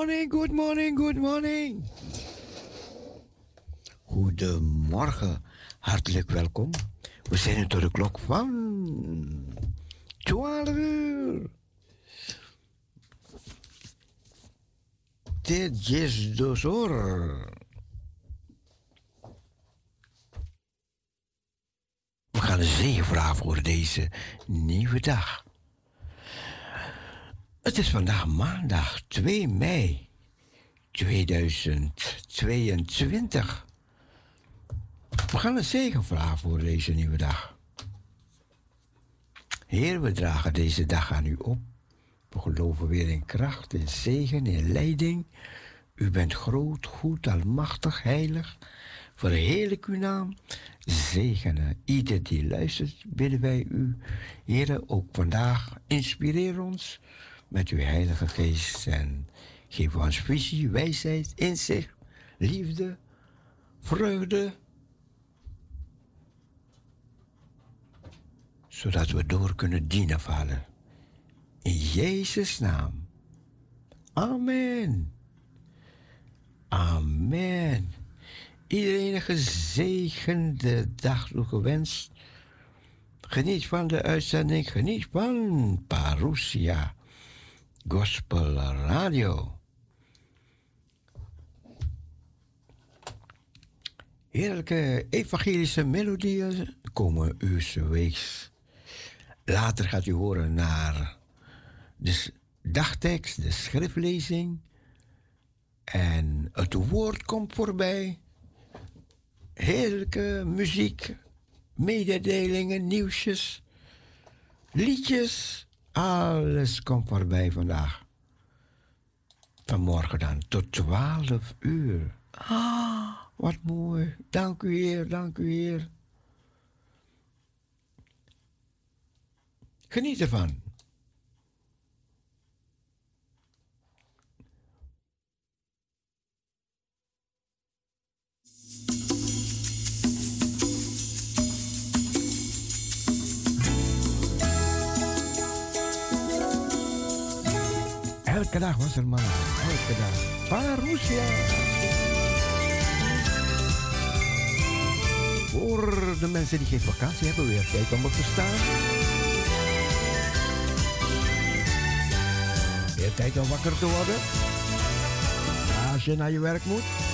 morning, good morning, good morning. Goedemorgen, hartelijk welkom. We zijn nu tot de klok van 12 uur. Dit is dus hoor. We gaan een zegen vragen voor deze nieuwe dag. Het is vandaag maandag 2 mei 2022. We gaan een zegen vragen voor deze nieuwe dag. Heer, we dragen deze dag aan u op. We geloven weer in kracht, in zegen, in leiding. U bent groot, goed, almachtig, heilig. Verheerlijk uw naam. Zegenen ieder die luistert, bidden wij u. Heer, ook vandaag inspireer ons met uw Heilige Geest en geef ons visie, wijsheid, inzicht, liefde, vreugde. Zodat we door kunnen dienen, Vader. In Jezus' naam. Amen. Amen. Iedereen een gezegende dag toegewenst. Geniet van de uitzending, geniet van Parousia. Gospel Radio. Heerlijke evangelische melodieën komen u weeks. Later gaat u horen naar de dagtekst, de schriftlezing. En het woord komt voorbij. Heerlijke muziek, mededelingen, nieuwsjes, liedjes alles komt voorbij vandaag. Vanmorgen dan tot 12 uur. Ah, wat mooi. Dank u, Heer, dank u, Heer. Geniet ervan. Elke dag was er maar. Elke dag. Parousia. Voor de mensen die geen vakantie hebben, weer tijd om op te staan. Weer tijd om wakker te worden. Als je naar je werk moet.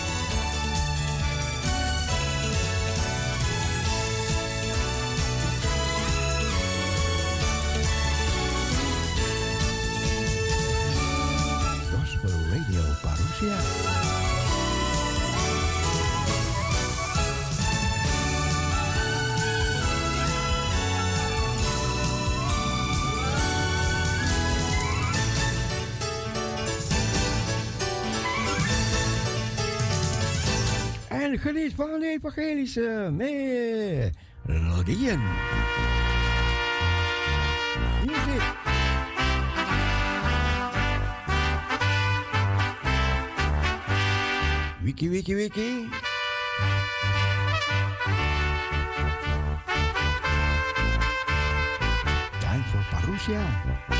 Van de evangelische melodieën. Wiki, wiki, wiki. Time for Parousia.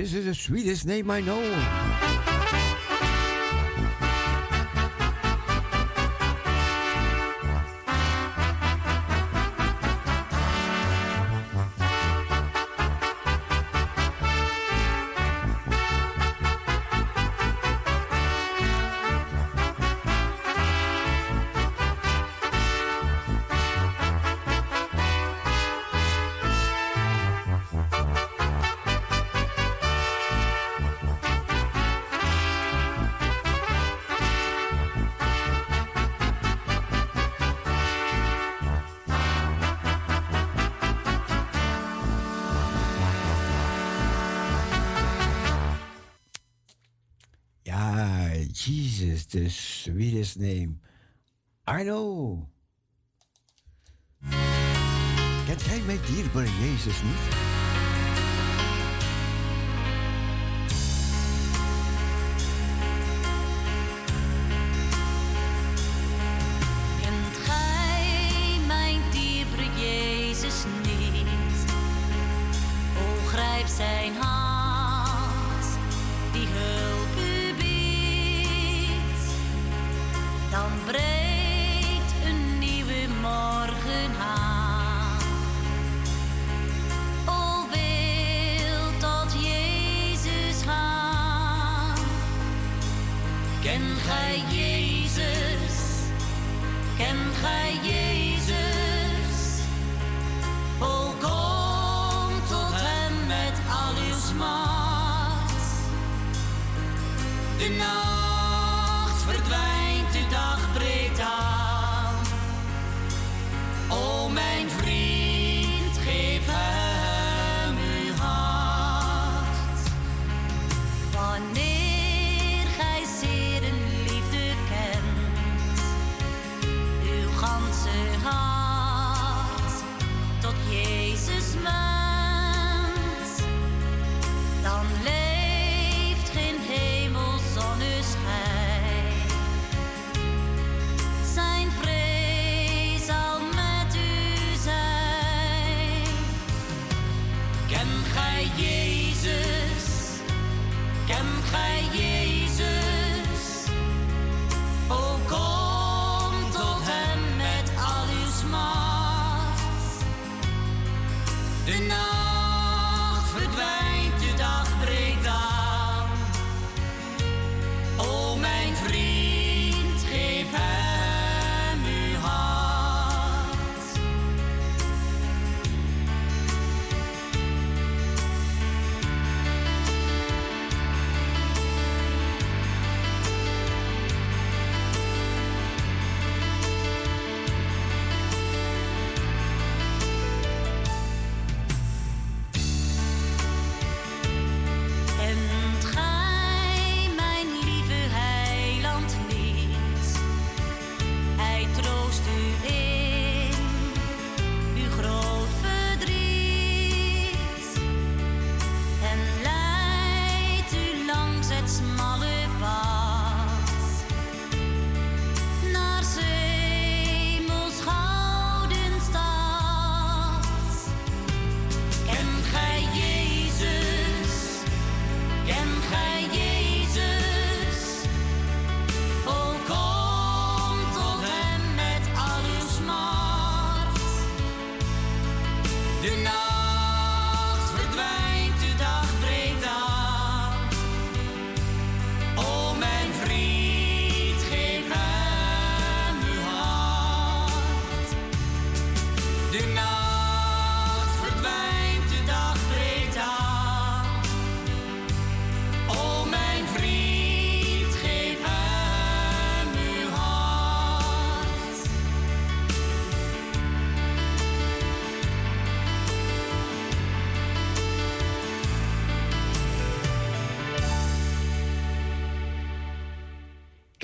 This is the sweetest name I know. the sweetest name. I know. Kent jij mij dierbaar, Jezus, niet?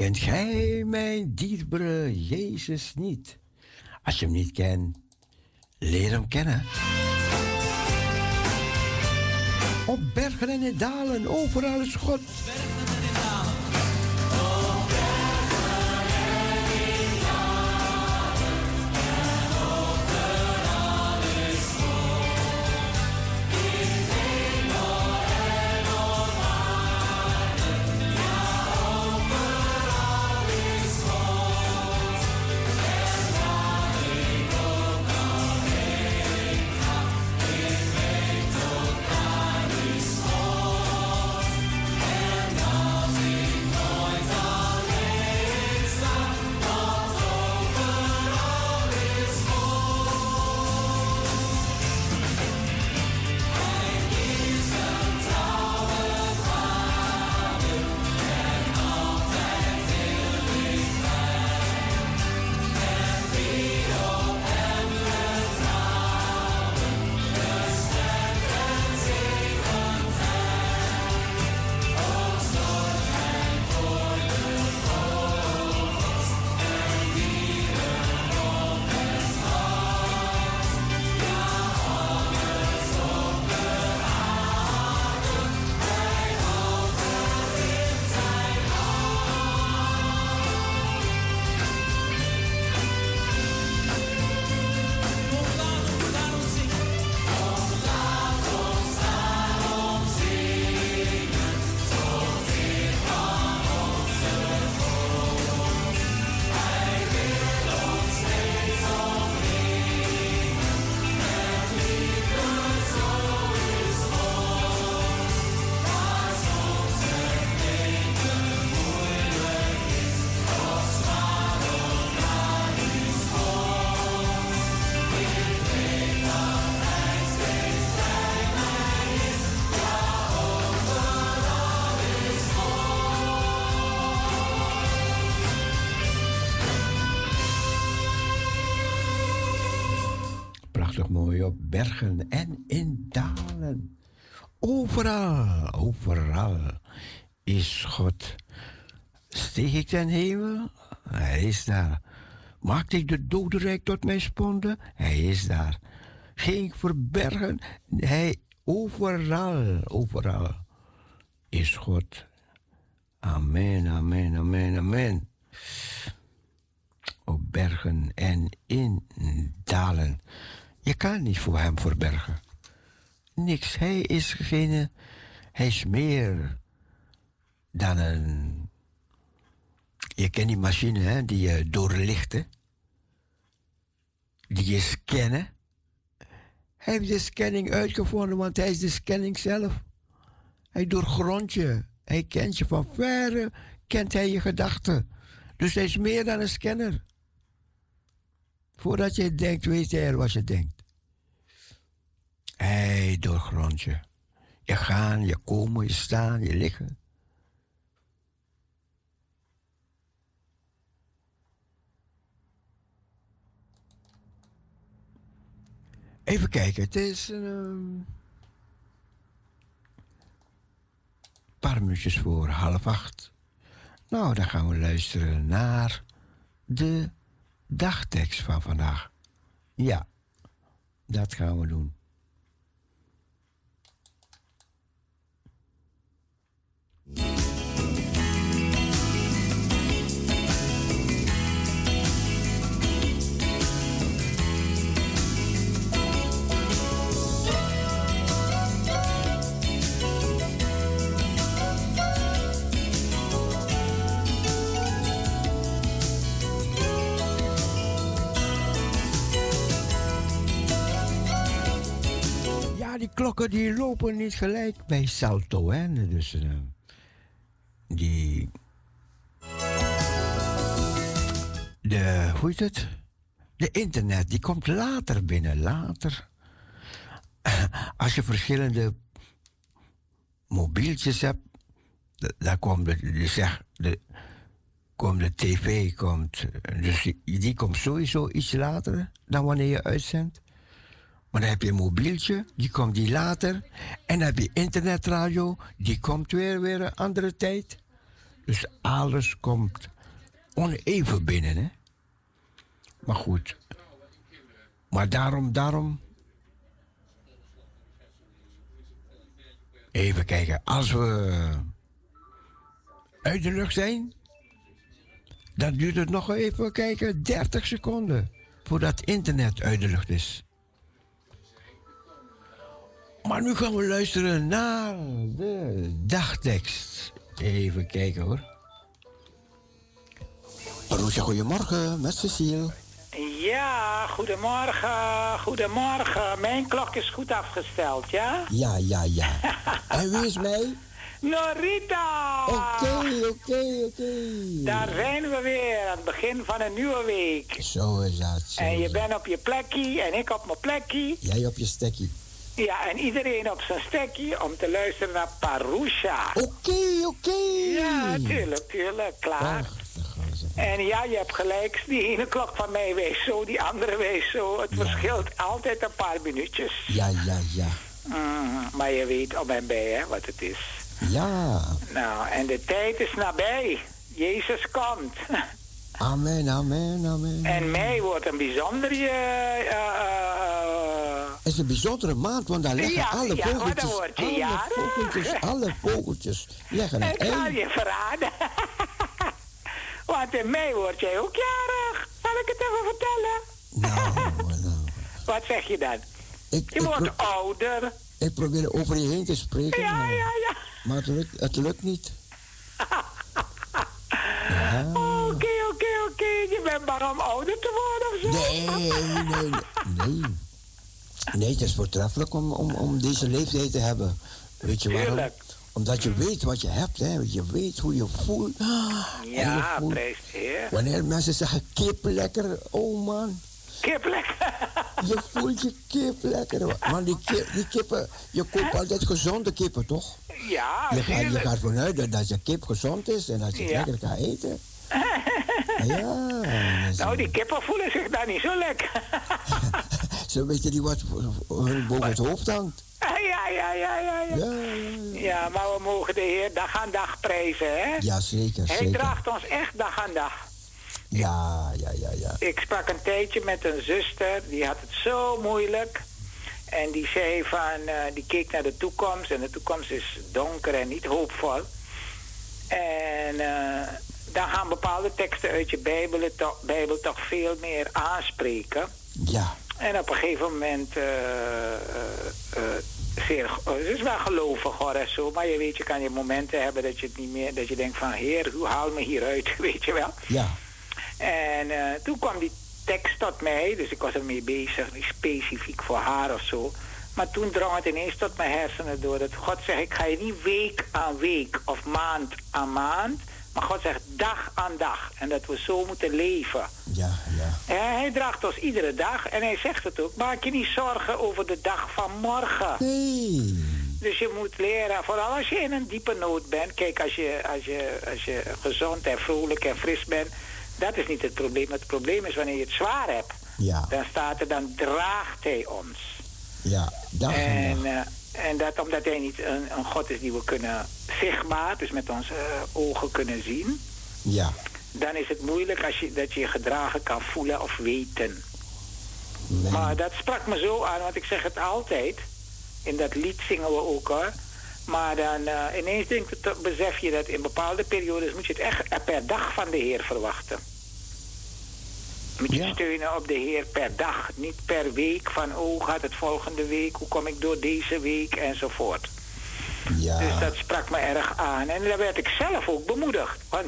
Kent gij mijn dierbare Jezus niet? Als je hem niet kent, leer hem kennen. Op bergen en in dalen, overal is God. Overal, overal is God. Steeg ik ten hemel? Hij is daar. Maakte ik de dodenrijk tot mijn sponde? Hij is daar. Ging ik verbergen? Hij overal, overal is God. Amen, amen, amen, amen. Op bergen en in dalen. Je kan niet voor hem verbergen. Niks. Hij is degene. Hij is meer dan een. Je kent die machine hè, die je doorlichten. Die je scannen. Hij heeft de scanning uitgevonden, want hij is de scanning zelf. Hij doorgrondt je. Hij kent je van verre, kent hij je gedachten. Dus hij is meer dan een scanner. Voordat je denkt, weet hij er wat je denkt. Hij doorgrondt je. Je gaan, je komen, je staan, je liggen. Even kijken, het is een um, paar minuutjes voor half acht. Nou, dan gaan we luisteren naar de dagtekst van vandaag. Ja, dat gaan we doen. Die klokken die lopen niet gelijk bij Salto. Hè? Dus uh, die. De, hoe heet het? De internet, die komt later binnen, later. Als je verschillende mobieltjes hebt, dan komt de, de, komt de tv, komt, dus die, die komt sowieso iets later dan wanneer je uitzendt. Maar dan heb je een mobieltje, die komt die later. En dan heb je internetradio, die komt weer, weer een andere tijd. Dus alles komt oneven binnen, hè. Maar goed. Maar daarom, daarom... Even kijken, als we uit de lucht zijn, dan duurt het nog even kijken, 30 seconden voordat internet uit de lucht is. Maar nu gaan we luisteren naar de dagtekst. Even kijken hoor. Roosje, goedemorgen met Cecile. Ja, goedemorgen, goedemorgen. Mijn klok is goed afgesteld, ja? Ja, ja, ja. en wie is mij? Norita! Oké, oké, oké. Daar zijn we weer, aan het begin van een nieuwe week. Zo is dat. Zo en je bent op je plekje en ik op mijn plekje. Jij op je stekkie. Ja, en iedereen op zijn stekje om te luisteren naar Parusha. Oké, oké. Ja, tuurlijk, tuurlijk, klaar. En ja, je hebt gelijk, die ene klok van mij wees zo, die andere wees zo. Het Ja. verschilt altijd een paar minuutjes. Ja, ja, ja. Mm, maar je weet om en bij, hè, wat het is. Ja. Nou, en de tijd is nabij. Jezus komt. Amen, amen, amen. En mei wordt een bijzonder... eh, eh, Het is een bijzondere maand, want daar leggen Ja, alle ja, vogeltjes, word je alle jarig. vogeltjes, alle vogeltjes leggen een ik ei. je verraden. Want in mei word jij ook jarig. Zal ik het even vertellen? Nou, nou. Wat zeg je dan? Ik, Je ik, wordt ouder. ik probeer over je heen te spreken, Ja, maar, ja, ja. maar het, lukt, het lukt niet. Ja. Je bent bang om ouder te worden of zo? Nee, nee, nee. Nee, het is voortreffelijk om, om, om deze leeftijd te hebben. Weet je waarom? Tuurlijk. Omdat je weet wat je hebt, hè. Je weet hoe je voelt. Ja, Heer. Wanneer mensen zeggen kip lekker, oh man. Kiplek. Je voelt je kip lekker. Want die, kip, die kippen, je koopt altijd gezonde kippen, toch? ja, Je gaat, je gaat vanuit dat, dat je kip gezond is en dat je het Ja. lekker kan eten. Ja, Nou, die kippen voelen zich daar niet zo lekker. ze weten niet wat boven het hoofd hangt. Ja, ja, ja, ja, ja. Ja, maar we mogen de Heer dag aan dag prijzen, hè? Ja, zeker, Hij draagt ons echt dag aan dag. Ja, ja, ja, ja. Ik sprak een tijdje met een zuster, die had het zo moeilijk. En die zei van, eh, die keek naar de toekomst en de toekomst is donker en niet hoopvol. En eh, dan gaan bepaalde teksten uit je Bijbel, toch, Bijbel toch veel meer aanspreken. Ja, En op een gegeven moment, eh, eh, eh, zeer, oh, het is wel gelovig hoor en zo, maar je weet, je kan je momenten hebben dat je het niet meer, dat je denkt van, heer, hoe haal me hieruit, weet je wel. ja. En toen kwam die tekst tot mij, dus ik was ermee bezig, niet specifiek voor haar of zo. Maar toen drong het ineens tot mijn hersenen door dat God zegt, ik ga je niet week aan week of maand aan maand, maar God zegt dag aan dag. En dat we zo moeten leven. Ja, ja. En hij draagt ons iedere dag en hij zegt het ook, maak je niet zorgen over de dag van morgen. Nee. Dus je moet leren, vooral als je in een diepe nood bent. Kijk, als je, als je, als je gezond en vrolijk en fris bent, dat is niet het probleem. Het probleem is wanneer je het zwaar hebt. Ja, Dan staat er, dan draagt hij ons. ja. Dag en En, dag. eh, en dat omdat hij niet een, een God is die we kunnen zichtbaar, dus met onze eh, ogen kunnen zien. Ja. Dan is het moeilijk als je, dat je je gedragen kan voelen of weten. Nee. Maar dat sprak me zo aan, want ik zeg het altijd. In dat lied zingen we ook hoor. Maar dan eh, ineens denk besef je dat in bepaalde periodes moet je het echt per dag van de Heer verwachten. Moet je Ja. steunen op de Heer per dag, niet per week van oh hoe gaat het volgende week, hoe kom ik door deze week enzovoort. Ja. Dus dat sprak me erg aan. En daar werd ik zelf ook bemoedigd. Want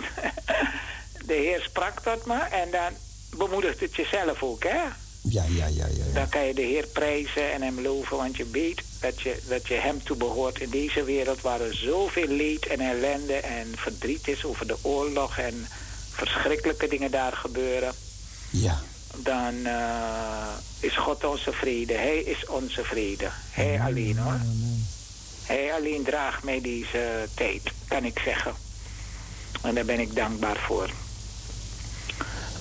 de Heer sprak tot me en dan bemoedigt het jezelf ook, hè? Ja, ja, ja, ja. ja. Dan kan je de Heer prijzen en hem loven, want je weet dat je, dat je hem toe behoort in deze wereld waar er zoveel leed en ellende en verdriet is over de oorlog en verschrikkelijke dingen daar gebeuren. Ja. Dan eh, is God onze vrede. Hij is onze vrede. Hij alleen hoor. Hij alleen draagt mij deze tijd, kan ik zeggen. En daar ben ik dankbaar voor.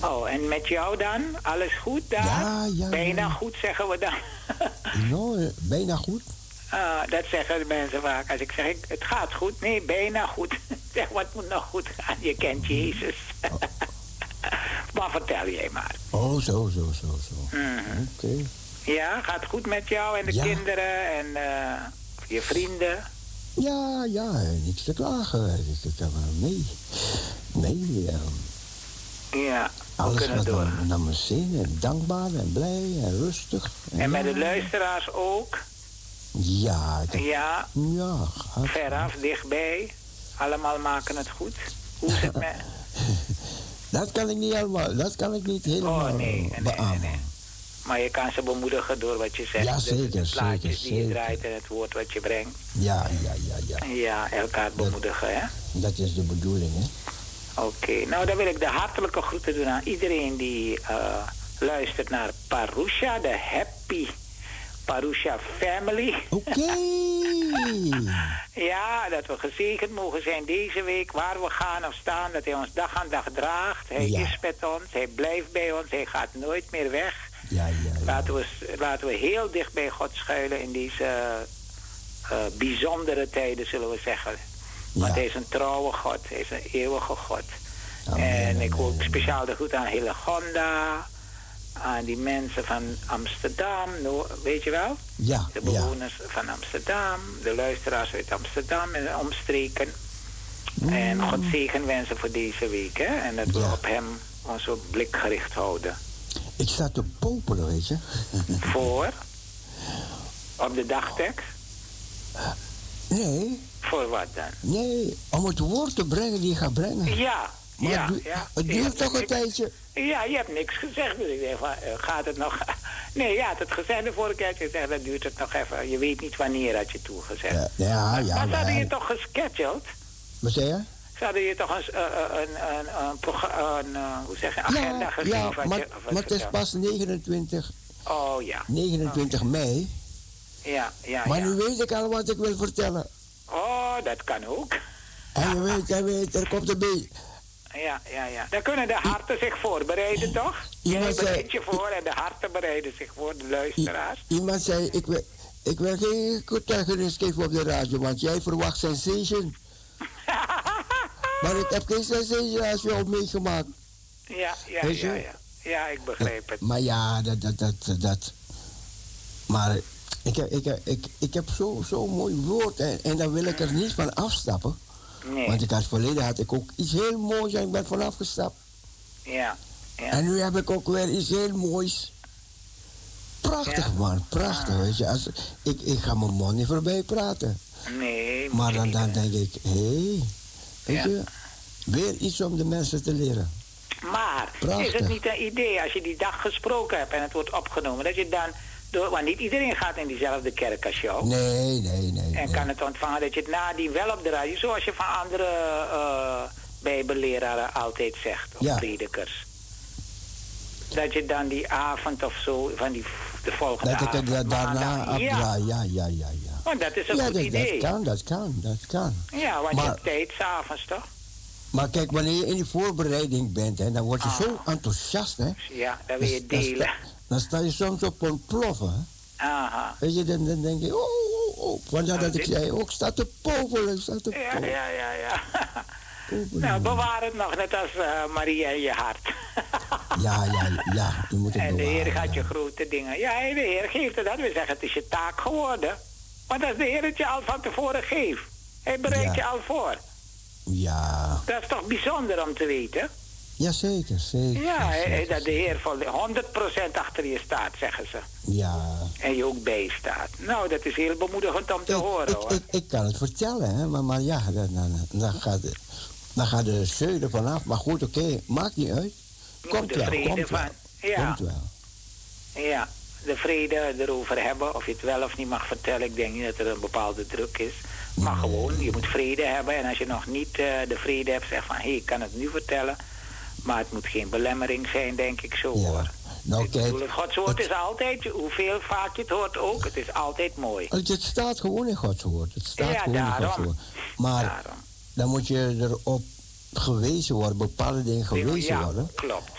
Oh, en met jou dan? Alles goed daar? Ja, ja, Bijna ja. goed zeggen we dan. Nou, eh, bijna goed. Ah, dat zeggen de mensen vaak. Als ik zeg, ik- het gaat goed. Nee, bijna goed. zeg, wat moet nog goed gaan? Je kent Jezus. Maar vertel jij maar. Oh, zo, zo, zo, zo. Mhm. Oké. Ja, gaat goed met jou en de Ja. kinderen en eh, je vrienden? Ja, ja, niks te klagen. Ik- ik heb wel mee. Nee, eh, Ja, we alles kunnen gaat door. naar, naar mijn zin. En dankbaar en blij en rustig. En met ja. de luisteraars ook? Ja, ik Ja, ja, gaat. veraf, dichtbij. Allemaal maken het goed. Hoe is het met... Dat kan ik niet helemaal, dat kan ik niet helemaal Oh, nee, nee, nee, beamen. nee. Maar je kan ze bemoedigen door wat je zegt. Ja, zeker, De plaatjes zeker, die je draait en het woord wat je brengt. Ja, ja, ja, ja. Ja, elkaar bemoedigen, hè? Dat is de bedoeling, hè? Oké, nou dan wil ik de hartelijke groeten doen aan iedereen die eh, luistert naar Parusha, de Happy Parusha Family. Oké. Ja, dat we gezegend mogen zijn deze week, waar we gaan of staan, dat hij ons dag aan dag draagt. Hij Ja. is met ons, hij blijft bij ons, hij gaat nooit meer weg. Ja, ja, ja. Laten we, laten we heel dicht bij God schuilen in deze eh, bijzondere tijden, zullen we zeggen. Want hij is een trouwe God, hij is een eeuwige God. Amen, en ik wil speciaal de groet aan Hillegonda, aan die mensen van Amsterdam, weet je wel? Ja, De ja. bewoners van Amsterdam, de luisteraars uit Amsterdam en omstreken. En God zegen wensen voor deze week, hè? En dat we Ja. op hem onze blik gericht houden. Ik sta te popelen, weet je. Voor? Op de dagtekst? Nee, Voor wat dan? nee, om het woord te brengen die je gaat brengen. Ja, Maar ja, het, ja. het duurt toch een niks- tijdje. Ja, je hebt niks gezegd. Dus ik denk van, eh, gaat het nog... Nee, ja, het had gezegd de vorige keer. Je dat duurt het nog even. Je weet niet wanneer had je toegezegd. Ja, ja, ja. maar ze hadden je toch gescheduled? Wat zei je? Ze hadden je toch een, eh, eh, een, een, een, hoe zeg je, agenda Ja, ja maar, je, wat maar het is pas 29, Oh ja, 29 mei. ja, ja. Maar ja. nu weet ik al wat ik wil vertellen. Oh, dat kan ook. En je weet, je weet, er komt een beetje... ja, ja, ja. Dan kunnen de harten zich voorbereiden, toch? Jij zei- bereidt je voor en de harten bereiden zich voor, de luisteraars. Iemand zei, ik wil, ik wil geen getuigenis geven op de radio, want jij verwacht sensation. maar ik heb geen sensation als je op meegemaakt. Ja, ja, je? ja, ja. Ja, ik begrijp het. Maar ja, dat, dat, dat, dat. Maar ik heb, ik heb, ik, ik heb zo'n zo mooi woord en, en daar wil ik er niet van afstappen. Nee, Want ik had verleden had ik ook iets heel moois en ik ben vanaf gestapt. ja, ja. En nu heb ik ook weer iets heel moois. Prachtig Ja? man, prachtig. Ah. Weet je, als, ik, ik ga mijn mond niet voorbij praten. Nee, Maar dan, dan denk ik, hé, hey, weet Ja. je, weer iets om de mensen te leren. Maar is het niet een idee als je die dag gesproken hebt en het wordt opgenomen, dat je dan, door, want niet iedereen gaat in diezelfde kerk als jou. Nee, nee, nee. En nee. kan het ontvangen dat je het nadien wel op de radio, zoals je van andere eh bijbelleraren altijd zegt, of Ja. predikers. Dat je dan die avond of zo, van die, de volgende Dat avond, da- daarna ja, ja, ja, ja, ja. want dat is een Ja, goed dat, idee. dat kan, dat kan, dat kan. Ja, want Maar- je hebt tijd s'avonds toch? Maar kijk, wanneer je in die voorbereiding bent, hè, dan word je Ah. zo enthousiast, hè. Ja, dat wil je Dan- dan delen. Dan sta je soms op een ploffen, hè. Aha. Weet je, dan, dan denk je, oh, oh, oh. Vandaar Nou, dat ik zei, ook staat te popelen, staat te Ja, popelen. ja, ja, ja. popelen. Nou, bewaar het nog, net als eh Maria in je hart. Ja, ja, ja, je moet het en de Heer gaat ja. je grote dingen. Ja, de Heer geeft het dat. We zeggen, het is je taak geworden. Want als de Heer het je al van tevoren geeft, hij bereidt Ja. je al voor. Ja, Dat is toch bijzonder om te weten? Ja, zeker, zeker. Ja, zeker. dat de Heer vol- 100% achter je staat, zeggen ze. Ja. En je ook bijstaat. Nou, dat is heel bemoedigend om te Ik, horen, ik, hoor. ik, ik kan het vertellen, hè, maar, maar ja, dan, dan, dan, gaat, dan gaat de zeu er vanaf. Maar goed, oké, maakt niet uit. Komt wel, komt wel. van... Ja, Komt wel. ja, de vrede erover hebben. Of je het wel of niet mag vertellen. Ik denk niet dat er een bepaalde druk is. Maar Nee. gewoon, je moet vrede hebben. En als je nog niet eh, de vrede hebt, zeg van... hé, ik kan het nu vertellen. Maar het moet geen belemmering zijn, denk ik zo, Ja. hoor. Nou, ik bedoel, kijk, het Gods woord het- is altijd, hoeveel vaak je het hoort ook, het is altijd mooi. het, het staat gewoon in Gods woord. Het staat Ja, gewoon in Gods daarom. woord. Maar Daarom. dan moet je erop gewezen worden, bepaalde dingen gewezen ja, worden. klopt.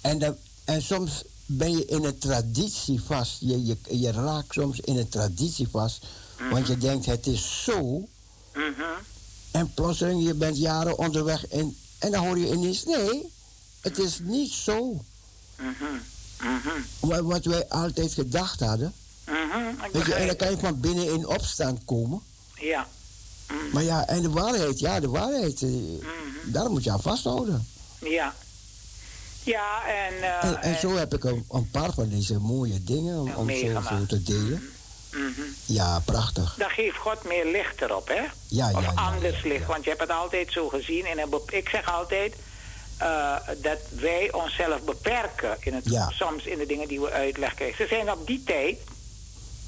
En, en soms ben je in een traditie vast. Je, je, je raakt soms in een traditie vast. Want je denkt, het is zo. Mhm. En plotseling, je bent jaren onderweg. En, en dan hoor je ineens, nee, het is niet zo. Mhm. Mhm. Wat, wat wij altijd gedacht hadden. Mhm. Weet je, en dan kan je van binnen in opstand komen. Ja. Maar ja, en de waarheid, ja, de waarheid. eh. Daar moet je aan vasthouden. Ja. Ja, en... eh, En, en zo heb ik een, een paar van deze mooie dingen om, om zo, te delen. Ja, prachtig. Dan geeft God meer licht erop, hè? Ja, of ja, ja, anders ja, ja. licht, want je hebt het altijd zo gezien. En ik zeg altijd eh, dat wij onszelf beperken in het, Ja. soms in de dingen die we uitleggen. Kijk, Ze zijn op die tijd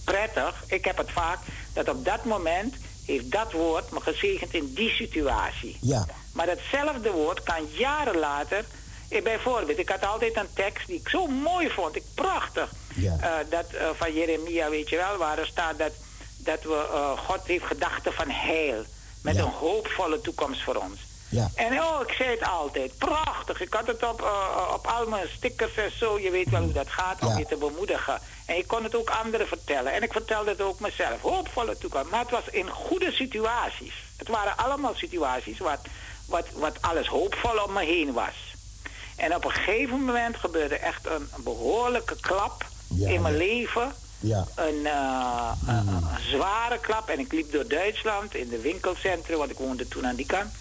prettig. Ik heb het vaak dat op dat moment heeft dat woord me gezegend in die situatie. Ja, Maar datzelfde woord kan jaren later. eh, Bijvoorbeeld, ik had altijd een tekst die ik zo mooi vond, ik prachtig. Ja. Eh, dat van Jeremia, weet je wel, waar er staat dat, dat we, God heeft gedachten van heil. Met Ja. een hoopvolle toekomst voor ons. Ja, En oh, ik zei het altijd, prachtig. Ik had het op, eh, op al mijn stickers en zo. Je weet wel hoe dat gaat om Ja. je te bemoedigen. En je kon het ook anderen vertellen. En ik vertelde het ook mezelf. Hoopvolle toekomst. Maar het was in goede situaties. Het waren allemaal situaties wat, wat, wat alles hoopvol om me heen was. En op een gegeven moment gebeurde echt een, behoorlijke klap Ja, in mijn leven. ja. Een, eh, een- een zware klap. En ik liep door Duitsland in de winkelcentrum, want ik woonde toen aan die kant.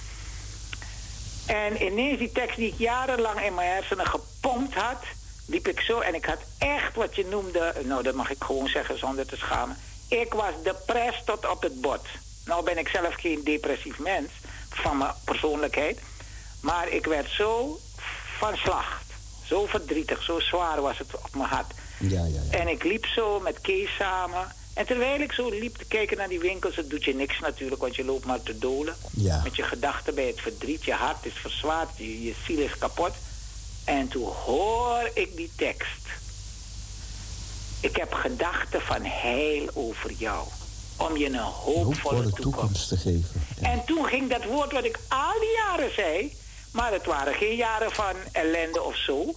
En ineens die tekst die ik jarenlang in mijn hersenen gepompt had, liep ik zo. En ik had echt wat je noemde, nou dat mag ik gewoon zeggen zonder te schamen. Ik was depressed tot op het bot. Nou ben ik zelf geen depressief mens van mijn persoonlijkheid. Maar ik werd zo van slag. Zo verdrietig, zo zwaar was het op mijn hart. Ja, ja, ja. En ik liep zo met Kees samen. En terwijl ik zo liep te kijken naar die winkels, het doet je niks natuurlijk, want je loopt maar te dolen. Ja. Met je gedachten bij het verdriet, je hart is verzwaard, je, je ziel is kapot. En toen hoor ik die tekst. Ik heb gedachten van heil over jou. Om je een hoopvolle toekomst. toekomst te geven. Ja. En toen ging dat woord wat ik al die jaren zei, Maar het waren geen jaren van ellende of zo.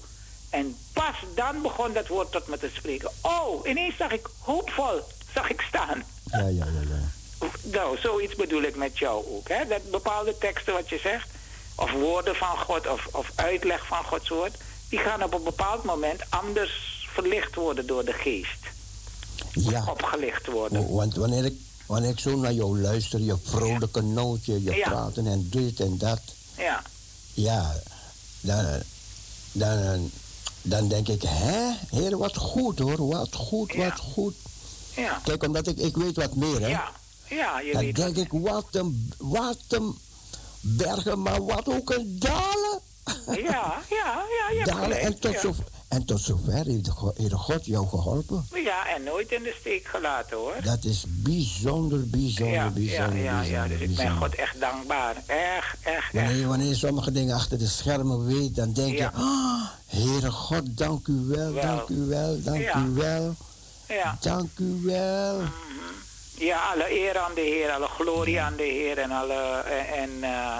En pas dan begon dat woord tot me te spreken. Oh, ineens zag ik hoopvol, zag ik staan. Ja, ja, ja, ja. Nou, zoiets bedoel ik met jou ook. Hè? Dat bepaalde teksten wat je zegt, of woorden van God, of, of uitleg van Gods woord, die gaan op een bepaald moment anders verlicht worden door de geest. Ja, Opgelicht worden. want wanneer ik, wanneer ik zo naar jou luister, je vrolijke nootje, je Ja. praten en dit en dat. Ja, Ja, dan, dan, dan denk ik, hè, heer, wat goed hoor, wat goed, Ja. wat goed. Ja, Kijk, omdat ik, ik weet wat meer, hè. ja. Ja, je dan weet denk ik, wat een, wat een bergen, maar wat ook een dalen. Ja, ja, ja, je hebt dalen gelijk, en tot, ja. zo, en tot zover heeft de Heere God jou geholpen. Ja, en nooit in de steek gelaten hoor. Dat is bijzonder, bijzonder, ja, ja, bijzonder, ja, ja, bijzonder, dus ik ben. God echt dankbaar. Echt, echt, Wanneer echt. wanneer je sommige dingen achter de schermen weet, dan denk Ja. je, ah, Heere God, dank u wel, Wel. dank u wel, dank Ja. u wel, Ja. dank u wel. ja, alle eer aan de Heer, alle glorie aan de Heer en alle. En, eh,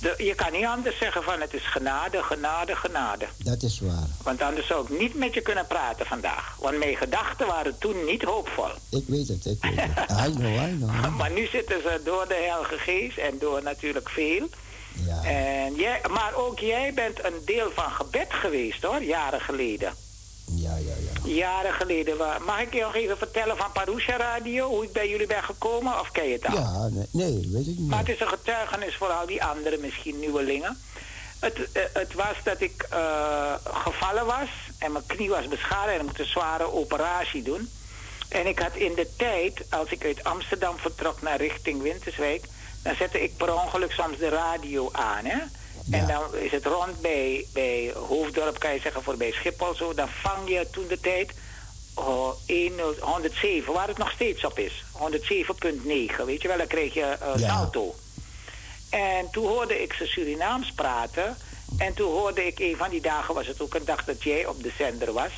de, je kan niet anders zeggen van het is genade, genade, genade. Dat is waar. Want anders zou ik niet met je kunnen praten vandaag. Want mijn gedachten waren toen niet hoopvol. Ik weet het, ik weet het. I know, I know. Maar nu zitten ze door de Heilige Geest en door natuurlijk veel. Ja, En jij, maar ook jij bent een deel van gebed geweest hoor, jaren geleden. Ja, ja, ja. Jaren geleden. Mag ik je nog even vertellen van Parusha Radio, hoe ik bij jullie ben gekomen? Of ken je het al? Ja, nee, nee, weet ik niet. Maar het is een getuigenis voor al die andere, misschien nieuwelingen. Het, eh, het was dat ik eh, gevallen was en mijn knie was beschadigd en ik moest een zware operatie doen. En ik had in de tijd, als ik uit Amsterdam vertrok naar richting Winterswijk, dan zette ik per ongeluk soms de radio aan. Hè? En dan is het rond bij, bij Hoofddorp, kan je zeggen, voorbij Schiphol zo. Dan vang je toen de tijd oh, 1, 107, waar het nog steeds op is. 107.9, weet je wel, dan krijg je eh Ja. salto. En toen hoorde ik ze Surinaams praten. En toen hoorde ik, een van die dagen was het ook een dag dat jij op de zender was.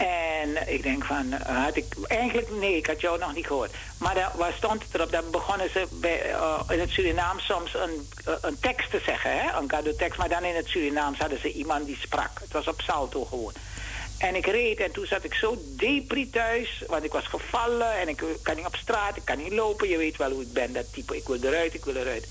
En ik denk van, had ik, eigenlijk nee, ik had jou nog niet gehoord. Maar daar waar stond het erop, dan begonnen ze eh, in het Surinaams soms een, eh, een tekst te zeggen, hè? een cadeautekst. Maar dan in het Surinaams hadden ze iemand die sprak. Het was op salto gewoon. En ik reed en toen zat ik zo depri thuis, want ik was gevallen en ik kan niet op straat, ik kan niet lopen. Je weet wel hoe ik ben, dat type, ik wil eruit, ik wil eruit.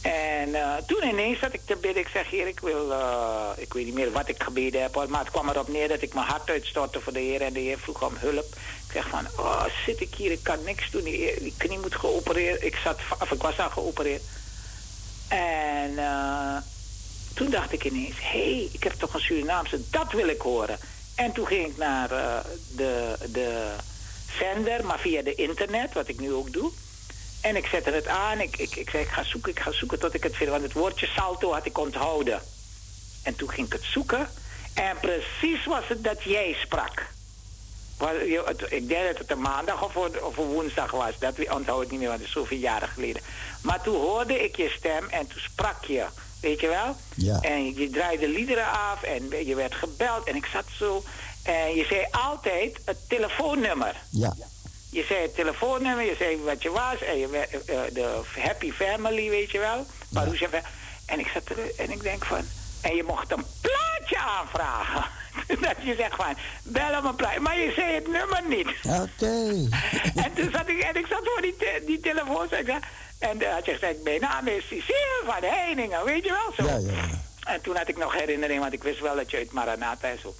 En eh, toen ineens zat ik te bidden. Ik zeg, Heer, ik wil, eh, ik weet niet meer wat ik gebeden heb. Maar het kwam erop neer dat ik mijn hart uitstortte voor de Heer. En de Heer vroeg om hulp. Ik zeg van, oh, zit ik hier, ik kan niks doen. Die, knie moet geopereerd. Ik, zat, of ik was al geopereerd. En eh, toen dacht ik ineens, hé, hey, ik heb toch een Surinaamse, dat wil ik horen. En toen ging ik naar de, de zender, maar via de internet, wat ik nu ook doe. En ik zette het aan. Ik, ik, ik zei, ik ga zoeken, ik ga zoeken tot ik het vind. Want het woordje salto had ik onthouden. En toen ging ik het zoeken. En precies was het dat jij sprak. Ik denk dat het een maandag of, een- of een woensdag was. Dat onthoud ik niet meer, want het is zoveel jaren geleden. Maar toen hoorde ik je stem en toen sprak je. Weet je wel? Ja. En je draaide liederen af en je werd gebeld. En ik zat zo. En je zei altijd het telefoonnummer. Ja, Je zei het telefoonnummer, je zei wat je was en je, we- eh, de happy family, weet je wel. En ik zat er en ik denk van. En je mocht een plaatje aanvragen. dat je zegt van, bel hem een plaatje. Maar je zei het nummer niet. oké. en toen zat ik, en ik zat voor die, te- die telefoon. En toen had je gezegd, mijn naam is Cecile van Heiningen, weet je wel zo. Ja, ja, ja. En toen had ik nog herinnering, want ik wist wel dat je uit Maranatha en zo.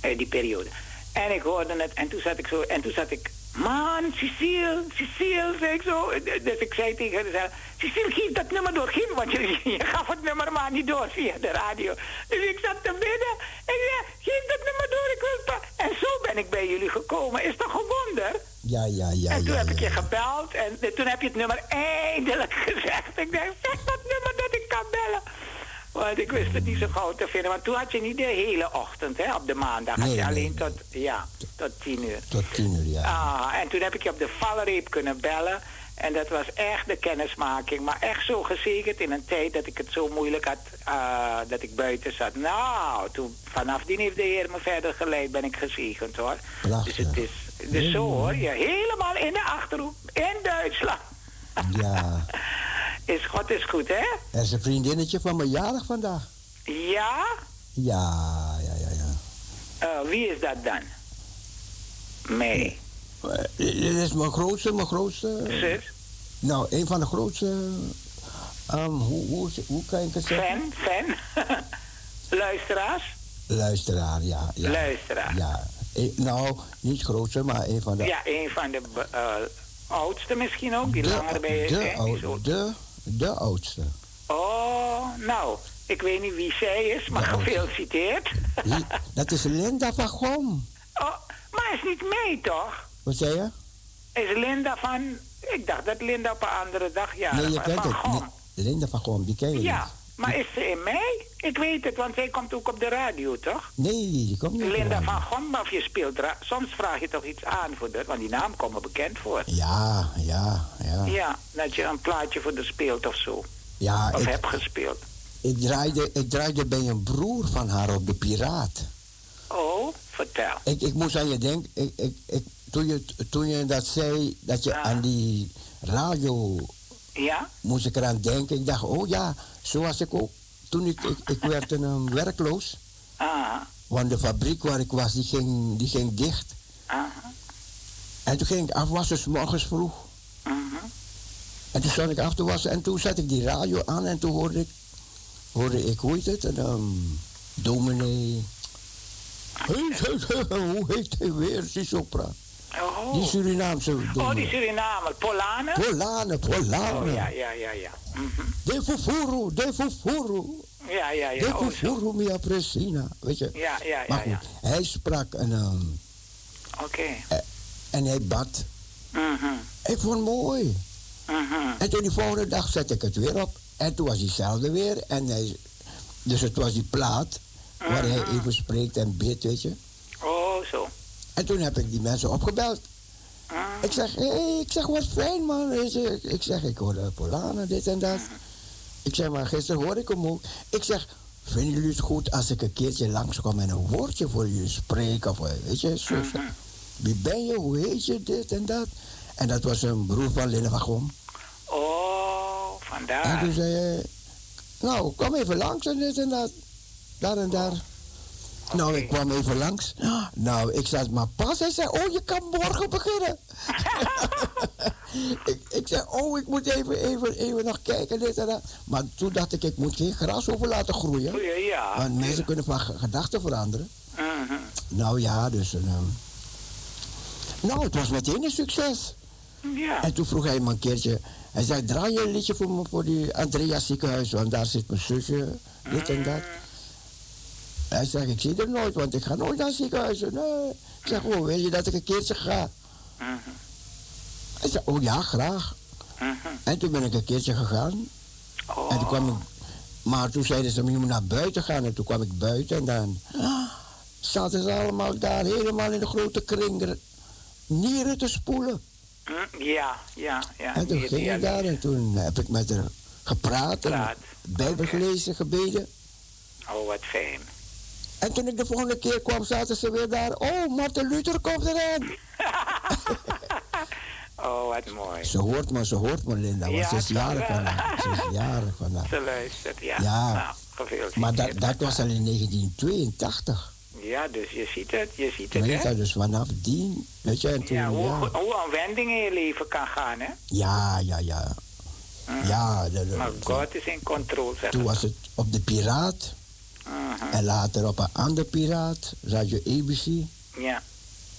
Uit die periode. En ik hoorde het en toen zat ik zo, en toen zat ik, man, Cecile, Cecile, zei ik zo. Dus ik zei tegen haar, Cecile, geef dat nummer door, geef, want je, je gaf het nummer maar niet door via de radio. Dus ik zat te bidden en ik zei, geef dat nummer door, ik wil het En zo ben ik bij jullie gekomen, is toch een wonder? Ja, ja, ja, en toen ja, heb ik je ja. gebeld en toen heb je het nummer eindelijk gezegd. Ik dacht, zeg dat nummer dat ik kan bellen. Want ik wist het niet zo gauw te vinden. Want toen had je niet de hele ochtend, hè, op de maandag. had je nee, alleen nee. tot, ja, tot tien uur. Tot tien uur, ja. Ah, en toen heb ik je op de valreep kunnen bellen. En dat was echt de kennismaking. Maar echt zo gezegend in een tijd dat ik het zo moeilijk had, ah, dat ik buiten zat. Nou, toen, vanaf die heeft de Heer me verder geleid, ben ik gezegend hoor. Prachtig. Dus het is dus zo hoor, ja, helemaal in de Achterhoek, in Duitsland. Ja. Is God is goed, hè? Er is een vriendinnetje van mijn jarig vandaag. Ja? Ja, ja, ja, ja. Eh, wie is dat dan? Mee. Eh, Dit is mijn grootste, mijn grootste. Zus? Nou, een van de grootste. ehm, hoe, hoe, hoe kan ik het zeggen? Fan? Fan? Luisteraars? Luisteraar, ja. ja. Luisteraar. Ja. Eh, nou, niet grootste, maar een van de. Ja, een van de eh, oudste misschien ook, die langer bij je de, ou- Die zo- de, de oudste. Oh, nou, ik weet niet wie zij is, maar gefeliciteerd. Li- Dat is Linda van Gom. oh, maar is niet mee, toch? Wat zei je? Is Linda van... Ik dacht dat Linda op een andere dag ja nee, je van, kent het. Linda van Gom, die ken je Ja, niet. Maar is ze in mei? Ik weet het, want zij komt ook op de radio, toch? Nee, die komt niet. Linda van Gom, of je speelt... Soms vraag je toch iets aan voor dat, want die naam komt me bekend voor. Ja, ja, ja. Ja, dat je een plaatje voor de speelt of zo. Ja, Of ik, hebt gespeeld. ik, draaide, ik draaide bij een broer van haar op de Piraat. Oh, vertel. Ik, ik moest aan je denken, ik, ik, ik, toen, je, toen je dat zei, dat je Ja. aan die radio Ja? moest ik eraan denken. Ik dacht, oh ja, zoals ik ook. Toen ik, ik, ik werd een werkloos, Ah, want de fabriek waar ik was, die ging, die ging dicht. ah, En toen ging ik afwassen, s morgens vroeg. mhm. En toen stond ik af te wassen en toen zette ik die radio aan en toen hoorde ik, hoorde ik hoe heet het, een um, dominee. Heet, heet, heet, hoe heet hij weer, die zo praat? Oh. Die Surinaamse oh, die. Surinamer. Polanen? Polane, Polane. Oh, ja, ja, ja, ja. Mhm. De fufuru, de fufuru. Ja, ja, De ja. Oh, zo. fufuru mia presina. Weet je? Ja, ja, Maar ja, goed, ja. hij sprak en, ehm, Oké. en hij bad. Mhm, Ik vond het mooi. mhm. En toen die volgende dag zette ik het weer op. En toen was diezelfde weer. En hij, dus het was die plaat waar hij even spreekt en bidt, weet je. En toen heb ik die mensen opgebeld. Mhm. Ik zeg, hé, hey, ik zeg, wat fijn man. Ik zeg, ik hoor de Polanen, dit en dat. Ik zeg, maar gisteren hoorde ik hem ook. Ik zeg, vinden jullie het goed als ik een keertje langskom en een woordje voor jullie spreek? Of eh, weet je, zo. Mhm. Wie ben je, hoe heet je, dit en dat. En dat was een broer van Linne van Gom. Oh, En vandaar. toen zei hij, nou, kom even langs en dit en dat. Daar en daar. Nou, ik kwam even langs. Nou, ik zat maar pas. Hij zei, oh, je kan morgen beginnen. ik, ik zei, oh, ik moet even, even, even nog kijken, dit en dat. Maar toen dacht ik, ik moet geen gras over laten groeien. Ja, ja. Want mensen kunnen van ge- gedachten veranderen. Mhm. Nou ja, dus... ehm, nou, het was meteen een succes. Ja. En toen vroeg hij me een keertje... Hij zei, draai je een liedje voor me voor die Andrea ziekenhuis... want daar zit mijn zusje, dit en dat. Hij zegt, ik zie er nooit, want ik ga nooit naar ziekenhuizen. Nee. Ik zeg, oh, wil je dat ik een keertje ga? Hij zei, oh ja, graag. En toen ben ik een keertje gegaan. Oh. En toen kwam ik... Maar toen zeiden ze, je moet naar buiten gaan. En toen kwam ik buiten en dan... zaten ze allemaal daar helemaal in de grote kring... er- nieren te spoelen. Ja, ja, ja. En toen ging ik daar en toen heb ik met haar gepraat en bijbel gelezen, gebeden. Oh, wat fijn. En toen ik de volgende keer kwam, zaten ze weer daar. Oh, Martin Luther komt eraan. Oh, wat mooi. Ze hoort me, ze hoort me, Linda. Want Ja, ze is jarig vandaag. Ze is jarig vandaag. Ze luistert, ja. Ja. Nou. Maar dat, dat was al in 1982. Ja, dus je ziet het, je ziet het, Weet hè? dus vanaf die, weet je, en toen, Ja, hoe, ja. hoe een wending in je leven kan gaan, hè? Ja, ja, ja. Mhm. Ja, de- de- Maar God is in controle, zeg toen was het op de Piraat. En later op een ander Piraat, Radio ABC. Ja,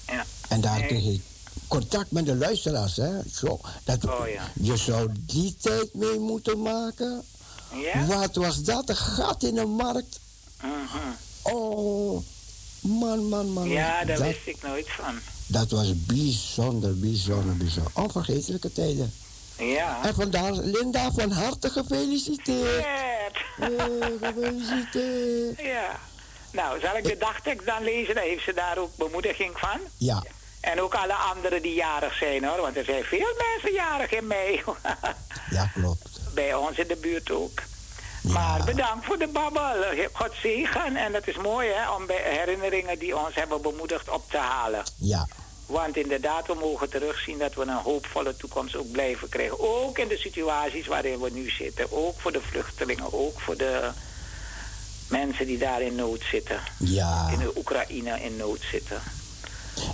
ja. En daar Nee. kreeg ik contact met de luisteraars, hè. Zo, dat, Oh, ja. Je zou die tijd mee moeten maken. Ja? Wat was dat? Een gat in de markt. Mhm. Oh, man, man, man. Ja, daar dat, wist ik nooit van. dat was bijzonder, bijzonder, bijzonder. Onvergetelijke tijden. Ja. En vandaar, Linda, van harte gefeliciteerd. Eh. Ja. Nou, zal ik de dagtekst dan lezen? Dan heeft ze daar ook bemoediging van. Ja, En ook alle anderen die jarig zijn hoor, want er zijn veel mensen jarig in mei. ja, klopt. Bij ons in de buurt ook. Ja. Maar bedankt voor de babbel. God zegen. En het is mooi hè, om bij herinneringen die ons hebben bemoedigd op te halen. Ja, Want inderdaad, we mogen terugzien dat we een hoopvolle toekomst ook blijven krijgen. Ook in de situaties waarin we nu zitten. Ook voor de vluchtelingen, ook voor de mensen die daar in nood zitten. Ja. In de Oekraïne in nood zitten.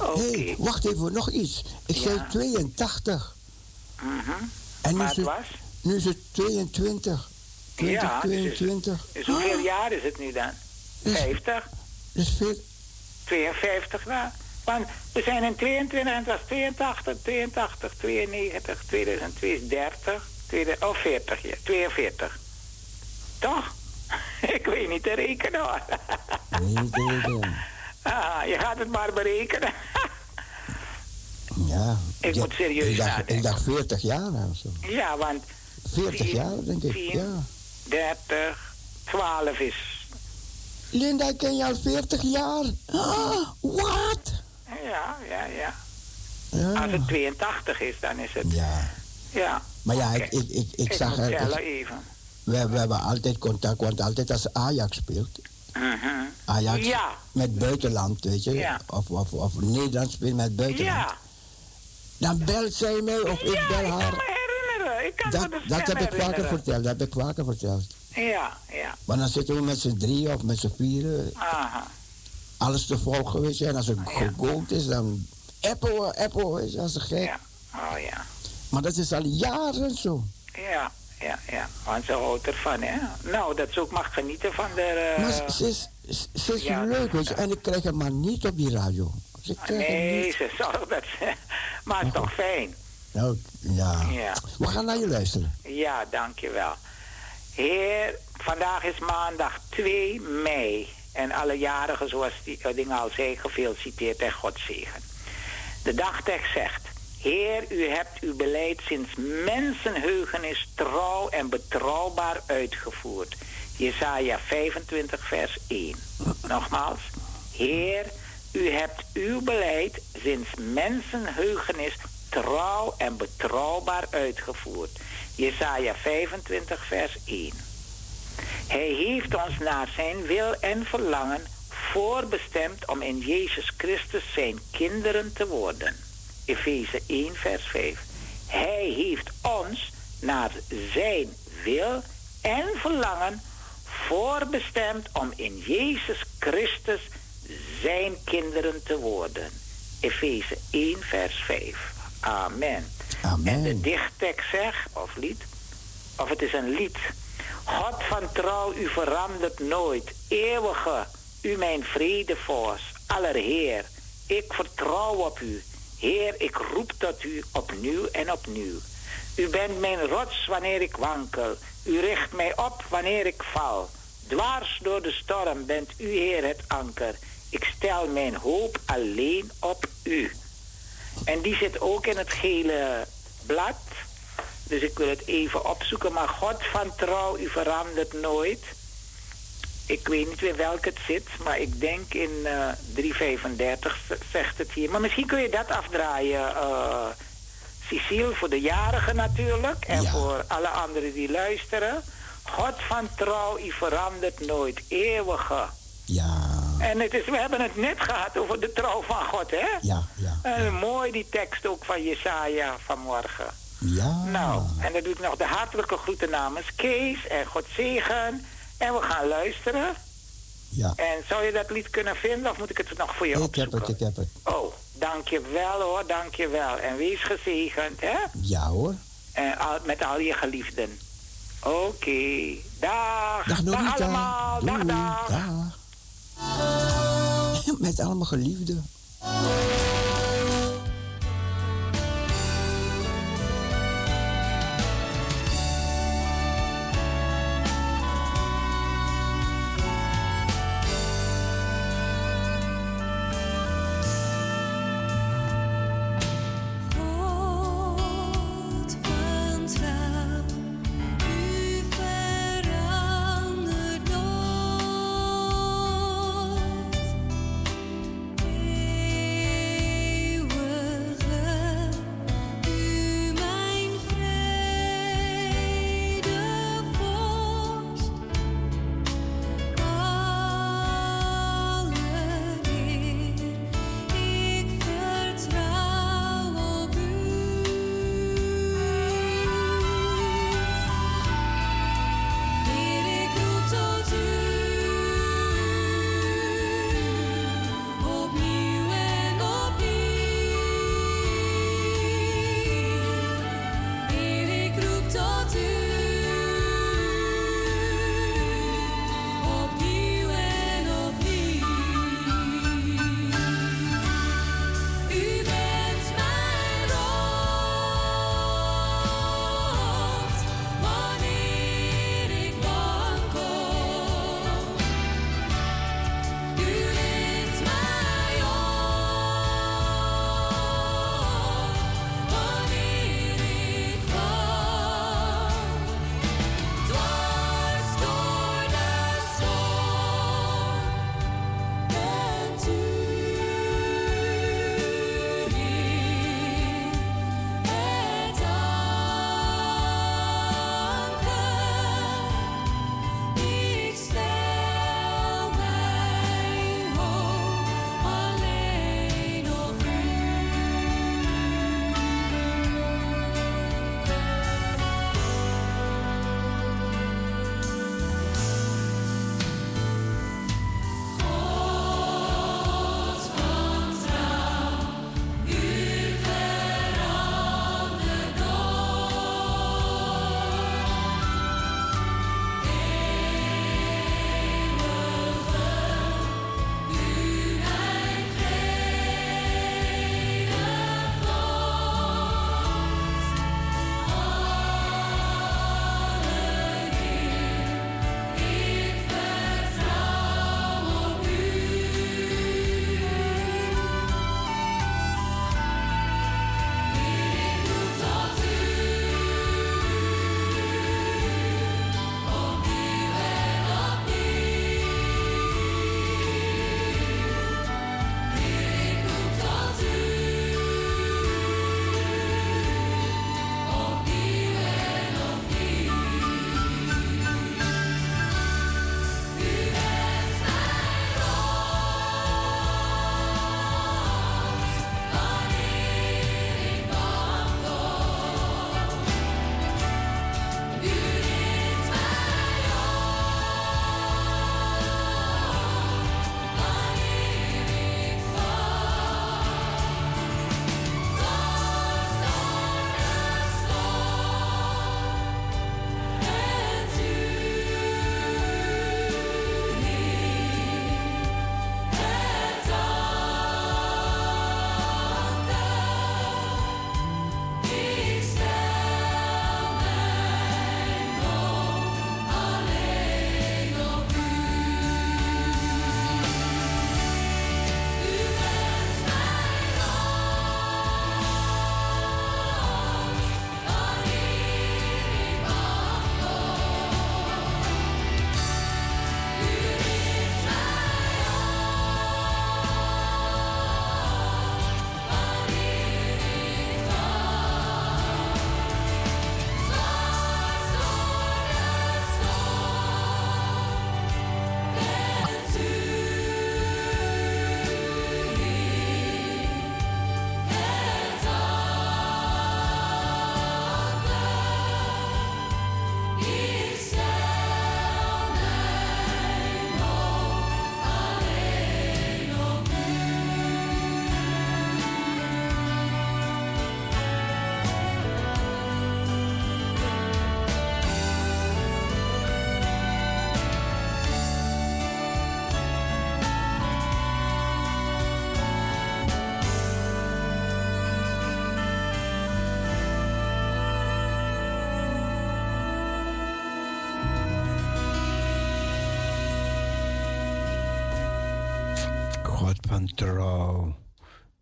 Oké. hey, wacht even, nog iets. Ik Ja. zei 82. Mhm. En nu Maar is, het het, was? nu is het 22. Ja, dus- 2022. Dus hoeveel jaar is het nu dan? Dus- 50? Dus veel, 52 jaar. Want we zijn in 22 en het was 82, 82, 92, 2002 is 30, 2000, oh 40, ja, 42. Toch? Ik weet niet te rekenen hoor. Ah, je gaat het maar berekenen. Ja. Ik ja, moet serieus ik dacht, nadenken. ik dacht 40 jaar of zo. ja, want 40 Vier, jaar, denk ik. Ja. 30, 12 is. Linda, ik ken je al 40 jaar. Ah, wat? Ja, ja, ja. Ja. Als het 82 is, dan is het. ja. Ja. Maar ja, ik, ik, ik, ik Ik zag er. even. we, we hebben altijd contact, want altijd als Ajax speelt. Mhm. Ajax Ja, met buitenland, weet je. Ja. Of, of, of Nederland speelt met buitenland. ja. Dan belt zij mij of ik ja, bel ik kan haar. me herinneren. Ik kan me Dat, de dat stem heb ik vaker verteld, dat heb ik vaker verteld. Ja, ja. Maar dan zitten we met z'n drieën of met z'n vieren, Aha. Alles te volgen, weet je. En als het Ja. gegooid is, dan Apple, Apple, weet je, als een gek. Ja. Oh ja. Maar dat is al jaren zo. Ja, ja, ja. Want ze houdt ervan, hè. Nou, dat ze ook mag genieten van de... eh, maar ze is, ze is ja, leuk, weet je. En ik krijg hem maar niet op die radio. Ze hem nee, ze zorgt dat. Maar het is toch fijn. Nou, ja. Ja. We gaan naar je luisteren. Ja, dankjewel. Heer, vandaag is maandag 2 mei. En alle jarigen, zoals die uh, ding al zei, gefeliciteerd en God zegen. De dagtekst zegt... Heer, u hebt uw beleid sinds mensenheugenis trouw en betrouwbaar uitgevoerd. Jesaja 25, vers 1. Nogmaals. Heer, u hebt uw beleid sinds mensenheugenis trouw en betrouwbaar uitgevoerd. Jesaja 25, vers 1. Hij heeft ons naar zijn wil en verlangen voorbestemd om in Jezus Christus zijn kinderen te worden. Efeze 1, vers 5. Hij heeft ons naar zijn wil en verlangen voorbestemd om in Jezus Christus zijn kinderen te worden. Efeze 1, vers 5. Amen. Amen. En de dichttekst zegt, of lied, of het is een lied. God van trouw, u verandert nooit. Eeuwige, u mijn vredevorst, allerheer. Ik vertrouw op u. Heer, ik roep tot u opnieuw en opnieuw. U bent mijn rots wanneer ik wankel. U richt mij op wanneer ik val. Dwars door de storm bent u, Heer, het anker. Ik stel mijn hoop alleen op u. En die zit ook in het gele blad. Dus ik wil het even opzoeken. Maar God van trouw, u verandert nooit. Ik weet niet weer welk het zit, maar ik denk in eh 335 zegt het hier. Maar misschien kun je dat afdraaien, eh Cecile, voor de jarigen natuurlijk. En Ja. voor alle anderen die luisteren. God van trouw, u verandert nooit. Eeuwige. Ja, En het is, we hebben het net gehad over de trouw van God, hè? ja, ja. En mooi die tekst ook van Jesaja vanmorgen. Ja. Nou, en dan doe ik nog de hartelijke groeten namens Kees en God zegen. En we gaan luisteren. Ja. En zou je dat lied kunnen vinden of moet ik het nog voor je Ik heb opzoeken? het, ik heb het. Oh, dankjewel hoor, dankjewel. En wees gezegend, hè? Ja hoor. En al, met al je geliefden. Oké, dag. Dag Norita. allemaal, dag, dag. Dag. Met allemaal geliefden.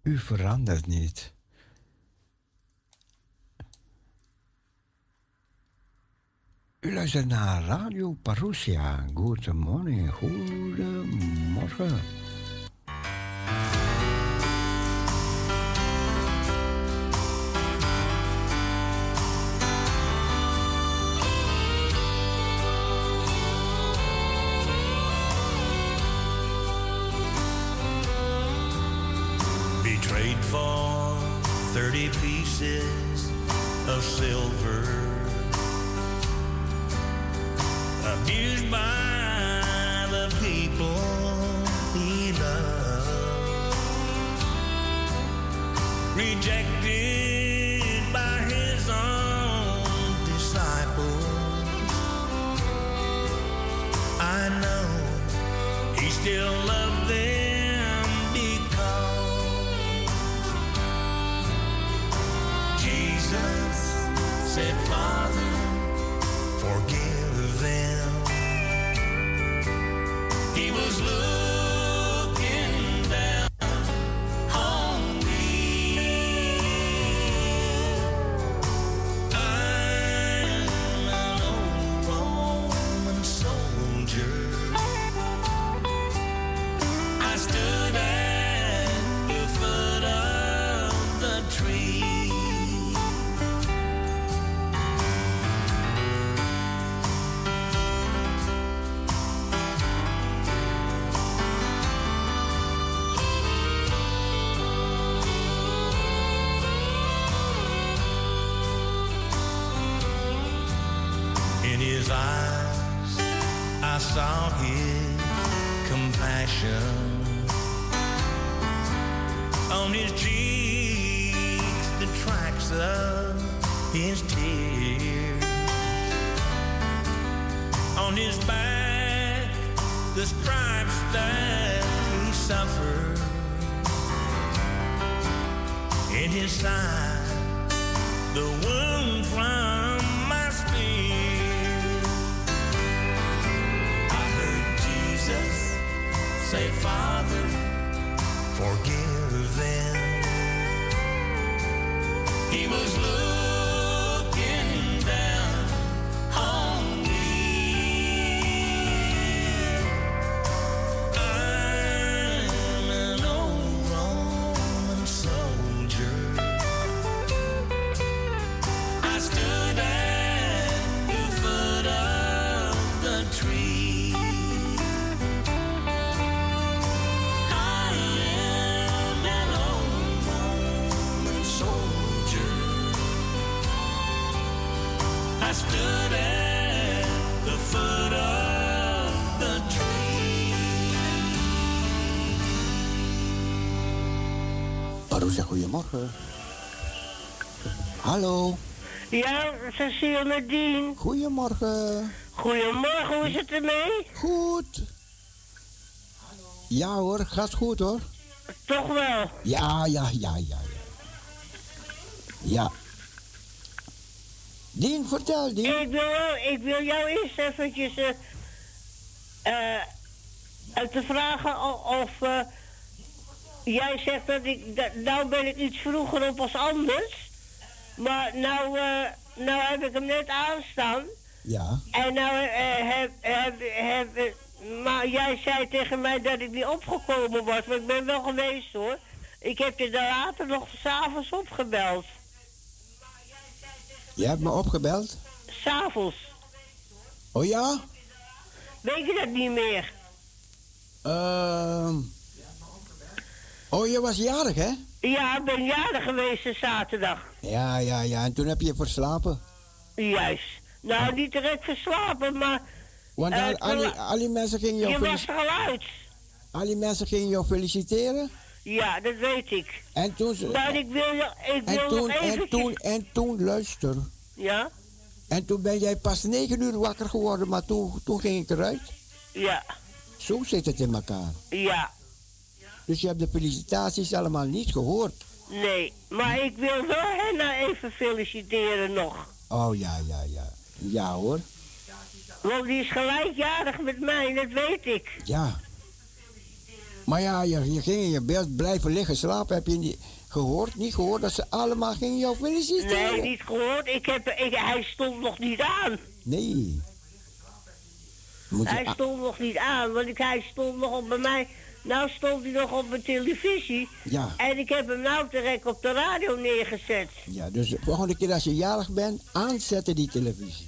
U verandert niet. U luistert naar Radio Parousia. Goedemorgen, goedemorgen. 30 pieces of silver. Abused by the people he loved. Rejected Parousia, goedemorgen. Hallo, Ja, Cecile met Dien. goedemorgen. Goedemorgen, hoe is het ermee? Goed. Ja hoor, gaat goed hoor. Toch wel. Ja, ja, ja, ja, ja. Ja. Dien, vertel, Dien. Ik wil, ik wil jou eerst eventjes eh, uit te vragen of eh, jij zegt dat ik, dat, nou ben ik iets vroeger op als anders. Maar nou, eh, nou heb ik hem net aanstaan. Ja. En nou eh, heb, heb, heb, maar jij zei tegen mij dat ik niet opgekomen was, maar ik ben wel geweest hoor. Ik heb je daar later nog s'avonds opgebeld. Je hebt me opgebeld? S'avonds. Oh ja? Weet je dat niet meer? Ehm. Oh, je was jarig, hè? Ja, ik ben jarig geweest zaterdag. Ja, ja, ja. En toen heb je verslapen. Juist. Nou, niet direct verslapen, maar Want Eh, al, die, mensen gingen jou je was er al uit. al die mensen gingen jou feliciteren. Ja, dat weet ik. En toen... ze- Maar ik wil, ik en wil toen, nog en toen, en toen, luister. Ja? En toen ben jij pas negen uur wakker geworden, maar toen, toen ging ik eruit. Ja. Zo zit het in elkaar. Ja. Dus je hebt de felicitaties allemaal niet gehoord. Nee, maar ik wil wel Henna even feliciteren nog. Oh ja, ja, ja. Ja hoor. Want die is gelijkjarig met mij, dat weet ik. Ja. Maar ja, je, je ging in je bed blijven liggen slapen. Heb je niet gehoord? Niet gehoord dat ze allemaal gingen jou feliciteren? Nee, niet gehoord. Ik heb, ik, hij stond nog niet aan. Nee. Moet Hij stond nog niet aan, want ik, hij stond nog op bij mij. Nou stond hij nog op mijn televisie. Ja. En ik heb hem nou direct op de radio neergezet. ja, dus de volgende keer als je jarig bent, aanzetten die televisie.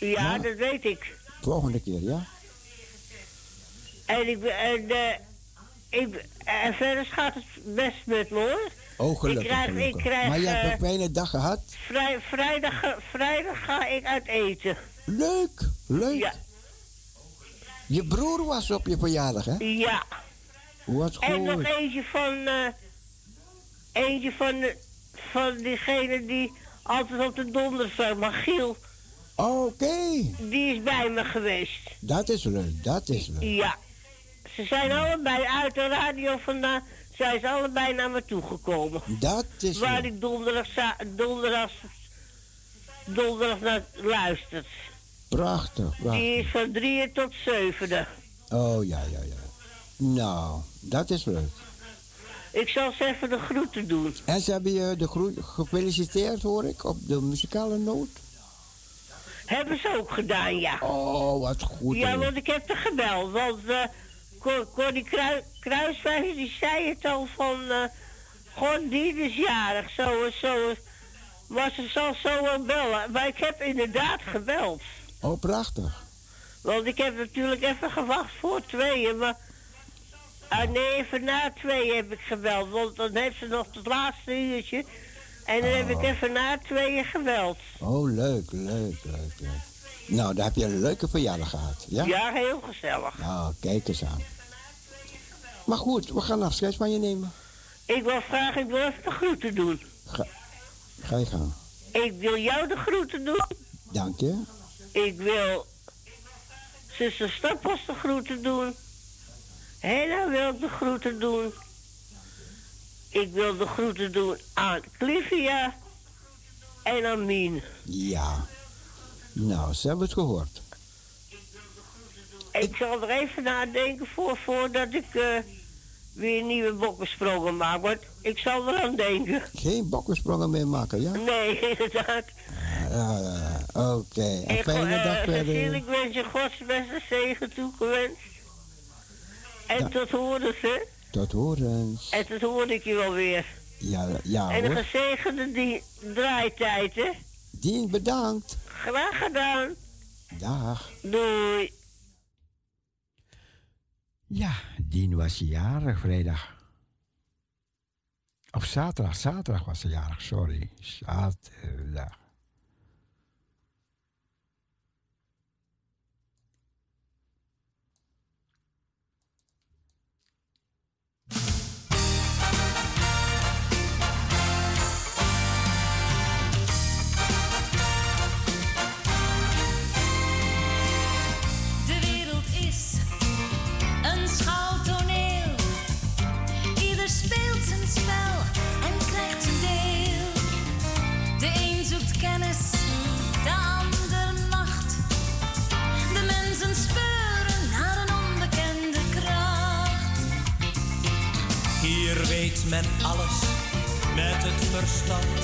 Ja, Ja. dat weet ik. Volgende keer, ja? En ik en, eh, ik, en verder gaat het best met me hoor. Oh, gelukkig. Ik krijg- ik gelukkig. krijg, maar je hebt eh, een fijne dag gehad. Vrij, vrijdag, vrijdag ga ik uit eten. Leuk, leuk. Ja, Je broer was op je verjaardag, hè? ja. Wat En nog goed. eentje van, eh, eentje van, de, van diegene die altijd op de donderdag, maar Giel, Oké, die is bij me geweest. dat is leuk, dat is leuk. Ja. Ze zijn allebei uit de radio vandaan, zijn ze allebei naar me toegekomen. Dat is Waar leuk. ik donderdag, donderdag, donderdag naar luistert. Prachtig, Die is van drieën tot zevende. Oh, ja, ja, ja. Nou, dat is leuk. Ik zal ze even de groeten doen. En ze hebben je de groet gefeliciteerd, hoor ik, op de muzikale noot. Hebben ze ook gedaan, ja. Oh, wat goed. Ja, want ik heb er gebeld. Want Corrie Krui- Kruiswijs die zei het al van... eh God, die is jarig, zo en zo. Maar ze zal zo wel bellen. Maar ik heb inderdaad gebeld. Oh, prachtig. Want ik heb natuurlijk even gewacht voor tweeën. Maar ah, nee, even na tweeën heb ik gebeld. Want dan heeft ze nog het laatste uurtje. En dan heb ik even na tweeën gebeld. Oh, leuk, leuk, leuk, leuk. Nou, daar heb je een leuke verjaardag gehad, ja? Ja, heel gezellig. Nou, kijk eens aan. Maar goed, we gaan afscheid van je nemen. Ik wil vragen, ik wil even de groeten doen. Ga, ga je gang. Ik wil jou de groeten doen. Dank je. Ik wil zuster Stappos de groeten doen. Hela wil ik de groeten doen. Ik wil de groeten doen aan Clivia en aan Mien. Ja. Nou, ze hebben het gehoord. Ik zal er even nadenken voor, voordat ik eh, weer nieuwe bokkensprongen maak. Want ik zal eraan denken. Geen bokkensprongen meer maken, ja? Nee, inderdaad. Ah, Oké, een En fijne eh, dag verder. ik wens je Gods beste zegen toegewenst. En Ja. tot horens, hè? Tot horens. En tot hoorde ik je wel weer. Ja, ja en een hoor. gezegende die draaitijd, hè? Dien, bedankt. Graag gedaan. Dag. Doei. Ja, Dien was jarig vrijdag. Of zaterdag, zaterdag was ze jarig, sorry. Zaterdag. Men alles met het verstand.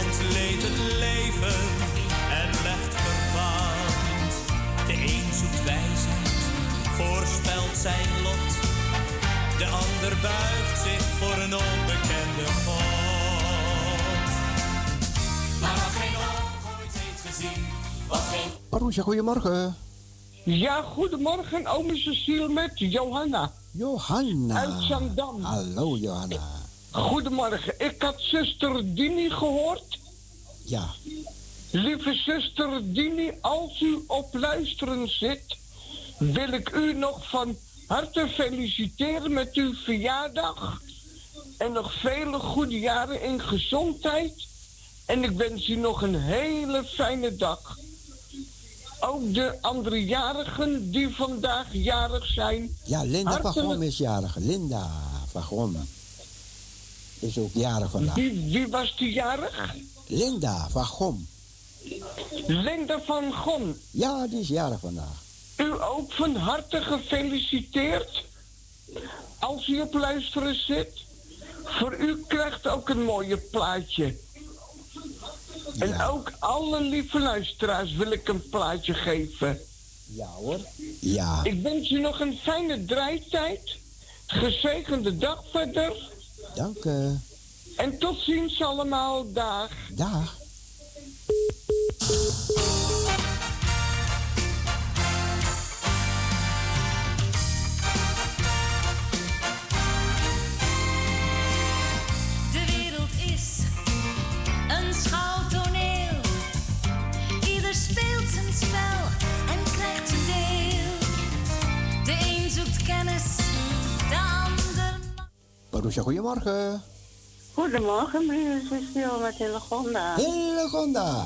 Ontleedt het leven en legt verband. De een zoekt wijsheid, voorspelt zijn lot. De ander buigt zich voor een onbekende God. Maar wat geen oog ooit heeft gezien, wat geen Marusha, goedemorgen. Ja, goedemorgen, ome Cecile met Johanna. Johanna. Uit Zandam. Hallo, Johanna. Goedemorgen, ik had zuster Dini gehoord. Ja, Lieve zuster Dini, als u op luisteren zit, wil ik u nog van harte feliciteren met uw verjaardag. En nog vele goede jaren in gezondheid. En ik wens u nog een hele fijne dag. Ook de andere jarigen die vandaag jarig zijn. ja Linda van Gom is jarig. Linda van Gom. Is ook jarig vandaag. Wie, wie was die jarig? Linda van Gom. Linda van Gon. Ja, die is jarig vandaag. U ook van harte gefeliciteerd. als u op luisteren zit, voor u krijgt ook een mooie plaatje. En ook alle lieve luisteraars wil ik een plaatje geven. Ja hoor. Ja. Ik wens u nog een fijne draaitijd. Gezegende dag verder. Dank u. En tot ziens allemaal. Dag. Dag. Marusha, goedemorgen. Goedemorgen, meneer Cecile met Hillegonda. Hillegonda.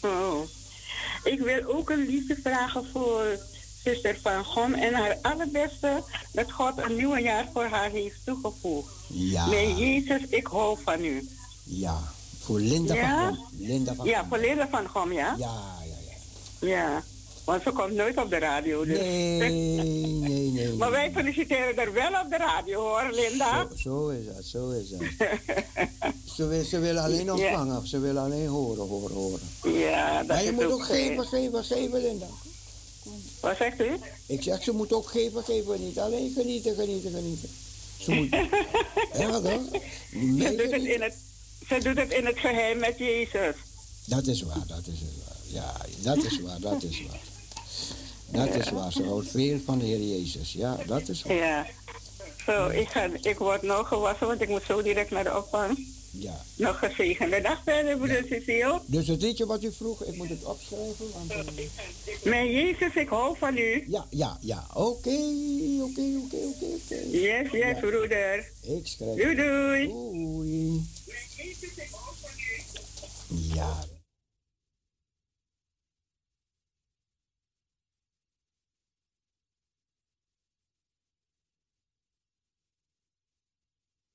Oh. Ik wil ook een liedje vragen voor zuster Van Gom en haar allerbeste dat God een nieuw jaar voor haar heeft toegevoegd. Ja. Mijn Jezus, ik hou van u. Ja. Voor Linda Ja? van Gom. Linda van Ja, Gom. voor Linda Van Gom, ja? Ja, ja, ja. Ja, want ze komt nooit op de radio. Dus. Nee, nee, nee. nee. maar wij feliciteren er wel op de radio hoor, Linda. Zo, zo is dat, zo is dat. ze, wil, ze willen alleen Ja. ontvangen, ze willen alleen horen, horen, horen. Ja, dat Maar je is moet ook geven, geven, geven, Linda. Wat zegt u? Ik zeg, ze moet ook geven, geven, niet alleen genieten, genieten, genieten. Ze moet... ja, toch? Ze doet, het in het, ze doet het in het geheim met Jezus. Dat is waar, dat is waar. Ja, dat is waar, dat is waar. Dat is waar, ze houdt veel van de Heer Jezus. Ja, dat is waar. Ja. Zo, ik, ga, ik word nog gewassen, want ik moet zo direct naar de opvang. Ja. Nog gezegende dag verder, broeder Cecile. Dus het liedje wat u vroeg, ik moet het opschrijven. Want, eh, Mijn Jezus, ik hou van u. ja, ja, ja. Oké, oké, oké, oké, oké. Yes, yes, broeder. Ik schrijf. Doei, doei. Doei. Ja.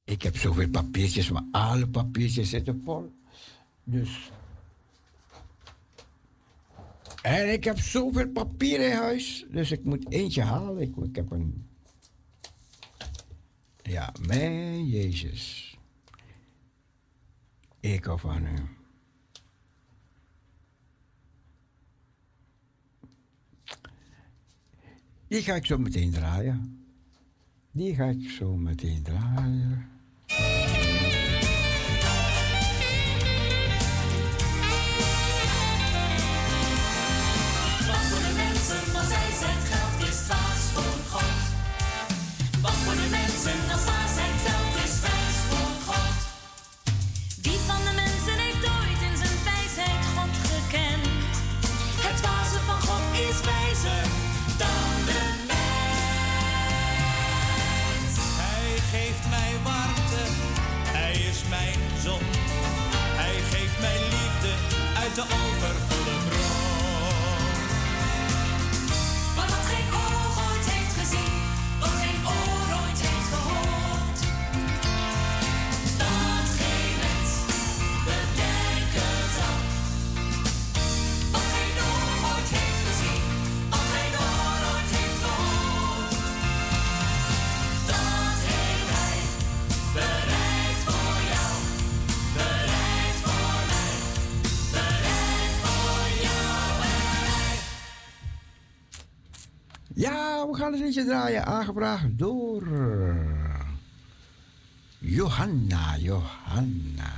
Ik heb zoveel papiertjes, maar alle papiertjes zitten vol. Dus. En ik heb zoveel papier in huis, dus ik moet eentje halen. Ik, ik heb een. Ja, mijn Jezus. Ik hou van u. Die ga ik zo meteen draaien. Die ga ik zo meteen draaien. Yeah. Uit de Ja, we gaan een liedje draaien, aangevraagd door eh, Johanna, Johanna.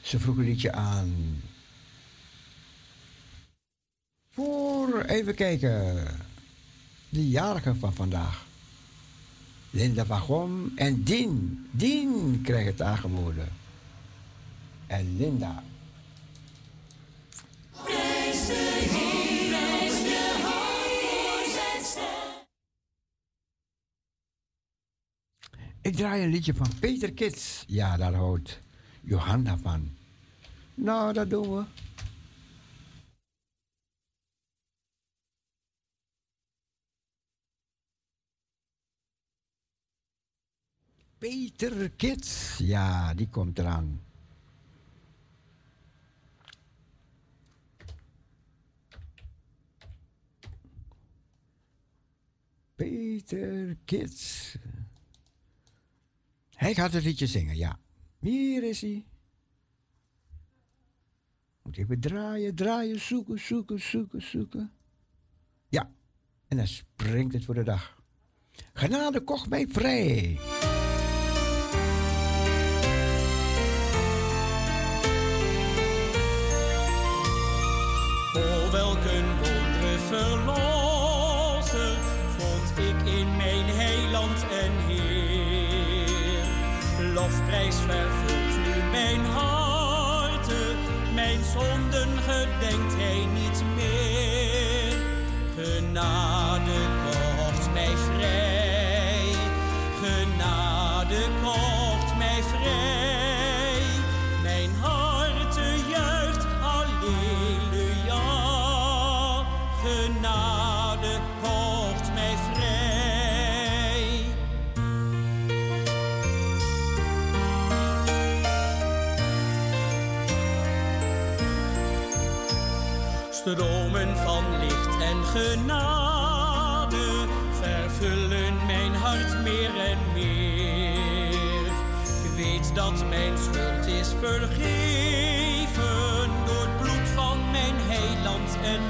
Ze vroeg een liedje aan. Voor, even kijken, de jarige van vandaag. Linda van Gom en Dien. Dien krijgt het aangeboden. En Linda. Prijs Ik draai een liedje van Peter Kits. Ja, daar houdt Johanna van. Nou, dat doen we. Peter Kits. Ja, die komt eraan. Peter Kids. Hij gaat het liedje zingen, ja. Hier is hij. Moet even draaien, draaien, zoeken, zoeken, zoeken, zoeken. Ja, en dan springt het voor de dag. Genade kocht mij vrij. Lofprijs vervult nu mijn hart, mijn zonden gedenkt hij niet meer. Genade genade vervullen mijn hart meer en meer. Ik weet dat mijn schuld is vergeven door het bloed van mijn heiland en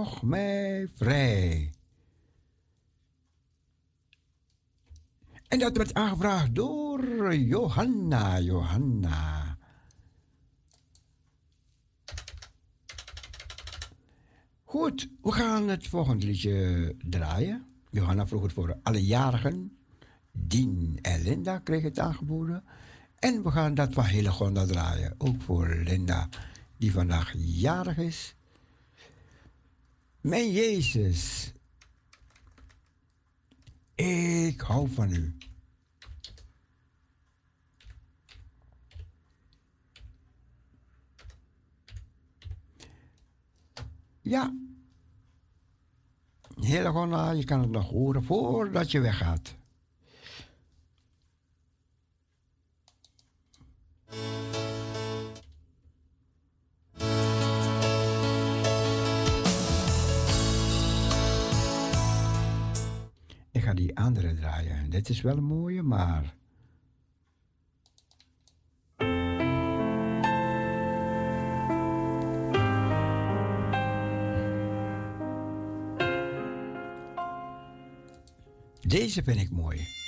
Kocht mij vrij. En dat werd aangevraagd door Johanna. Johanna. Goed, we gaan het volgende liedje draaien. Johanna vroeg het voor alle jarigen. Dien en Linda kregen het aangeboden. En we gaan dat van Hillegonda draaien. Ook voor Linda, die vandaag jarig is. Mijn Jezus, ik hou van u. Ja. Hillegonda, je kan het nog horen voordat je weggaat. Ik ga die andere draaien. Dit is wel een mooie, maar. Deze vind ik mooi.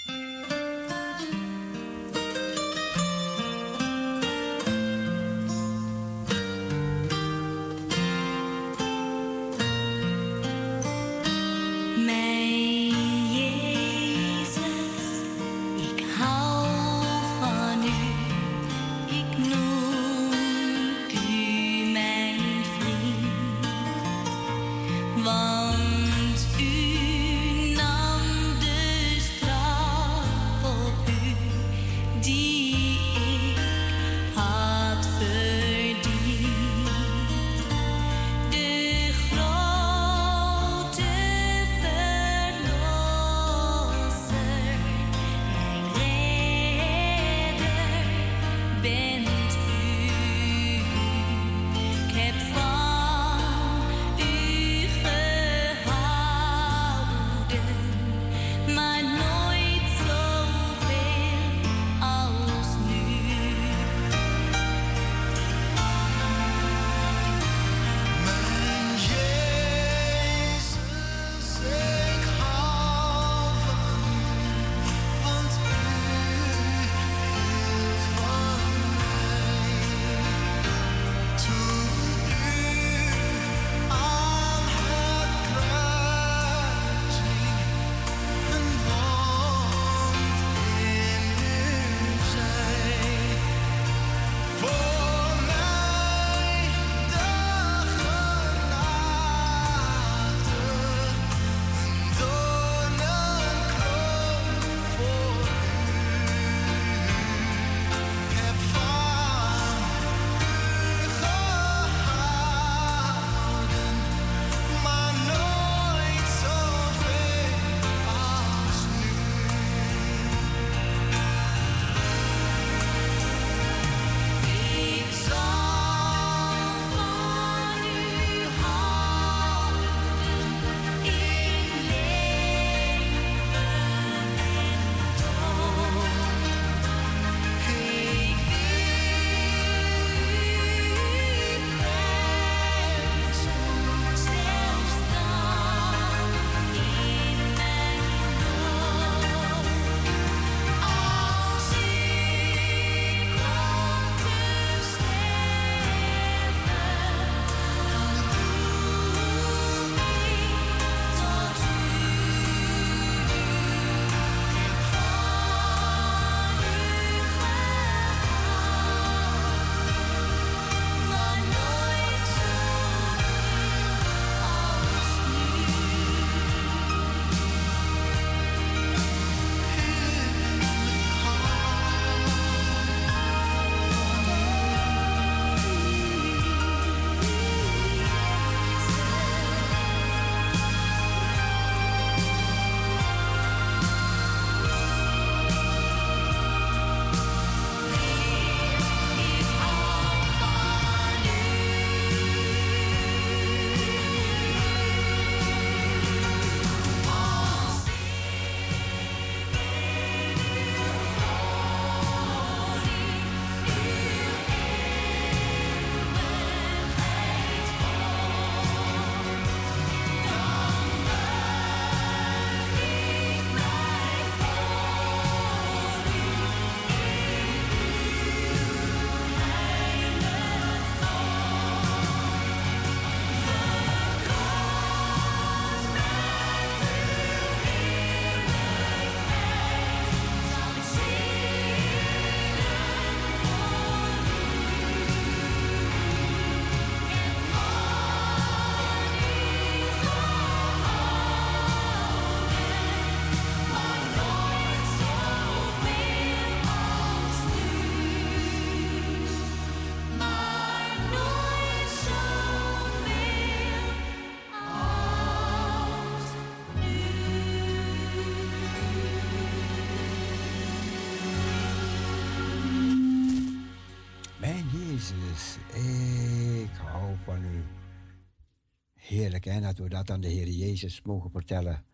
Heerlijk hè, dat we dat aan de Heer Jezus mogen vertellen.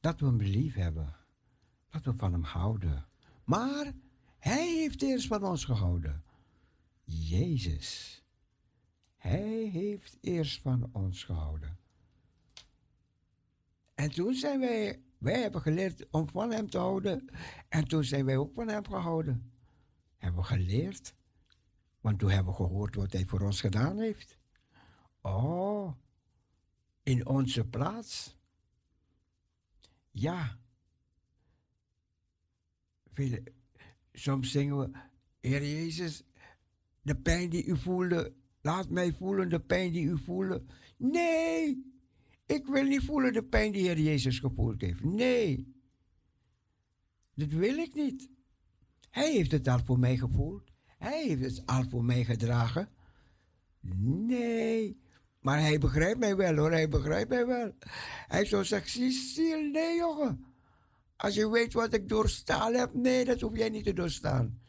Dat we hem lief hebben. Dat we van hem houden. Maar hij heeft eerst van ons gehouden. Jezus. Hij heeft eerst van ons gehouden. En toen zijn wij, wij hebben geleerd om van hem te houden. En toen zijn wij ook van hem gehouden. Hebben we geleerd. Want toen hebben we gehoord wat hij voor ons gedaan heeft. Oh, in onze plaats. Ja. Soms zingen we, Heer Jezus, de pijn die u voelde, laat mij voelen de pijn die u voelde. Nee, ik wil niet voelen de pijn die Heer Jezus gevoeld heeft. Nee, dat wil ik niet. Hij heeft het al voor mij gevoeld. Hij heeft het al voor mij gedragen. Nee, maar hij begrijpt mij wel hoor, hij begrijpt mij wel. Hij zou zeggen, Cecile, nee jongen. Als je weet wat ik doorstaan heb, nee, dat hoef jij niet te doorstaan.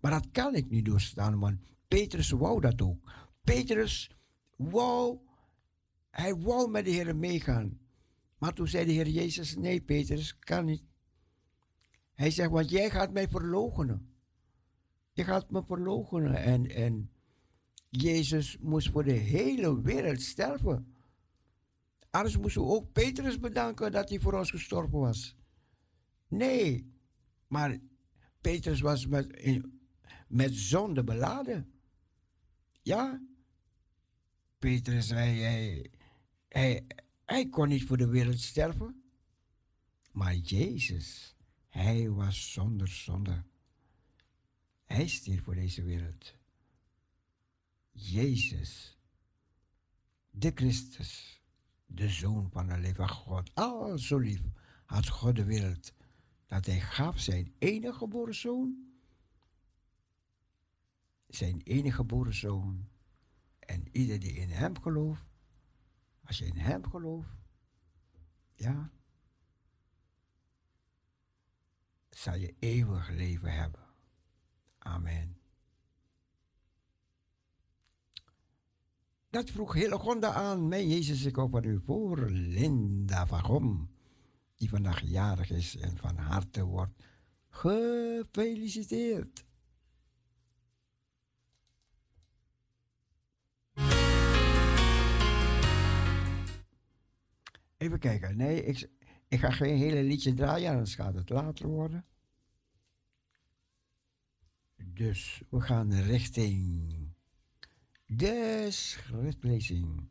Maar dat kan ik niet doorstaan, want Petrus wou dat ook. Petrus wou, hij wou met de Heer meegaan. Maar toen zei de Heer Jezus, nee Petrus, kan niet. Hij zegt, want jij gaat mij verloochenen. Je gaat me verloochenen. En, en Jezus moest voor de hele wereld sterven. Anders moesten we ook Petrus bedanken dat hij voor ons gestorven was. Nee, maar Petrus was met, met zonde beladen. Ja, Petrus, hij, hij, hij kon niet voor de wereld sterven. Maar Jezus, hij was zonder zonde. Hij stierf voor deze wereld. Jezus, de Christus, de Zoon van de levende God, al zo lief had God de wereld, dat hij gaf zijn enige geboren zoon, zijn enige geboren zoon, en ieder die in hem gelooft, als je in hem gelooft, ja, zal je eeuwig leven hebben. Amen. Dat vroeg Hillegonda aan mij, Jezus, ik van u voor Linda van Gom, die vandaag jarig is en van harte wordt gefeliciteerd. Even kijken. Nee, ik, ik ga geen hele liedje draaien, anders gaat het later worden. Dus we gaan richting de schriftlezing.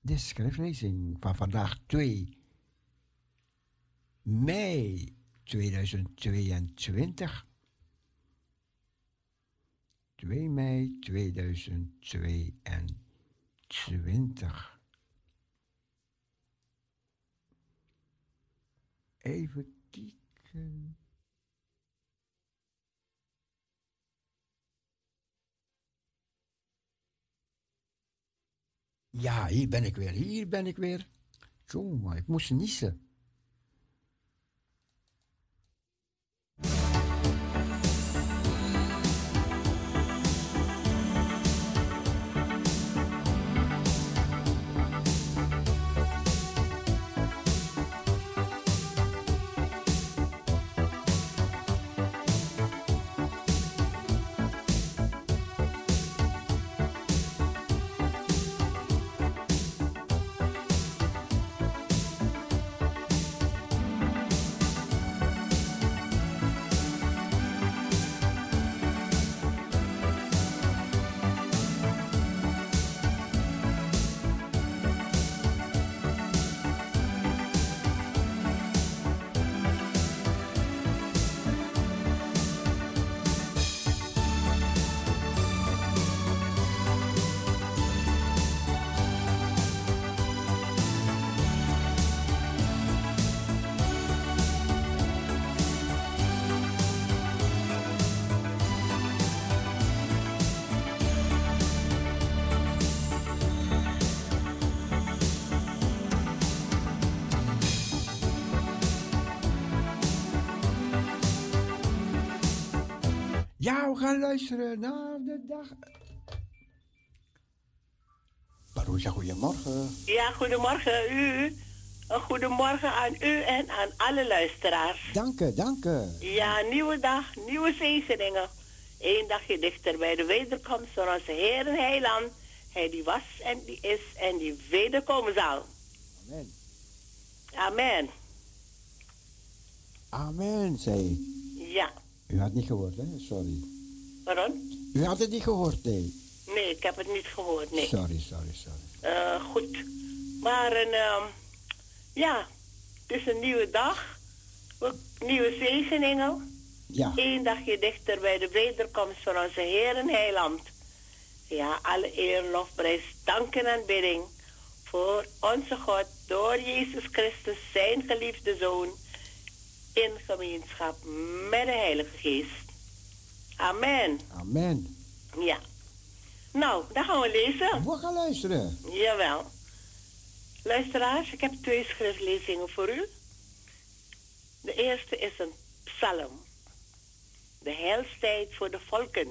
De schriftlezing van vandaag 2 mei 2022. 2 mei 2022. Even kijken. Ja, hier ben ik weer, hier ben ik weer. Jongen, ik moest niezen. Ja, we gaan luisteren naar de dag. Marusha, goedemorgen. Ja, goedemorgen u. Een goedemorgen aan u en aan alle luisteraars. Dank u, dank u. Ja, nieuwe dag, nieuwe zegeningen. Eén dagje dichter bij de wederkomst van onze Heer en Heiland. Hij die was en die is en die wederkomen zal. Amen. Amen. Amen, zei Ja, U had niet gehoord, hè? Sorry. waarom? U had het niet gehoord, nee. Nee, ik heb het niet gehoord, nee. Sorry, sorry, sorry. Eh, goed. Maar een, ehm, ja, het is een nieuwe dag. Nieuwe zegeningen. Ja. Eén dagje dichter bij de wederkomst van onze Heer en Heiland. Ja, alle eer, lofprijs, dank en aanbidding voor onze God door Jezus Christus, zijn geliefde Zoon, in gemeenschap met de Heilige Geest. Amen. Amen. Ja. Nou, dan gaan we lezen. We gaan luisteren. Jawel. Luisteraars, ik heb twee schriftlezingen voor u. De eerste is een psalm. De heilstijd voor de volken.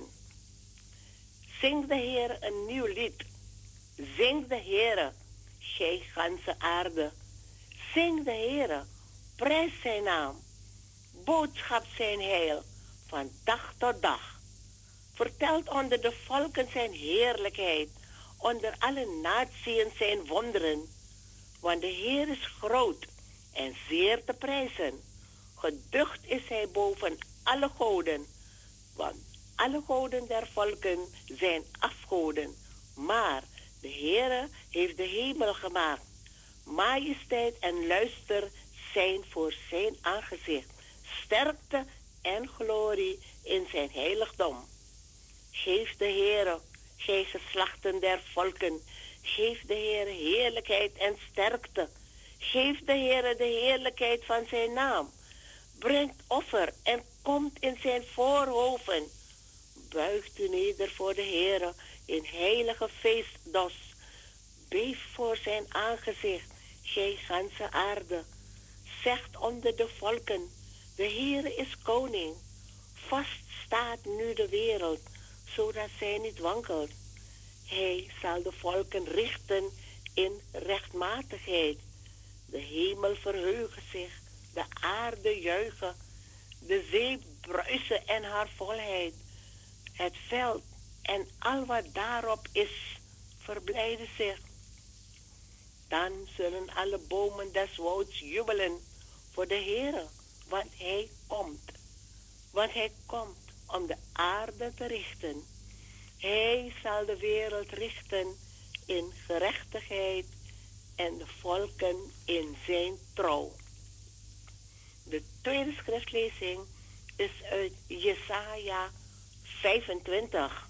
Zing de Heer een nieuw lied. Zing de Heer, gij ganse aarde. Zing de Heer, prijs zijn naam. Boodschap zijn heil, van dag tot dag. Vertelt onder de volken zijn heerlijkheid, onder alle naties zijn wonderen. Want de Heer is groot en zeer te prijzen. Geducht is hij boven alle goden, want alle goden der volken zijn afgoden. Maar de Heere heeft de hemel gemaakt. Majesteit en luister zijn voor zijn aangezicht. Sterkte en glorie in zijn heiligdom. Geef de Heere, gij geslachten der volken, geef de Heere heerlijkheid en sterkte. Geef de Heere de heerlijkheid van zijn naam. Brengt offer en komt in zijn voorhoven. Buigt u neder voor de Heere in heilige feestdos. Beef voor zijn aangezicht, gij ganse aarde. Zegt onder de volken, de Heere is koning. Vast staat nu de wereld, zodat zij niet wankelt. Hij zal de volken richten in rechtmatigheid. De hemel verheugen zich, de aarde juichen, de zee bruisen en haar volheid. Het veld en al wat daarop is, verblijden zich. Dan zullen alle bomen des wouds jubelen voor de Heere, want hij komt. Want hij komt om de aarde te richten. Hij zal de wereld richten in gerechtigheid en de volken in zijn trouw. De tweede schriftlezing is uit Jesaja 25.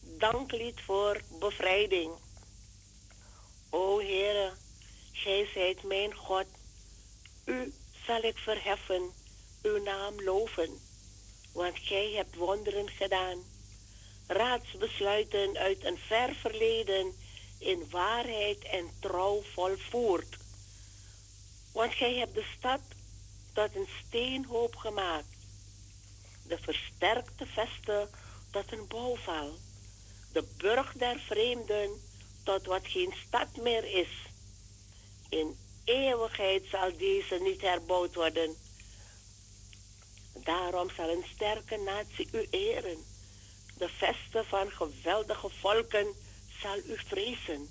Danklied voor bevrijding. O Heere, gij zijt mijn God. U zal ik verheffen, uw naam loven. Want gij hebt wonderen gedaan. Raadsbesluiten uit een ver verleden in waarheid en trouw volvoerd. Want gij hebt de stad tot een steenhoop gemaakt. De versterkte vesten tot een bouwval. De burg der vreemden tot wat geen stad meer is. In eeuwigheid zal deze niet herbouwd worden. Daarom zal een sterke natie u eren. De vesten van geweldige volken zal u vrezen.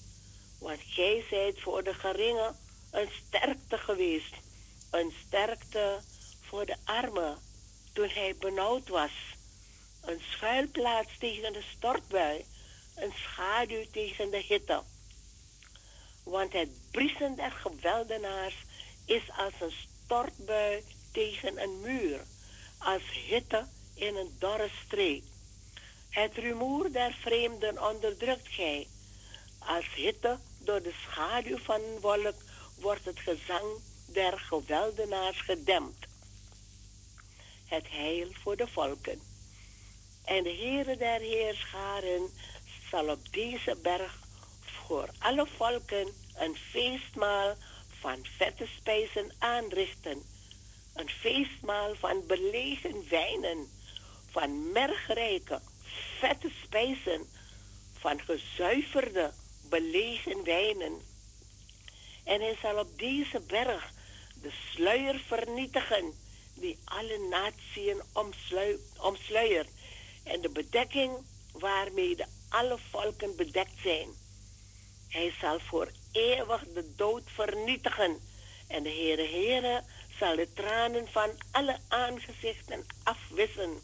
Want gij zijt voor de geringe een sterkte geweest. Een sterkte voor de arme toen hij benauwd was. Een schuilplaats tegen de stortbui. Een schaduw tegen de hitte. Want het briesen der geweldenaars is als een stortbui tegen een muur. Als hitte in een dorre streek. Het rumoer der vreemden onderdrukt gij. Als hitte door de schaduw van een wolk wordt het gezang der geweldenaars gedempt. Het heil voor de volken. En de Heere der Heerscharen zal op deze berg voor alle volken een feestmaal van vette spijzen aanrichten. Een feestmaal van belegen wijnen, van mergrijke, vette spijzen, van gezuiverde, belegen wijnen. En hij zal op deze berg de sluier vernietigen die alle natieën omslui- omsluiert en de bedekking waarmee de alle volken bedekt zijn. Hij zal voor eeuwig de dood vernietigen en de Heere Heere zal de tranen van alle aangezichten afwissen.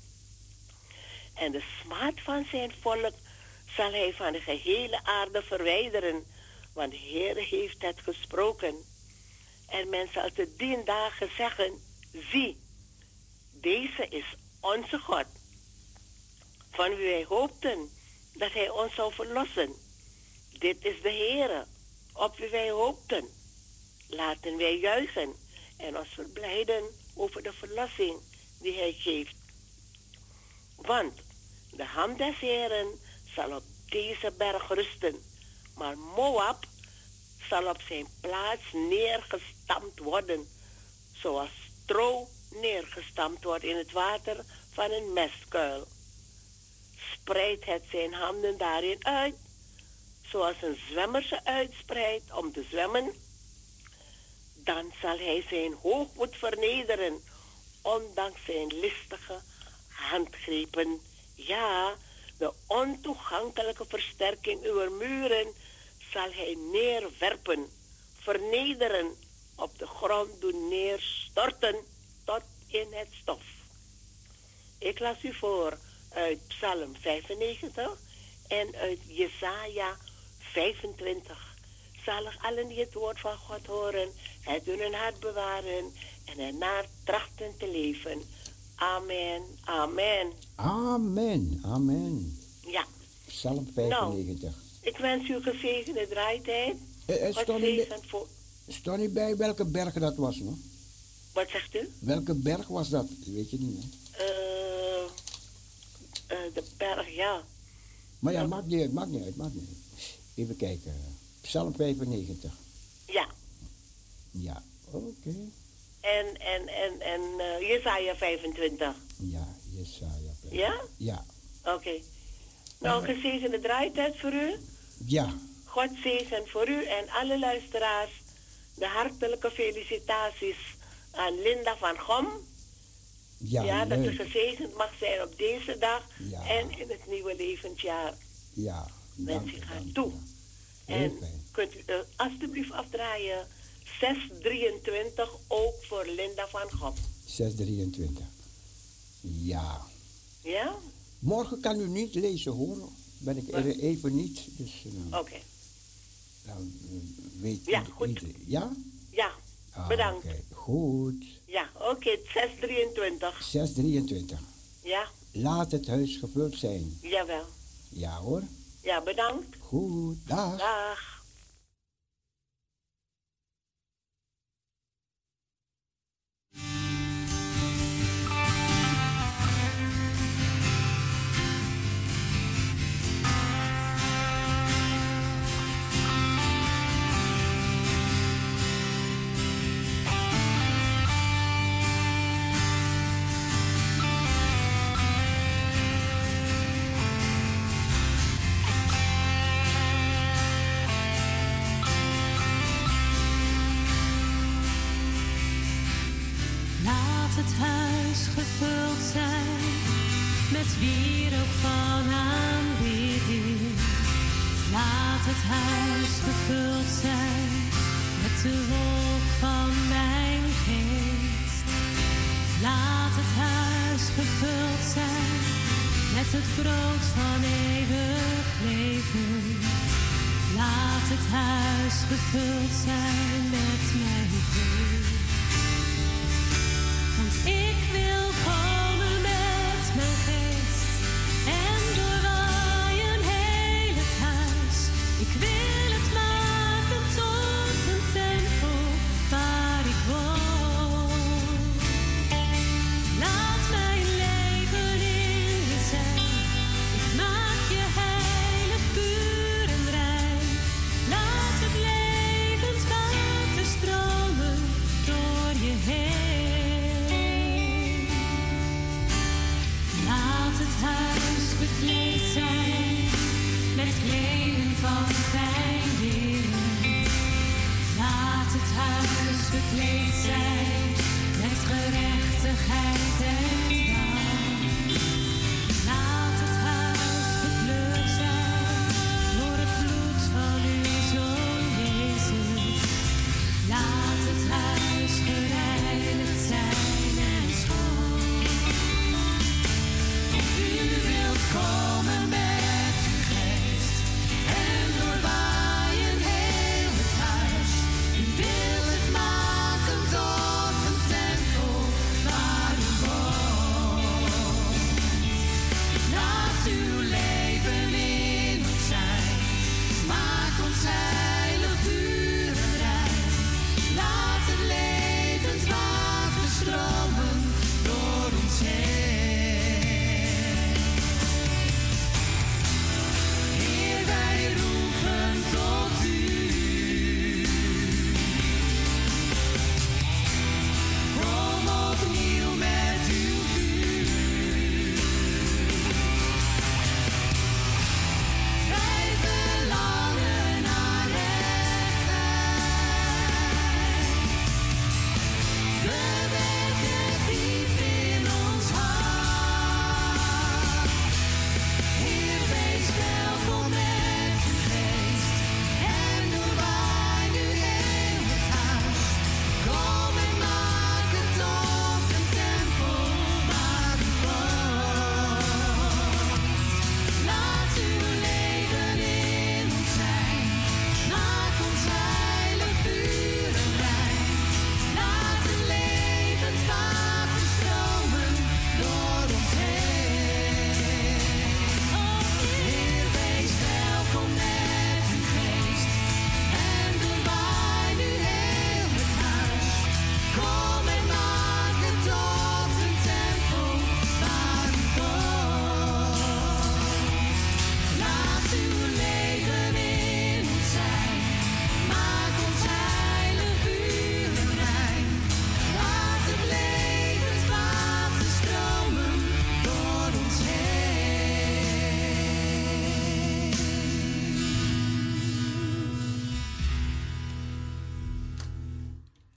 En de smaad van zijn volk zal hij van de gehele aarde verwijderen, want de Heere heeft het gesproken. En men zal te dien dagen zeggen, zie, deze is onze God, van wie wij hoopten dat hij ons zou verlossen. Dit is de Heere, op wie wij hoopten. Laten wij juichen en ons verblijden over de verlossing die hij geeft. Want de hand des Heren zal op deze berg rusten, maar Moab zal op zijn plaats neergestampt worden, zoals stro neergestampt wordt in het water van een mestkuil. Spreidt het zijn handen daarin uit, zoals een zwemmer ze uitspreidt om te zwemmen, dan zal hij zijn hoogmoed vernederen, ondanks zijn listige handgrepen. Ja, de ontoegankelijke versterking uw muren zal hij neerwerpen, vernederen, op de grond doen neerstorten tot in het stof. Ik las u voor uit Psalm 95 en uit Jesaja 25. Zalig allen die het woord van God horen, het hun hart bewaren en ernaar trachten te leven. Amen, amen. Amen, amen. Ja, Psalm 95. ik wens u gezegende draaitijd. Eh, eh, stond niet, zegen voor... stond niet bij welke berg dat was, no? Wat zegt u? Welke berg was dat? Weet je niet, hè? Eh, eh, de berg, ja. Maar ja, maakt niet uit, maakt niet uit, maakt niet uit. Even kijken. Psalm 95. Ja. Ja, oké. En, en, en, en eh, Jesaja 25. Ja, Jesaja. Ja? Ja, Oké. Nou, een gezegende draaitijd voor u. ja. God zegen voor u en alle luisteraars. De hartelijke felicitaties aan Linda van Gom. Ja, dat ze gezegend mag zijn op deze dag Ja. en in het nieuwe levensjaar. Ja, Dank u. toe. En kunt u eh, alstublieft afdraaien 623 ook voor Linda van Gom. 623. Ja. Ja? Morgen kan u niet lezen, hoor. Ben ik er even niet, dus eh, Oké. dan eh, weet Ja, goed. Ja? Ja, Ah, bedankt. Goed. Ja, oké, 623. 623. Ja, Laat het huis gevuld zijn. jawel. Ja hoor. Ja, bedankt. Goed. Dag. Dag.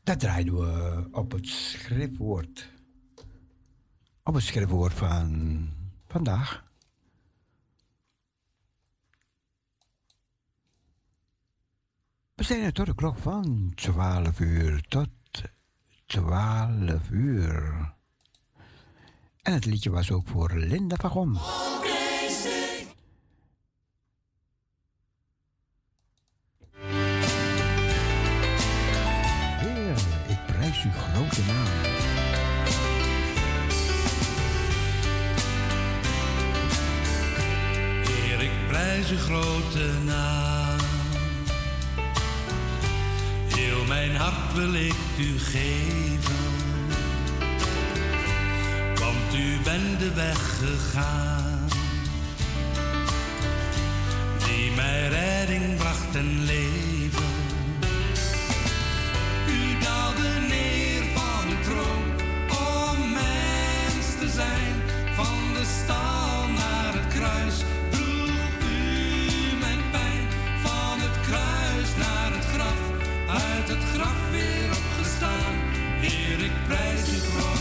Dat draaiden we op het schriftwoord. Op het schriftwoord van vandaag. We zijn er tot de klok van 12 uur tot 12 uur. En het liedje was ook voor Linda van Gom. is uw grote naam. Heer, ik prijs uw grote naam. Heel mijn hart wil ik u geven. Want u bent de weg gegaan. Die mij redding bracht en leven. Van de stal naar het kruis droeg u mijn pijn. Van het kruis naar het graf, uit het graf weer opgestaan. Heer, ik prijs u.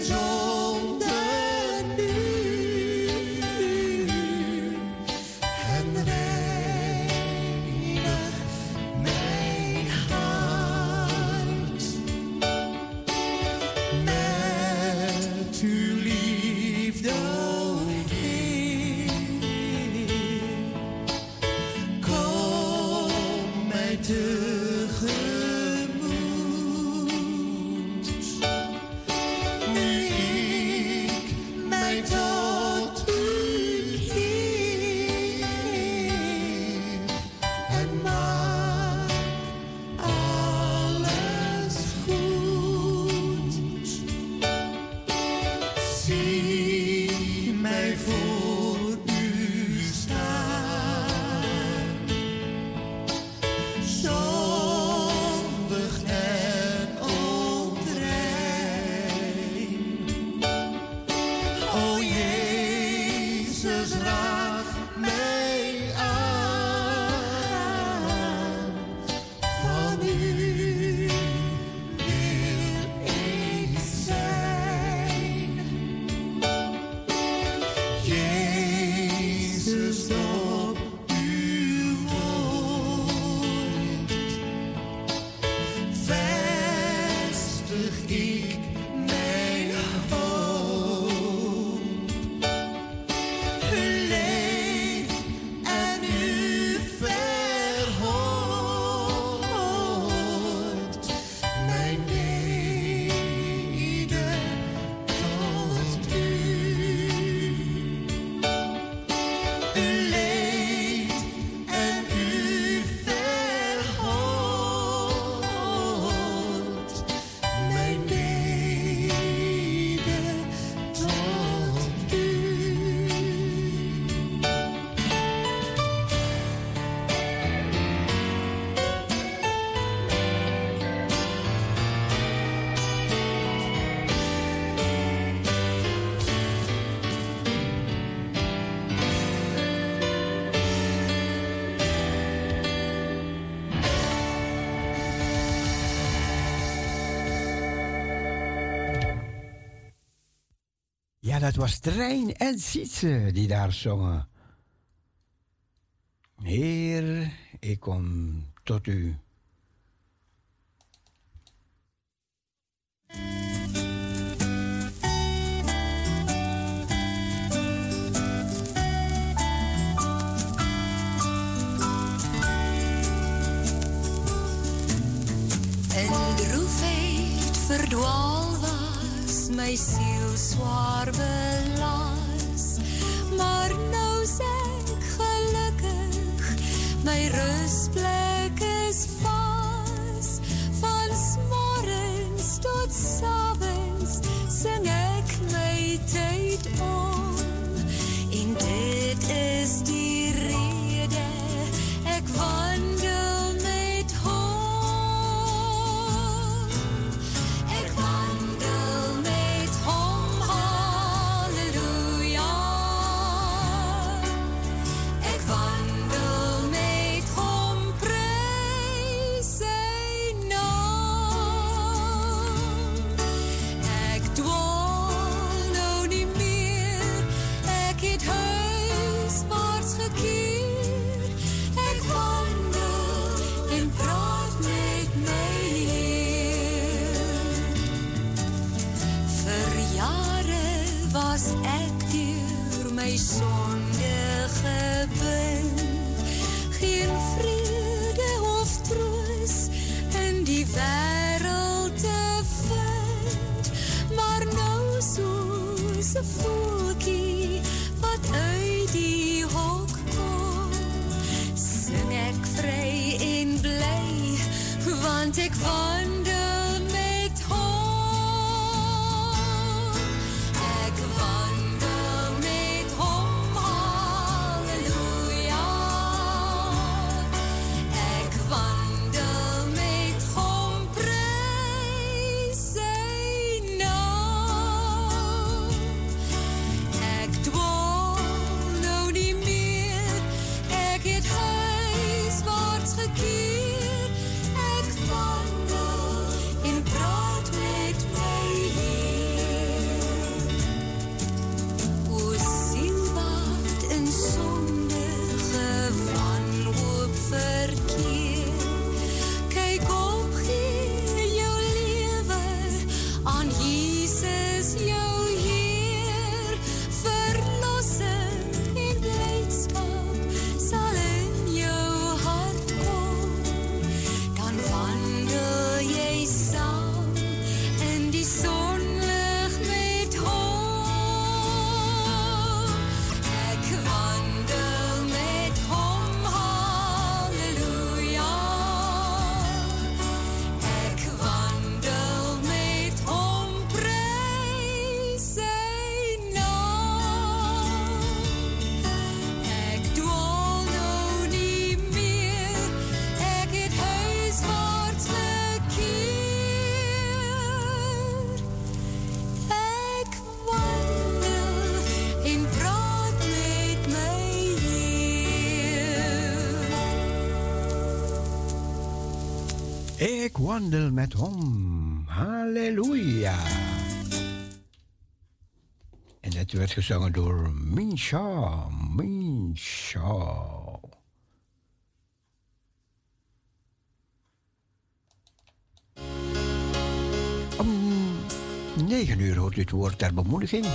You. dat was Trein en Sietse die daar zongen. Heer, ik kom tot u. wandel met hem, Halleluja. En dat werd gezongen door Minsha, Minsha. Om 9 uur hoort u het woord ter bemoediging.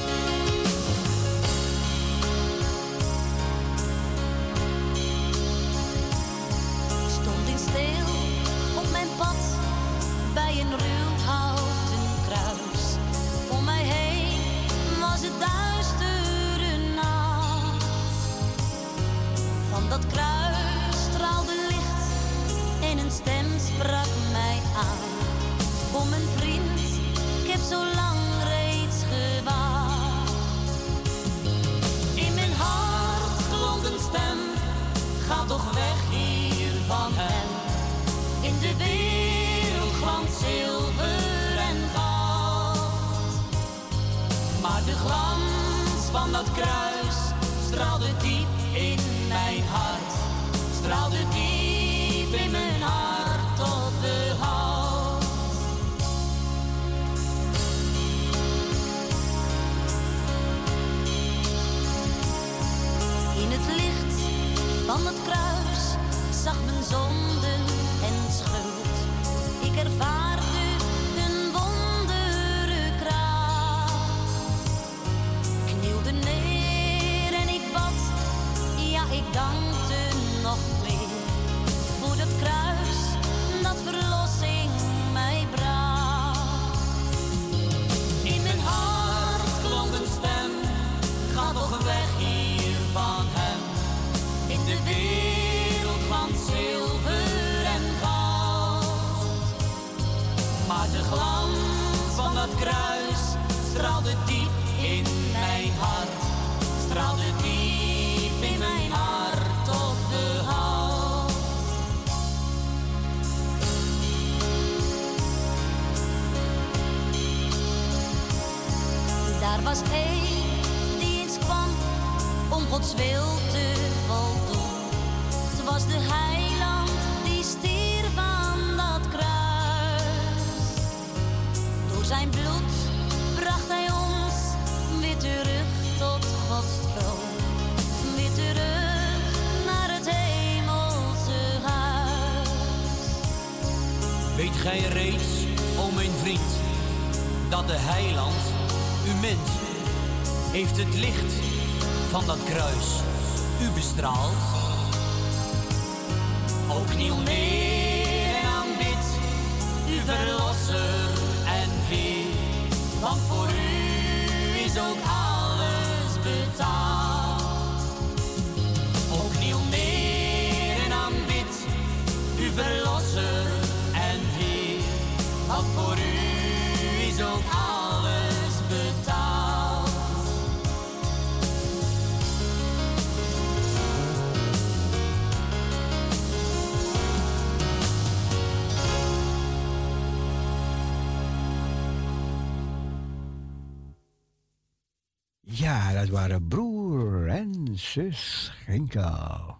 Zus Genkel.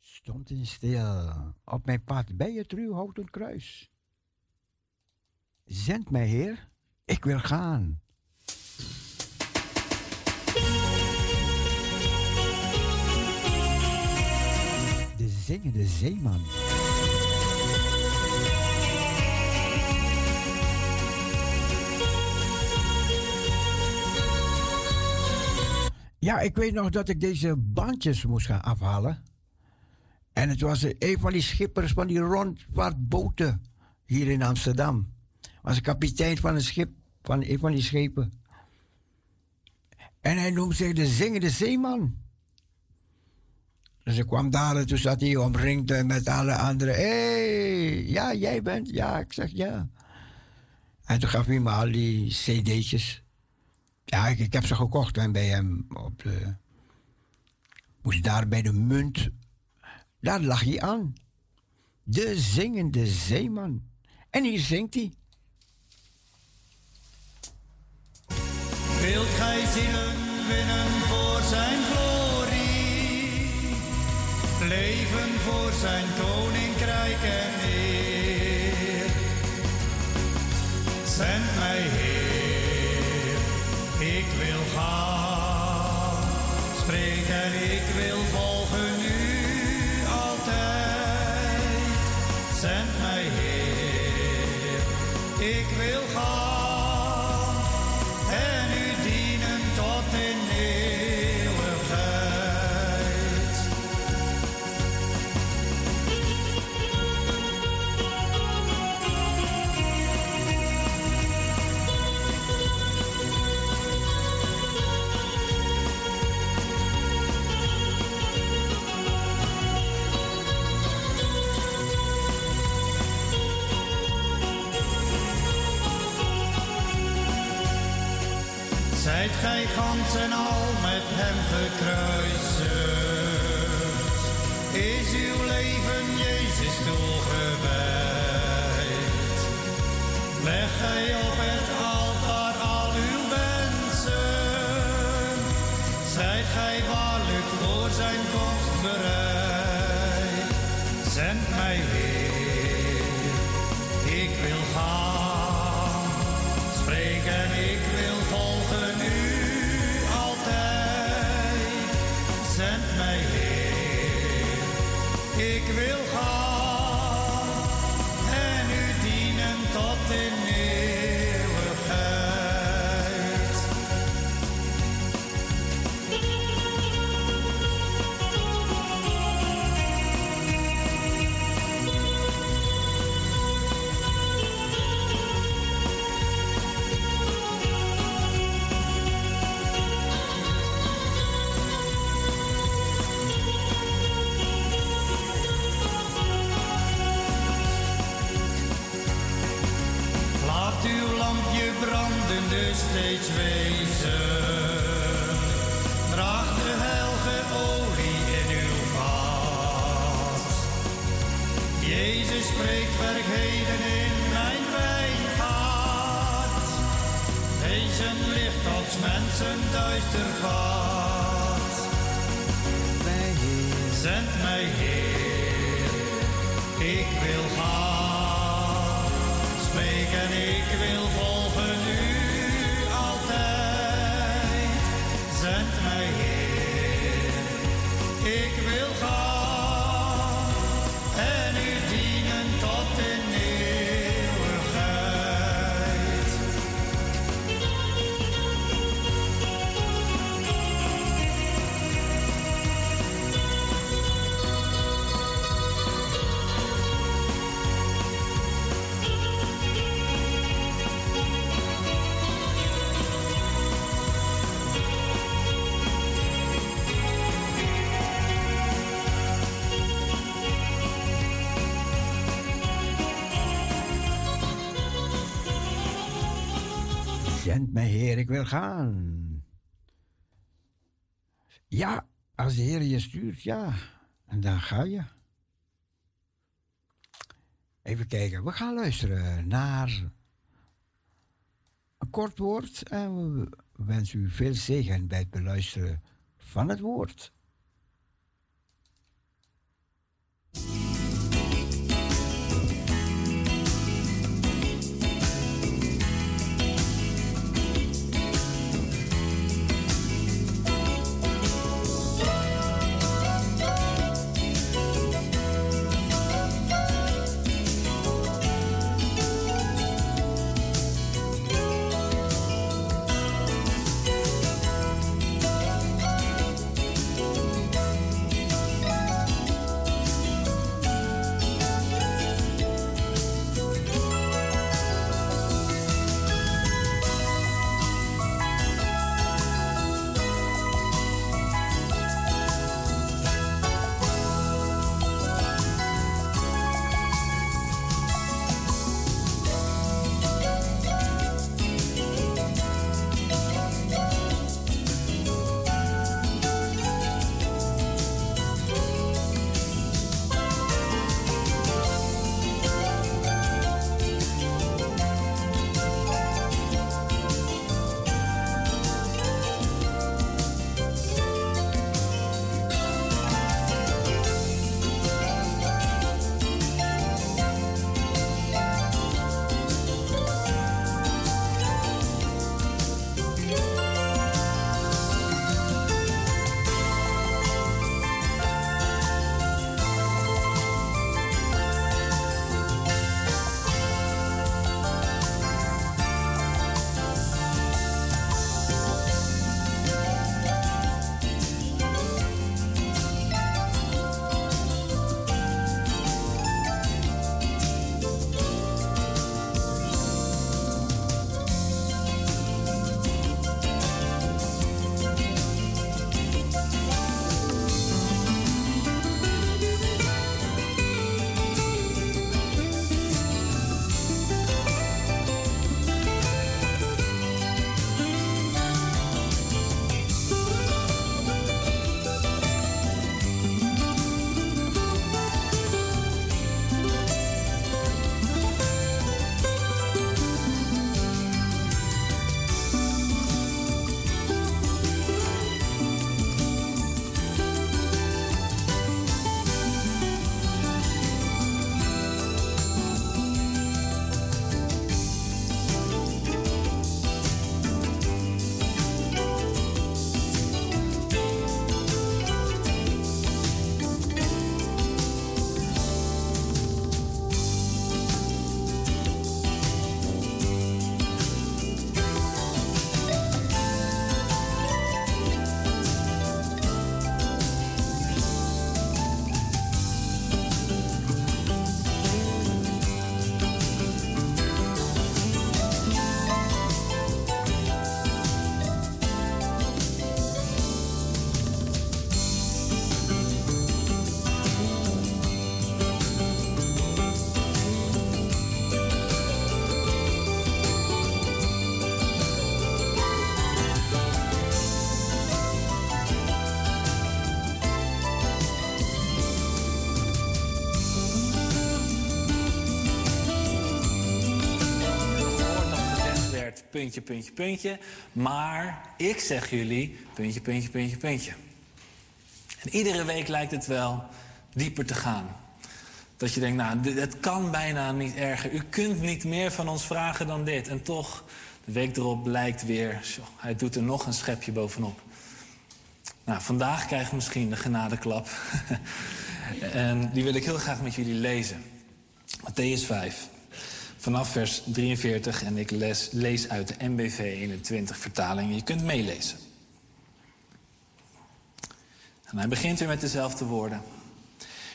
Stond in stil op mijn pad bij het ruwhouten kruis. Zend mij, Heer, ik wil gaan. De zingende zeeman. Ja, ik weet nog dat ik deze bandjes moest gaan afhalen. En het was een van die schippers van die rondvaartboten hier in Amsterdam. Was kapitein van een schip, van een van die schepen. En hij noemde zich de zingende zeeman. Dus ik kwam daar en toen zat hij omringd met alle anderen. Hey, ja, jij bent? Ja, ik zeg ja. En toen gaf hij me al die cd'tjes. Ja, ik, heb ze gekocht en bij hem op de... Moest daar bij de munt... Daar lag hij aan. De zingende zeeman. En hier zingt hij. Wilt gij zielen winnen voor zijn glorie? Leven voor zijn koninkrijk en eer. Zend mij, Heer, en ik wil volgen en al met hem gekruisigd? Is uw leven Jezus toegewijd? Leg gij op het altaar al uw wensen? Zijt gij waarlijk voor zijn komst bereid? Steeds wezen. Draag de heilige olie in uw vaat. Jezus spreekt werk heden in mijn wijngaard. Wees een licht als mensen duister pad. Zend mij Heer, ik wil gaan. Spreek en ik wil volgen u Ja, als de Heer je stuurt, ja. En dan ga je. Even kijken, we gaan luisteren naar een kort woord. En we wensen u veel zegen bij het beluisteren van het woord. Puntje, puntje, puntje. Maar ik zeg jullie, puntje, puntje, puntje, puntje. En iedere week lijkt het wel dieper te gaan. Dat je denkt, nou, het kan bijna niet erger. U kunt niet meer van ons vragen dan dit. En toch, de week erop blijkt weer, zo, hij doet er nog een schepje bovenop. Nou, vandaag krijg je misschien de genadeklap. en die wil ik heel graag met jullie lezen. Matthäus 5. Vanaf vers 43 en ik les, lees uit de MBV 21 vertaling. Je kunt meelezen. En hij begint weer met dezelfde woorden.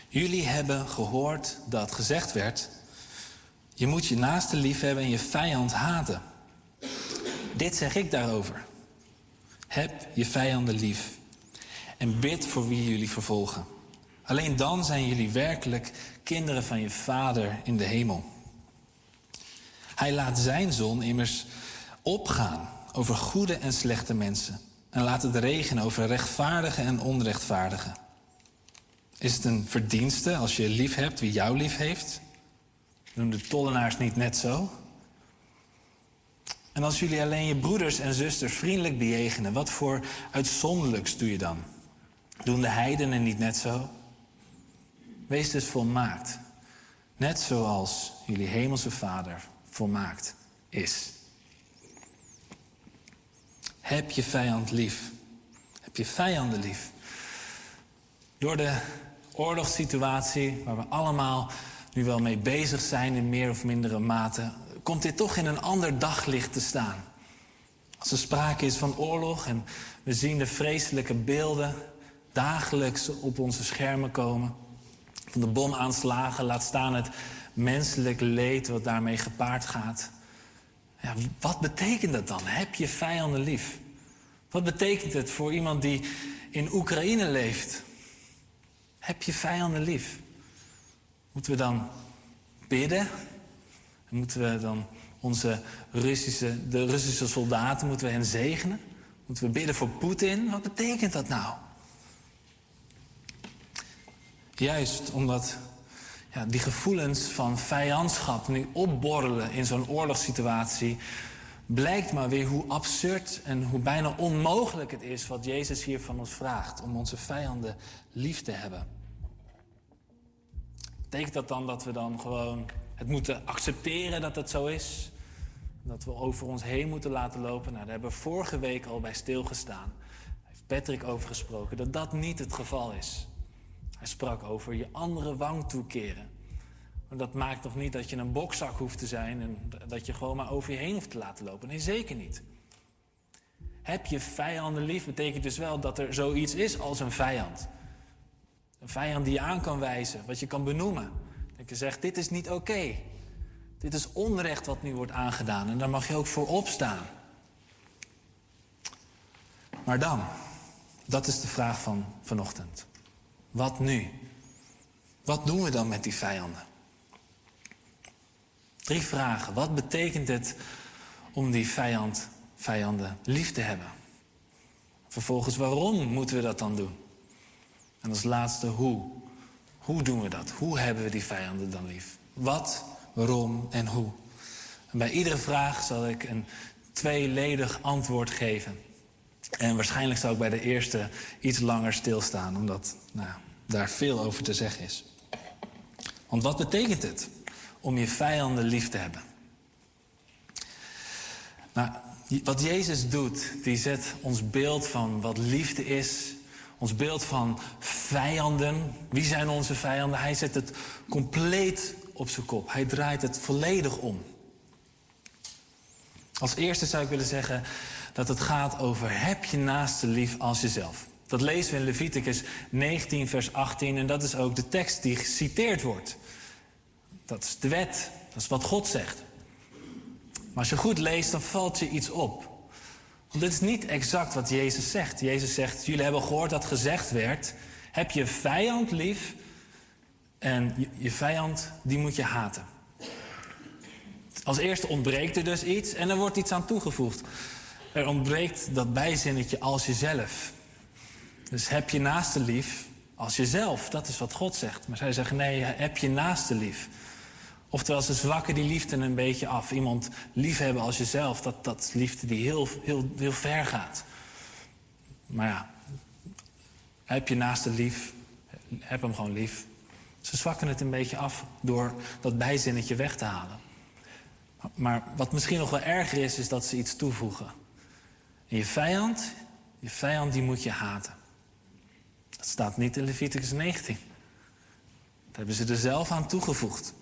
Jullie hebben gehoord dat gezegd werd: Je moet je naaste lief hebben en je vijand haten. Dit zeg ik daarover. Heb je vijanden lief en bid voor wie jullie vervolgen. Alleen dan zijn jullie werkelijk kinderen van je Vader in de hemel. Hij laat zijn zon immers opgaan over goede en slechte mensen. En laat het regenen over rechtvaardigen en onrechtvaardigen. Is het een verdienste als je lief hebt wie jou lief heeft? Doen de tollenaars niet net zo? En als jullie alleen je broeders en zusters vriendelijk bejegenen, wat voor uitzonderlijks doe je dan? Doen de heidenen niet net zo? Wees dus volmaakt. Net zoals jullie hemelse Vader volmaakt is. Heb je vijand lief. Heb je vijanden lief. Door de oorlogssituatie, waar we allemaal nu wel mee bezig zijn in meer of mindere mate, komt dit toch in een ander daglicht te staan. Als er sprake is van oorlog en we zien de vreselijke beelden dagelijks op onze schermen komen. Van de bomaanslagen, laat staan het menselijk leed wat daarmee gepaard gaat. Ja, wat betekent dat dan? Heb je vijanden lief? Wat betekent het voor iemand die in Oekraïne leeft? Heb je vijanden lief? Moeten we dan bidden? Moeten we dan onze Russische, de Russische soldaten, moeten we hen zegenen? Moeten we bidden voor Poetin? Wat betekent dat nou? Juist omdat ja, die gevoelens van vijandschap nu opborrelen in zo'n oorlogssituatie, blijkt maar weer hoe absurd en hoe bijna onmogelijk het is wat Jezus hier van ons vraagt om onze vijanden lief te hebben. Betekent dat dan dat we dan gewoon het moeten accepteren dat het zo is? Dat we over ons heen moeten laten lopen? Nou, daar hebben we vorige week al bij stilgestaan. Daar heeft Patrick over gesproken dat dat niet het geval is. Hij sprak over je andere wang toekeren. Maar dat maakt nog niet dat je een bokzak hoeft te zijn en dat je gewoon maar over je heen hoeft te laten lopen. Nee, zeker niet. Heb je vijanden lief, betekent dus wel dat er zoiets is als een vijand. Een vijand die je aan kan wijzen, wat je kan benoemen. Dat je zegt, dit is niet oké. Dit is onrecht wat nu wordt aangedaan en daar mag je ook voor opstaan. Maar dan, dat is de vraag van vanochtend. Wat nu? Wat doen we dan met die vijanden? Drie vragen. Wat betekent het om die vijand, vijanden lief te hebben? Vervolgens, waarom moeten we dat dan doen? En als laatste, hoe? Hoe doen we dat? Hoe hebben we die vijanden dan lief? Wat, waarom en hoe? En bij iedere vraag zal ik een tweeledig antwoord geven. En waarschijnlijk zal ik bij de eerste iets langer stilstaan, omdat nou, daar veel over te zeggen is. Want wat betekent het om je vijanden lief te hebben? Nou, wat Jezus doet, die zet ons beeld van wat liefde is, ons beeld van vijanden. Wie zijn onze vijanden? Hij zet het compleet op zijn kop. Hij draait het volledig om. Als eerste zou ik willen zeggen dat het gaat over heb je naaste lief als jezelf. Dat lezen we in Leviticus 19, vers 18 en dat is ook de tekst die geciteerd wordt. Dat is de wet, dat is wat God zegt. Maar als je goed leest, dan valt je iets op. Want dit is niet exact wat Jezus zegt. Jezus zegt, jullie hebben gehoord dat gezegd werd... heb je vijand lief en je, je vijand, die moet je haten. Als eerste ontbreekt er dus iets en er wordt iets aan toegevoegd. Er ontbreekt dat bijzinnetje als jezelf. Dus heb je naaste lief als jezelf. Dat is wat God zegt. Maar zij zeggen nee, heb je naaste lief. Oftewel, ze zwakken die liefde een beetje af. Iemand liefhebben als jezelf, dat, dat is liefde die heel, heel, heel ver gaat. Maar ja, heb je naaste lief, heb hem gewoon lief. Ze zwakken het een beetje af door dat bijzinnetje weg te halen. Maar wat misschien nog wel erger is, is dat ze iets toevoegen. En je vijand, je vijand die moet je haten. Dat staat niet in Leviticus 19. Dat hebben ze er zelf aan toegevoegd.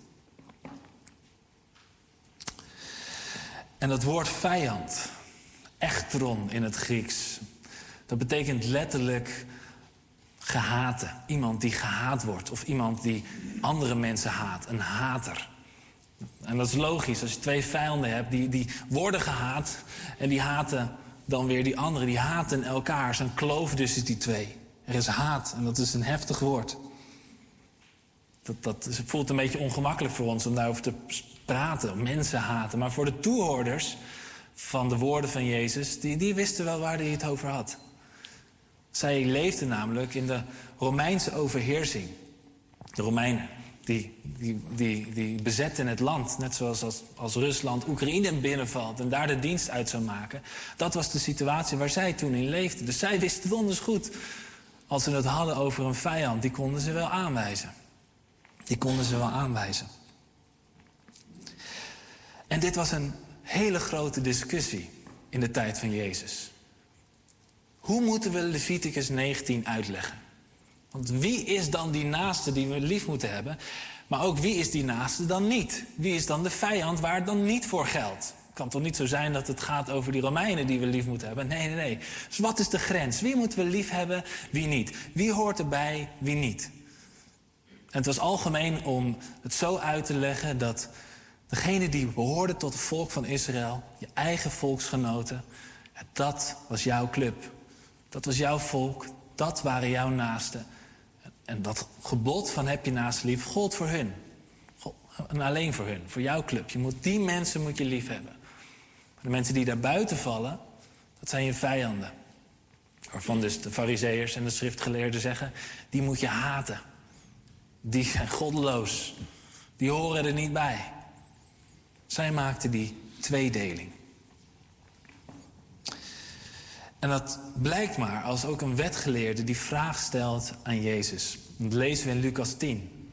En dat woord vijand, echtron in het Grieks, dat betekent letterlijk gehate. Iemand die gehaat wordt of iemand die andere mensen haat, een hater. En dat is logisch, als je twee vijanden hebt, die, die worden gehaat en die haten dan weer die anderen. Die haten elkaar, zo'n kloof tussen die twee. Er is haat en dat is een heftig woord. Dat, dat voelt een beetje ongemakkelijk voor ons om daarover te praten, mensen haten. Maar voor de toehoorders van de woorden van Jezus, die, die wisten wel waar hij het over had. Zij leefden namelijk in de Romeinse overheersing. De Romeinen, die, die, die, bezetten het land, net zoals als, als Rusland Oekraïne binnenvalt en daar de dienst uit zou maken. Dat was de situatie waar zij toen in leefden. Dus zij wisten donders goed. Als ze het hadden over een vijand, die konden ze wel aanwijzen. Die konden ze wel aanwijzen. En dit was een hele grote discussie in de tijd van Jezus. Hoe moeten we Leviticus 19 uitleggen? Want wie is dan die naaste die we lief moeten hebben? Maar ook wie is die naaste dan niet? Wie is dan de vijand waar het dan niet voor geldt? Het kan toch niet zo zijn dat het gaat over die Romeinen die we lief moeten hebben? Nee, nee, nee. Dus wat is de grens? Wie moeten we lief hebben, wie niet? Wie hoort erbij, wie niet? En het was algemeen om het zo uit te leggen dat degene die behoorde tot het volk van Israël, je eigen volksgenoten, dat was jouw club. Dat was jouw volk, dat waren jouw naasten. En dat gebod van heb je naast lief gold voor hun. En alleen voor hun, voor jouw club. Je moet, die mensen moet je lief hebben. De mensen die daar buiten vallen, dat zijn je vijanden. Waarvan dus de fariseërs en de schriftgeleerden zeggen, die moet je haten. Die zijn goddeloos. Die horen er niet bij. Zij maakten die tweedeling. En dat blijkt maar als ook een wetgeleerde die vraag stelt aan Jezus. Dat lezen we in Lucas 10.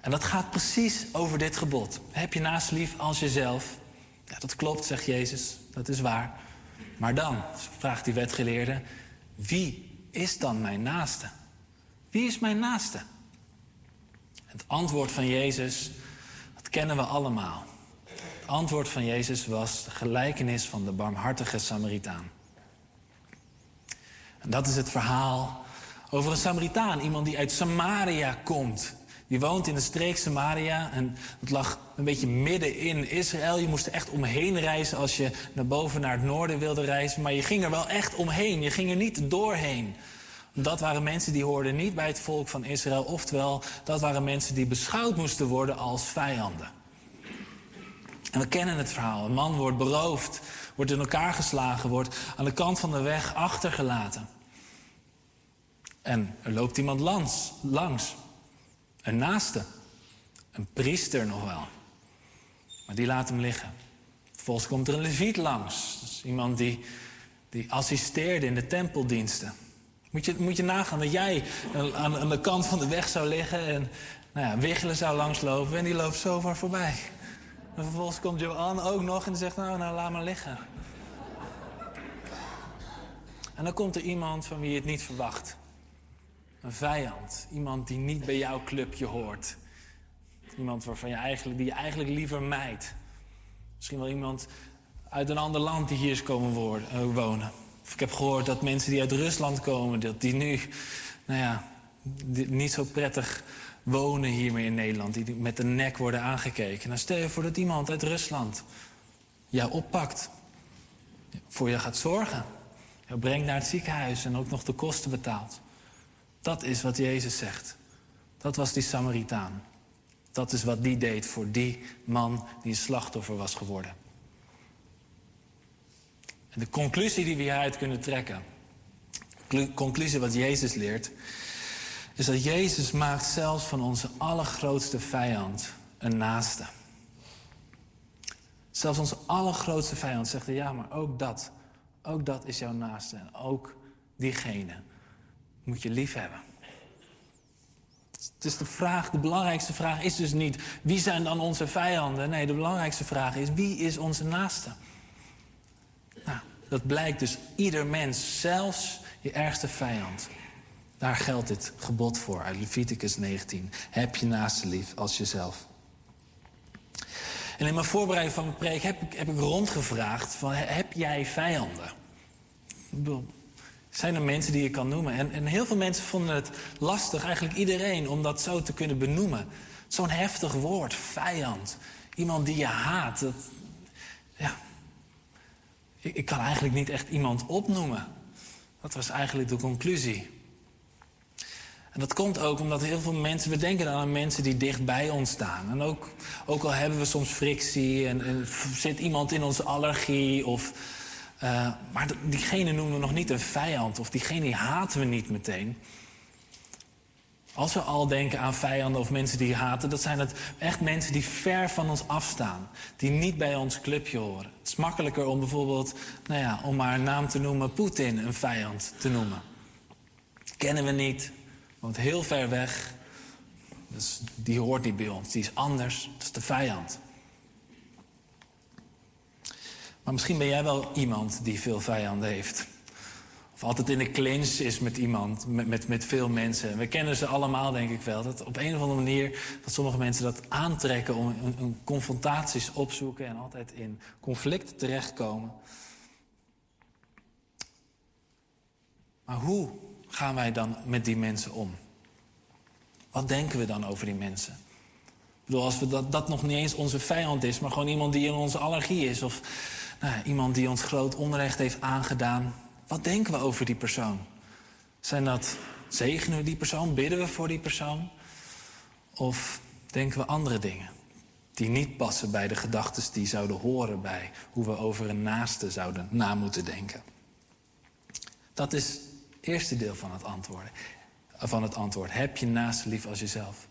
En dat gaat precies over dit gebod. Heb je naast lief als jezelf? Ja, dat klopt, zegt Jezus. Dat is waar. Maar dan vraagt die wetgeleerde: wie is dan mijn naaste? Wie is mijn naaste? Het antwoord van Jezus, dat kennen we allemaal. Het antwoord van Jezus was de gelijkenis van de barmhartige Samaritaan. Dat is het verhaal over een Samaritaan, iemand die uit Samaria komt. Die woont in de streek Samaria en het lag een beetje midden in Israël. Je moest er echt omheen reizen als je naar boven naar het noorden wilde reizen. Maar je ging er wel echt omheen, je ging er niet doorheen. Dat waren mensen die hoorden niet bij het volk van Israël. Oftewel, dat waren mensen die beschouwd moesten worden als vijanden. En we kennen het verhaal. Een man wordt beroofd, wordt in elkaar geslagen, wordt aan de kant van de weg achtergelaten. En er loopt iemand langs, langs. Een naaste. Een priester nog wel. Maar die laat hem liggen. Vervolgens komt er een leviet langs. Iemand die, die assisteerde in de tempeldiensten. Moet je, moet je nagaan dat jij aan, aan de kant van de weg zou liggen... en nou ja, Wiggelen zou langslopen en die loopt zomaar voorbij. En vervolgens komt Johan ook nog en zegt... nou, nou, laat maar liggen. En dan komt er iemand van wie je het niet verwacht. Een vijand. Iemand die niet bij jouw clubje hoort. Iemand waarvan je eigenlijk, die je eigenlijk liever mijdt. Misschien wel iemand uit een ander land die hier is komen eh, wonen. Of ik heb gehoord dat mensen die uit Rusland komen, dat die nu nou ja, niet zo prettig wonen hier meer in Nederland. Die met de nek worden aangekeken. Nou, stel je voor dat iemand uit Rusland jou oppakt. Voor je gaat zorgen. Jou brengt naar het ziekenhuis en ook nog de kosten betaalt. Dat is wat Jezus zegt. Dat was die Samaritaan. Dat is wat die deed voor die man die een slachtoffer was geworden. En de conclusie die we hieruit kunnen trekken, de conclusie wat Jezus leert, is dat Jezus maakt zelfs van onze allergrootste vijand een naaste. Zelfs onze allergrootste vijand zegt ja, maar ook dat, ook dat is jouw naaste. En ook diegene moet je lief hebben. Is de vraag, de belangrijkste vraag is dus niet wie zijn dan onze vijanden. Nee, de belangrijkste vraag is wie is onze naaste. Nou, dat blijkt dus ieder mens, zelfs je ergste vijand. Daar geldt dit gebod voor uit Leviticus 19. Heb je naaste lief als jezelf. En in mijn voorbereiding van mijn preek heb ik, heb ik rondgevraagd: van, heb jij vijanden? Ik bedoel, zijn er mensen die je kan noemen? En, en heel veel mensen vonden het lastig, eigenlijk iedereen, om dat zo te kunnen benoemen. Zo'n heftig woord, vijand. Iemand die je haat. Ja. ik, ik kan eigenlijk niet echt iemand opnoemen. Dat was eigenlijk de conclusie. En dat komt ook omdat heel veel mensen, we denken dan aan mensen die dicht bij ons staan. En ook, ook al hebben we soms frictie en, en zit iemand in onze allergie. Of, eh, maar diegene noemen we nog niet een vijand of diegene die haten we niet meteen. Als we al denken aan vijanden of mensen die haten, dat zijn het echt mensen die ver van ons afstaan. Die niet bij ons clubje horen. Het is makkelijker om bijvoorbeeld, nou ja, om maar een naam te noemen, Poetin een vijand te noemen. Kennen we niet, woont heel ver weg. Dus die hoort niet bij ons, die is anders, dat is de vijand. Maar misschien ben jij wel iemand die veel vijanden heeft. Of altijd in de clinch is met iemand, met, met, met veel mensen. We kennen ze allemaal, denk ik wel. Dat op een of andere manier dat sommige mensen dat aantrekken om een, een confrontaties opzoeken en altijd in conflicten terechtkomen. Maar hoe gaan wij dan met die mensen om? Wat denken we dan over die mensen? Ik bedoel, als we dat, dat nog niet eens onze vijand is, maar gewoon iemand die in onze allergie is. Of nou, iemand die ons groot onrecht heeft aangedaan. Wat denken we over die persoon? Zijn dat, zegenen we die persoon? Bidden we voor die persoon? Of denken we andere dingen? Die niet passen bij de gedachten die zouden horen bij hoe we over een naaste zouden na moeten denken. Dat is het eerste deel van het antwoord. Van het antwoord. Heb je naaste lief als jezelf.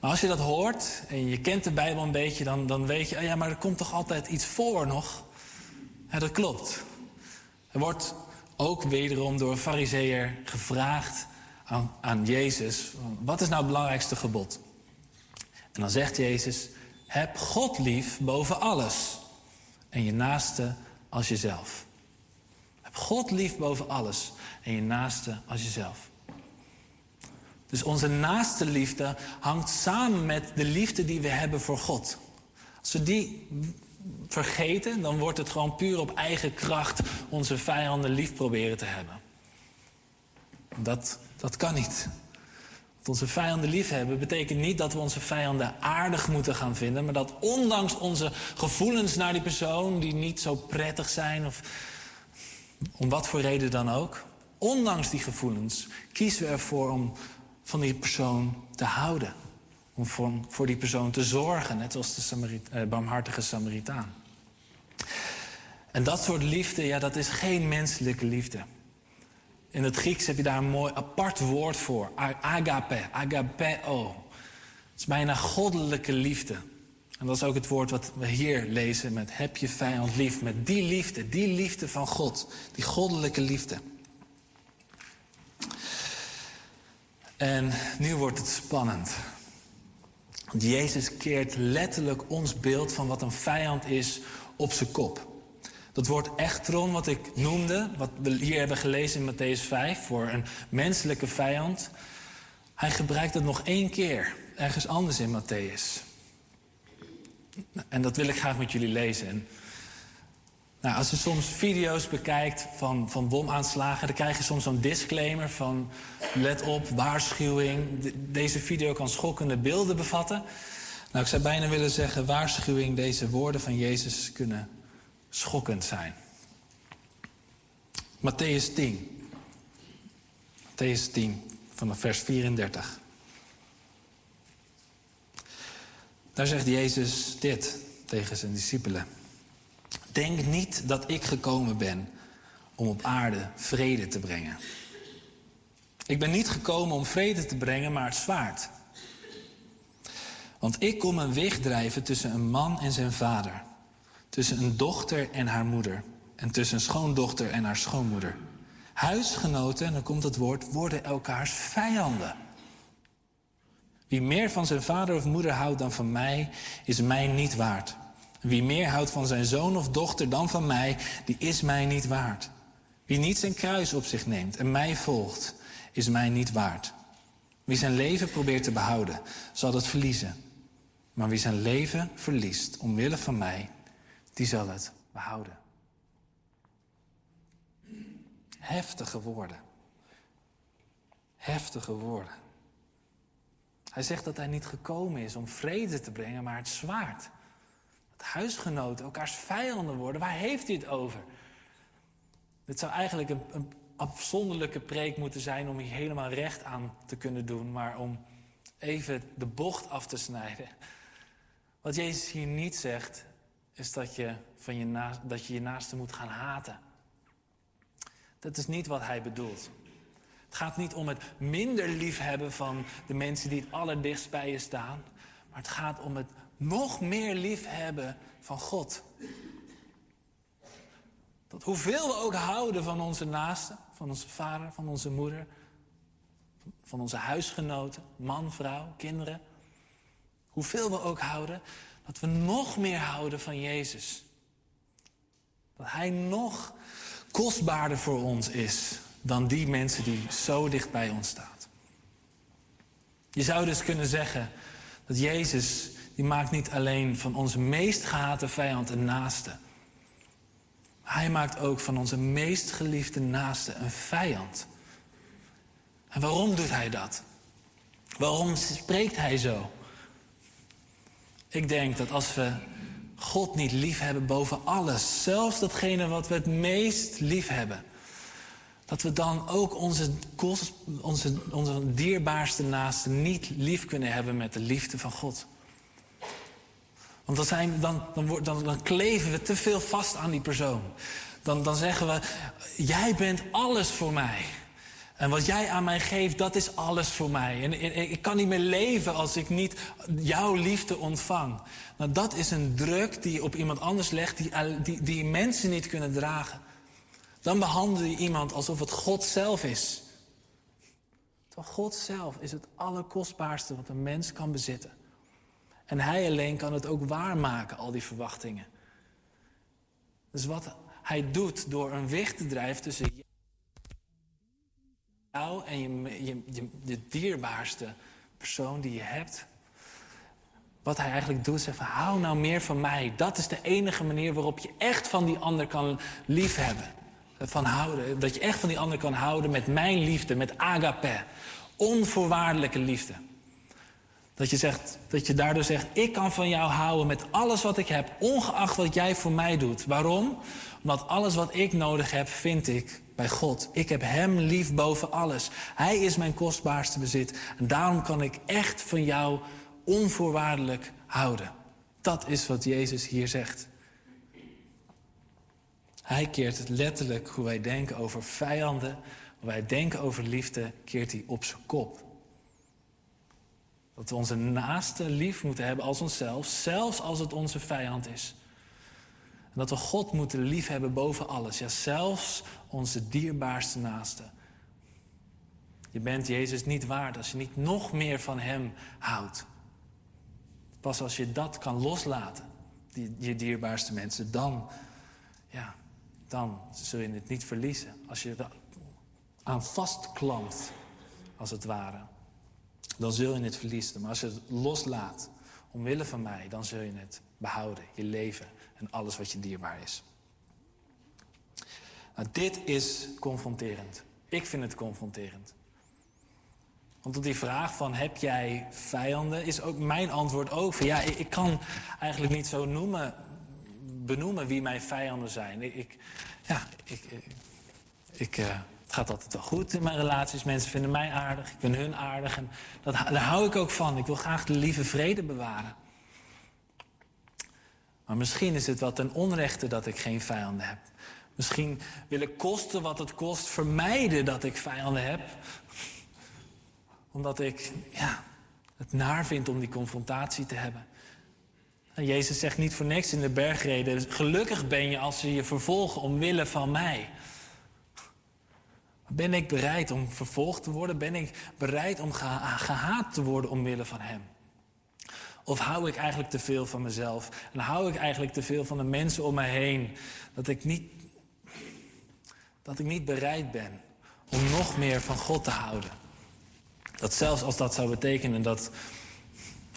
Maar als je dat hoort en je kent de Bijbel een beetje, dan, dan weet je, oh ja, maar er komt toch altijd iets voor nog? Ja, dat klopt. Er wordt ook wederom door een fariseer gevraagd aan, aan Jezus, wat is nou het belangrijkste gebod? En dan zegt Jezus, heb God lief boven alles en je naaste als jezelf. Heb God lief boven alles en je naaste als jezelf. Dus onze naaste liefde hangt samen met de liefde die we hebben voor God. Als we die vergeten, dan wordt het gewoon puur op eigen kracht onze vijanden lief proberen te hebben. Dat, dat kan niet. Want onze vijanden lief hebben betekent niet dat we onze vijanden aardig moeten gaan vinden, maar dat ondanks onze gevoelens naar die persoon, die niet zo prettig zijn, of om wat voor reden dan ook, ondanks die gevoelens kiezen we ervoor om van die persoon te houden. Om voor, die persoon te zorgen, net als de eh, barmhartige Samaritaan. En dat soort liefde, ja, dat is geen menselijke liefde. In het Grieks heb je daar een mooi apart woord voor. Agape, agapeo. Het is bijna goddelijke liefde. En dat is ook het woord wat we hier lezen met heb je vijand lief. Met die liefde, die liefde van God. Die goddelijke liefde. En nu wordt het spannend. Jezus keert letterlijk ons beeld van wat een vijand is op zijn kop. Dat woord echtron, wat ik noemde, wat we hier hebben gelezen in Matthäus 5, voor een menselijke vijand. Hij gebruikt het nog één keer, ergens anders in Matthäus. En dat wil ik graag met jullie lezen. Nou, als je soms video's bekijkt van, van bomaanslagen, dan krijg je soms zo'n disclaimer van let op, waarschuwing. De- deze video kan schokkende beelden bevatten. Nou, ik zou bijna willen zeggen, waarschuwing, deze woorden van Jezus kunnen schokkend zijn. Matthäus 10. Matthäus 10, vanaf vers 34. Daar zegt Jezus dit tegen zijn discipelen. Denk niet dat ik gekomen ben om op aarde vrede te brengen. Ik ben niet gekomen om vrede te brengen, maar het zwaard. Want ik kom een weg drijven tussen een man en zijn vader. Tussen een dochter en haar moeder. En tussen een schoondochter en haar schoonmoeder. Huisgenoten, en dan komt het woord, worden elkaars vijanden. Wie meer van zijn vader of moeder houdt dan van mij, is mij niet waard. Wie meer houdt van zijn zoon of dochter dan van mij, die is mij niet waard. Wie niet zijn kruis op zich neemt en mij volgt, is mij niet waard. Wie zijn leven probeert te behouden, zal het verliezen. Maar wie zijn leven verliest omwille van mij, die zal het behouden. Heftige woorden. Heftige woorden. Hij zegt dat hij niet gekomen is om vrede te brengen, maar het zwaard. Huisgenoten elkaars vijanden worden. Waar heeft hij het over? Dit zou eigenlijk een, een afzonderlijke preek moeten zijn om hier helemaal recht aan te kunnen doen, maar om even de bocht af te snijden. Wat Jezus hier niet zegt, is dat je, van je, naast, dat je je naaste moet gaan haten. Dat is niet wat hij bedoelt. Het gaat niet om het minder liefhebben van de mensen die het allerdichtst bij je staan, maar het gaat om het nog meer liefhebben van God. Dat hoeveel we ook houden van onze naasten, van onze vader, van onze moeder, van onze huisgenoten, man, vrouw, kinderen. Hoeveel we ook houden, dat we nog meer houden van Jezus. Dat Hij nog kostbaarder voor ons is dan die mensen die zo dicht bij ons staan. Je zou dus kunnen zeggen dat Jezus, die maakt niet alleen van onze meest gehate vijand een naaste. Hij maakt ook van onze meest geliefde naaste een vijand. En waarom doet hij dat? Waarom spreekt hij zo? Ik denk dat als we God niet lief hebben boven alles, zelfs datgene wat we het meest lief hebben, dat we dan ook onze, onze, onze dierbaarste naaste niet lief kunnen hebben met de liefde van God. Want dan, zijn, dan, dan, dan, kleven we te veel vast aan die persoon. Dan, dan zeggen we, jij bent alles voor mij. En wat jij aan mij geeft, dat is alles voor mij. En, ik kan niet meer leven als ik niet jouw liefde ontvang. Nou, dat is een druk die je op iemand anders legt, die, die, die mensen niet kunnen dragen. Dan behandel je iemand alsof het God zelf is. Terwijl God zelf is het allerkostbaarste wat een mens kan bezitten. En hij alleen kan het ook waarmaken, al die verwachtingen. Dus wat hij doet door een weg te drijven tussen jou en je, je, de dierbaarste persoon die je hebt. Wat hij eigenlijk doet, zegt van hou nou meer van mij. Dat is de enige manier waarop je echt van die ander kan liefhebben. Van houden. Dat je echt van die ander kan houden met mijn liefde, met agape. Onvoorwaardelijke liefde. Dat je, zegt, dat je daardoor zegt, ik kan van jou houden met alles wat ik heb, ongeacht wat jij voor mij doet. Waarom? Omdat alles wat ik nodig heb, vind ik bij God. Ik heb Hem lief boven alles. Hij is mijn kostbaarste bezit. En daarom kan ik echt van jou onvoorwaardelijk houden. Dat is wat Jezus hier zegt. Hij keert het letterlijk hoe wij denken over vijanden, hoe wij denken over liefde, keert hij op zijn kop. Dat we onze naaste lief moeten hebben als onszelf, zelfs als het onze vijand is. En dat we God moeten lief hebben boven alles, ja, zelfs onze dierbaarste naaste. Je bent Jezus niet waard als je niet nog meer van Hem houdt. Pas als je dat kan loslaten, die, je dierbaarste mensen, dan, ja, dan zul je het niet verliezen. Als je er aan vastklampt, als het ware dan zul je het verliezen. Maar als je het loslaat, omwille van mij, dan zul je het behouden. Je leven en alles wat je dierbaar is. Nou, dit is confronterend. Ik vind het confronterend. Want op die vraag van heb jij vijanden, is ook mijn antwoord ook van ja, ik, kan eigenlijk niet zo noemen, benoemen wie mijn vijanden zijn. Ik, ja, ik, ik, eh, gaat altijd wel goed in mijn relaties. Mensen vinden mij aardig, ik vind hun aardig. En dat, daar hou ik ook van. Ik wil graag de lieve vrede bewaren. Maar misschien is het wel ten onrechte dat ik geen vijanden heb. Misschien wil ik kosten wat het kost vermijden dat ik vijanden heb. Omdat ik ja, het naar vind om die confrontatie te hebben. En Jezus zegt niet voor niks in de bergreden: gelukkig ben je als ze je vervolgen omwille van mij. Ben ik bereid om vervolgd te worden? Ben ik bereid om geha- gehaat te worden omwille van Hem? Of hou ik eigenlijk te veel van mezelf? En hou ik eigenlijk te veel van de mensen om mij heen? Dat ik niet, dat ik niet bereid ben om nog meer van God te houden. Dat zelfs als dat zou betekenen dat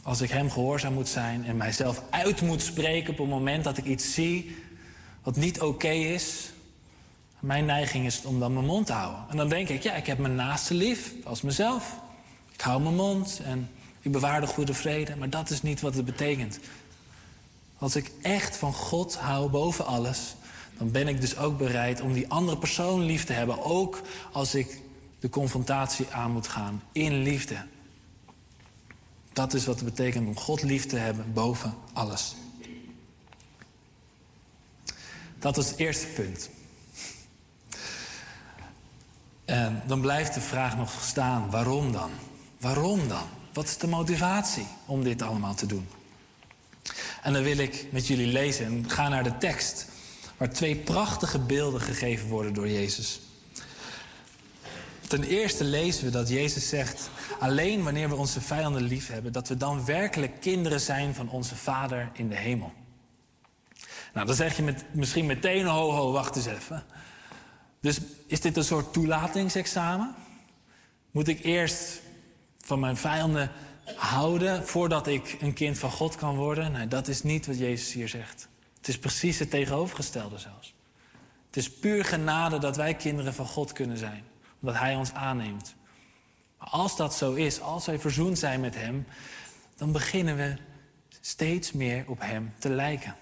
als ik Hem gehoorzaam moet zijn en mijzelf uit moet spreken op het moment dat ik iets zie wat niet oké is, mijn neiging is om dan mijn mond te houden. En dan denk ik, ja, ik heb mijn naaste lief als mezelf. Ik hou mijn mond en ik bewaar de goede vrede. Maar dat is niet wat het betekent. Als ik echt van God hou boven alles, dan ben ik dus ook bereid om die andere persoon lief te hebben. Ook als ik de confrontatie aan moet gaan in liefde. Dat is wat het betekent om God lief te hebben boven alles. Dat is het eerste punt. En dan blijft de vraag nog staan: waarom dan? Waarom dan? Wat is de motivatie om dit allemaal te doen? En dan wil ik met jullie lezen en ga naar de tekst, waar twee prachtige beelden gegeven worden door Jezus. Ten eerste lezen we dat Jezus zegt: alleen wanneer we onze vijanden lief hebben, dat we dan werkelijk kinderen zijn van onze Vader in de hemel. Nou, dan zeg je met, misschien meteen: ho, ho, wacht eens even. Dus is dit een soort toelatingsexamen? Moet ik eerst van mijn vijanden houden voordat ik een kind van God kan worden? Nee, dat is niet wat Jezus hier zegt. Het is precies het tegenovergestelde zelfs. Het is puur genade dat wij kinderen van God kunnen zijn, omdat Hij ons aanneemt. Maar als dat zo is, als wij verzoend zijn met Hem, dan beginnen we steeds meer op Hem te lijken.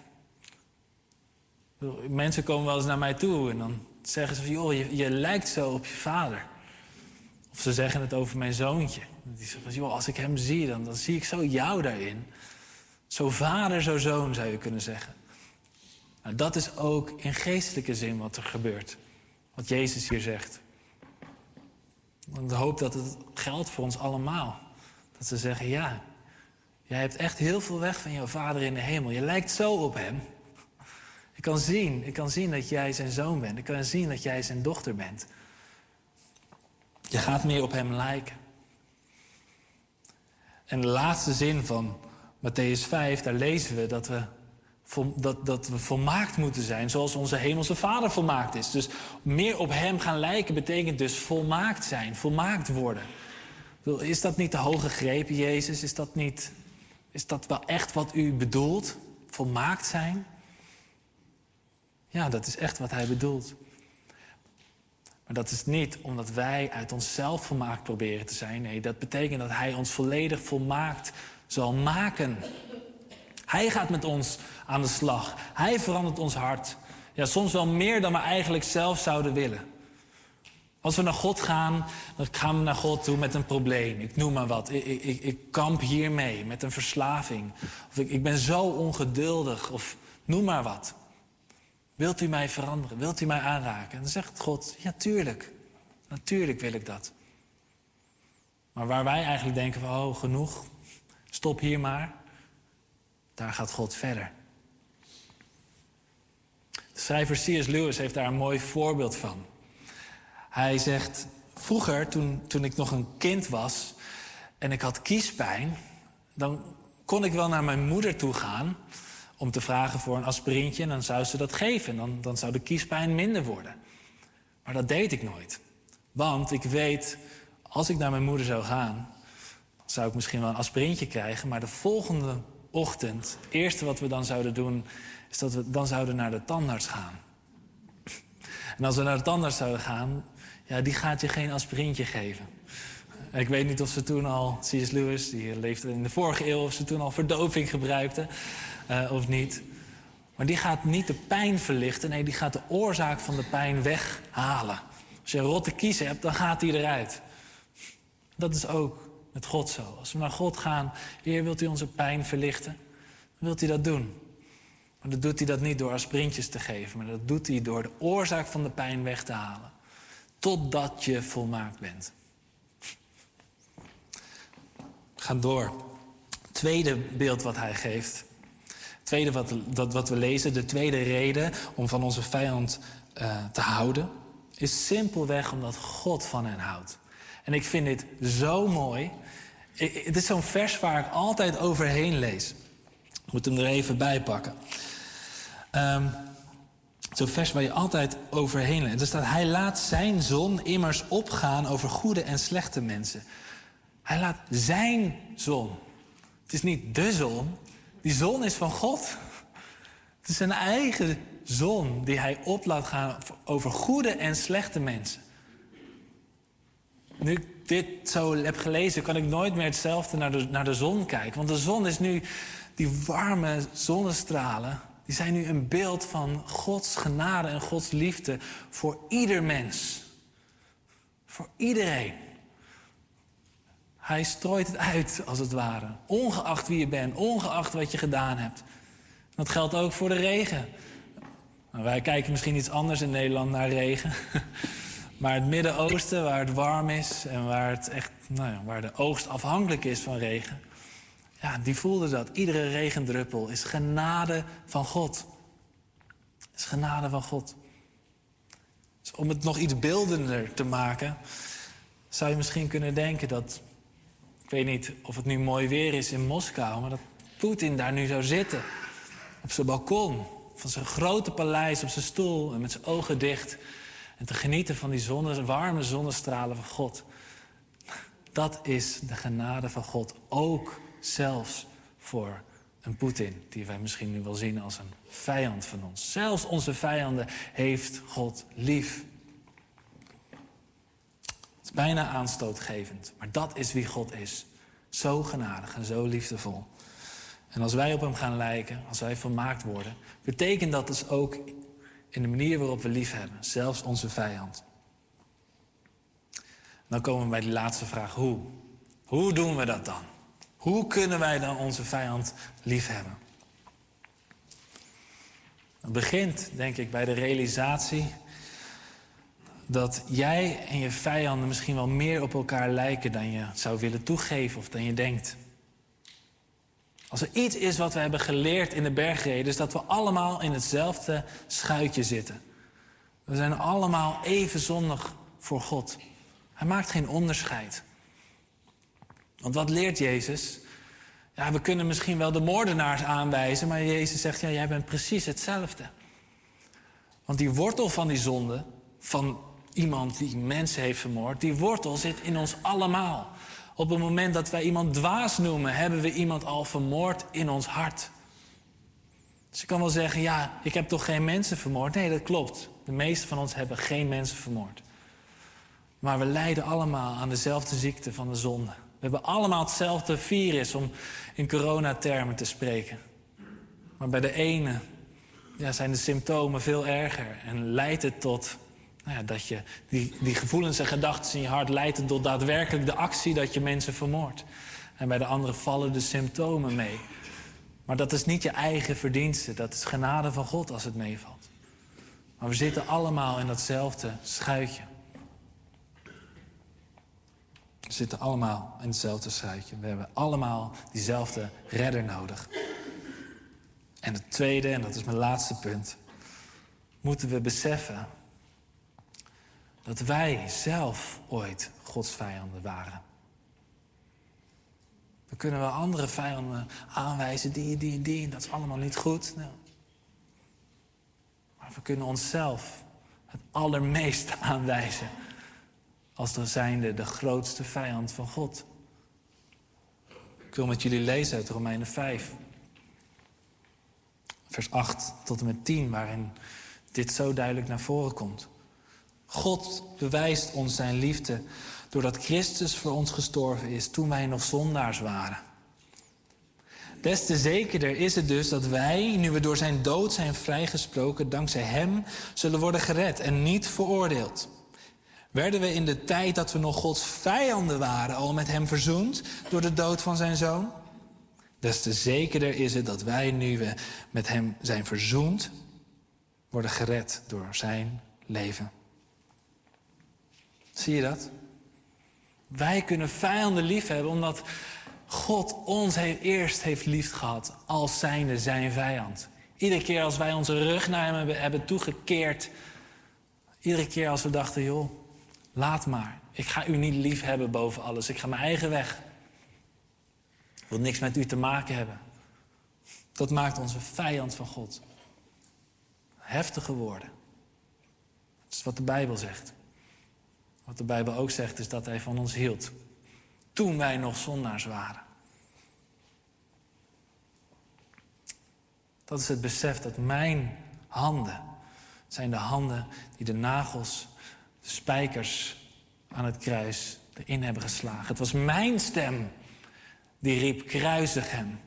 Mensen komen wel eens naar mij toe en dan zeggen ze van, joh, je, je lijkt zo op je vader. Of ze zeggen het over mijn zoontje. Die zeggen van, joh, als ik hem zie, dan, dan zie ik zo jou daarin. Zo vader, zo zoon, zou je kunnen zeggen. Nou, dat is ook in geestelijke zin wat er gebeurt. Wat Jezus hier zegt. Want ik hoop dat het geldt voor ons allemaal. Dat ze zeggen, ja, jij hebt echt heel veel weg van jouw vader in de hemel. Je lijkt zo op hem. Ik kan zien, ik kan zien dat jij zijn zoon bent. Ik kan zien dat jij zijn dochter bent. Je gaat meer op hem lijken. En de laatste zin van Matthäus 5, daar lezen we dat we, dat, dat we volmaakt moeten zijn zoals onze hemelse vader volmaakt is. Dus meer op hem gaan lijken betekent dus volmaakt zijn, volmaakt worden. Is dat niet de hoge greep, Jezus? Is dat, niet, is dat wel echt wat u bedoelt? Volmaakt zijn? Ja, dat is echt wat hij bedoelt. Maar dat is niet omdat wij uit onszelf volmaakt proberen te zijn. Nee, dat betekent dat hij ons volledig volmaakt zal maken. Hij gaat met ons aan de slag. Hij verandert ons hart. Ja, soms wel meer dan we eigenlijk zelf zouden willen. Als we naar God gaan, dan gaan we naar God toe met een probleem. Ik noem maar wat. Ik, ik, ik, kamp hiermee met een verslaving. Of ik, ik ben zo ongeduldig. Of noem maar wat. Wilt u mij veranderen? Wilt u mij aanraken? En dan zegt God, ja tuurlijk. Natuurlijk wil ik dat. Maar waar wij eigenlijk denken van, oh genoeg, stop hier maar. Daar gaat God verder. De schrijver C.S. Lewis heeft daar een mooi voorbeeld van. Hij zegt, vroeger toen, toen ik nog een kind was en ik had kiespijn... dan kon ik wel naar mijn moeder toe gaan om te vragen voor een aspirintje... en dan zou ze dat geven en dan, dan zou de kiespijn minder worden. Maar dat deed ik nooit. Want ik weet, als ik naar mijn moeder zou gaan... zou ik misschien wel een aspirintje krijgen... maar de volgende ochtend, het eerste wat we dan zouden doen... is dat we dan zouden naar de tandarts gaan. En als we naar de tandarts zouden gaan... ja, die gaat je geen aspirintje geven. Ik weet niet of ze toen al, C.S. Lewis, die leefde in de vorige eeuw... of ze toen al verdoving gebruikten eh, of niet. Maar die gaat niet de pijn verlichten. Nee, die gaat de oorzaak van de pijn weghalen. Als je een rotte kies hebt, dan gaat die eruit. Dat is ook met God zo. Als we naar God gaan, Heer, wilt u onze pijn verlichten? Dan wilt hij dat doen. Maar dan doet hij dat niet door aspirintjes te geven. Maar dat doet hij door de oorzaak van de pijn weg te halen. Totdat je volmaakt bent. Gaan door. Tweede beeld wat hij geeft. Tweede wat, dat, wat we lezen, de tweede reden om van onze vijand eh, te houden, is simpelweg omdat God van hen houdt. En ik vind dit zo mooi. Het is zo'n vers waar ik altijd overheen lees. Ik moet hem er even bij pakken. Ehm, Zo'n vers waar je altijd overheen leest. Er staat, hij laat zijn zon immers opgaan over goede en slechte mensen. Hij laat zijn zon. Het is niet de zon. Die zon is van God. Het is zijn eigen zon die hij op laat gaan over goede en slechte mensen. Nu ik dit zo heb gelezen, kan ik nooit meer hetzelfde naar de, naar de zon kijken. Want de zon is nu die warme zonnestralen die zijn nu een beeld van Gods genade en Gods liefde voor ieder mens. Voor iedereen. Hij strooit het uit, als het ware. Ongeacht wie je bent, ongeacht wat je gedaan hebt. Dat geldt ook voor de regen. Nou, wij kijken misschien iets anders in Nederland naar regen. Maar het Midden-Oosten, waar het warm is en waar, het echt, nou ja, waar de oogst afhankelijk is van regen, ja, die voelden dat. Iedere regendruppel is genade van God. Is genade van God. Dus om het nog iets beeldender te maken, zou je misschien kunnen denken dat, ik weet niet of het nu mooi weer is in Moskou, maar dat Poetin daar nu zou zitten. Op zijn balkon, van zijn grote paleis, op zijn stoel en met zijn ogen dicht. En te genieten van die zonne, warme zonnestralen van God. Dat is de genade van God. Ook zelfs voor een Poetin, die wij misschien nu wel zien als een vijand van ons. Zelfs onze vijanden heeft God lief. Is bijna aanstootgevend, maar dat is wie God is. Zo genadig en zo liefdevol. En als wij op hem gaan lijken, als wij vermaakt worden, betekent dat dus ook in de manier waarop we lief hebben, zelfs onze vijand. Dan komen we bij die laatste vraag: hoe? Hoe doen we dat dan? Hoe kunnen wij dan onze vijand lief hebben? Het begint, denk ik, bij de realisatie dat jij en je vijanden misschien wel meer op elkaar lijken dan je zou willen toegeven of dan je denkt. Als er iets is wat we hebben geleerd in de bergreden, is dat we allemaal in hetzelfde schuitje zitten. We zijn allemaal even zondig voor God. Hij maakt geen onderscheid. Want wat leert Jezus? Ja, we kunnen misschien wel de moordenaars aanwijzen, maar Jezus zegt, ja, jij bent precies hetzelfde. Want die wortel van die zonde, van iemand die mensen heeft vermoord, die wortel zit in ons allemaal. Op het moment dat wij iemand dwaas noemen, hebben we iemand al vermoord in ons hart. Dus je kan wel zeggen, ja, ik heb toch geen mensen vermoord? Nee, dat klopt. De meeste van ons hebben geen mensen vermoord. Maar we lijden allemaal aan dezelfde ziekte van de zonde. We hebben allemaal hetzelfde virus, om in coronatermen te spreken. Maar bij de ene ja, zijn de symptomen veel erger en leidt het tot nou ja, dat je die, die gevoelens en gedachten in je hart leidt tot daadwerkelijk de actie dat je mensen vermoordt. En bij de andere vallen de symptomen mee. Maar dat is niet je eigen verdienste, dat is genade van God als het meevalt. Maar we zitten allemaal in datzelfde schuitje. We zitten allemaal in hetzelfde schuitje. We hebben allemaal diezelfde redder nodig. En het tweede, en dat is mijn laatste punt, moeten we beseffen dat wij zelf ooit Gods vijanden waren. We kunnen wel andere vijanden aanwijzen, die, die, die, dat is allemaal niet goed. Nou. Maar we kunnen onszelf het allermeest aanwijzen als de zijnde de grootste vijand van God. Ik wil met jullie lezen uit Romeinen 5, vers 8 tot en met 10, waarin dit zo duidelijk naar voren komt. God bewijst ons zijn liefde doordat Christus voor ons gestorven is toen wij nog zondaars waren. Des te zekerder is het dus dat wij, nu we door zijn dood zijn vrijgesproken, dankzij hem zullen worden gered en niet veroordeeld. Werden we in de tijd dat we nog Gods vijanden waren al met hem verzoend door de dood van zijn zoon? Des te zekerder is het dat wij, nu we met hem zijn verzoend, worden gered door zijn leven. Zie je dat? Wij kunnen vijanden lief hebben omdat God ons eerst heeft lief gehad als zijnde zijn vijand. Iedere keer als wij onze rug naar hem hebben, hebben toegekeerd, iedere keer als we dachten, joh, laat maar. Ik ga u niet lief hebben boven alles. Ik ga mijn eigen weg. Ik wil niks met u te maken hebben. Dat maakt ons een vijand van God. Heftige woorden. Dat is wat de Bijbel zegt. Wat de Bijbel ook zegt is dat hij van ons hield. Toen wij nog zondaars waren. Dat is het besef dat mijn handen zijn de handen die de nagels, de spijkers aan het kruis erin hebben geslagen. Het was mijn stem die riep: kruisig hem.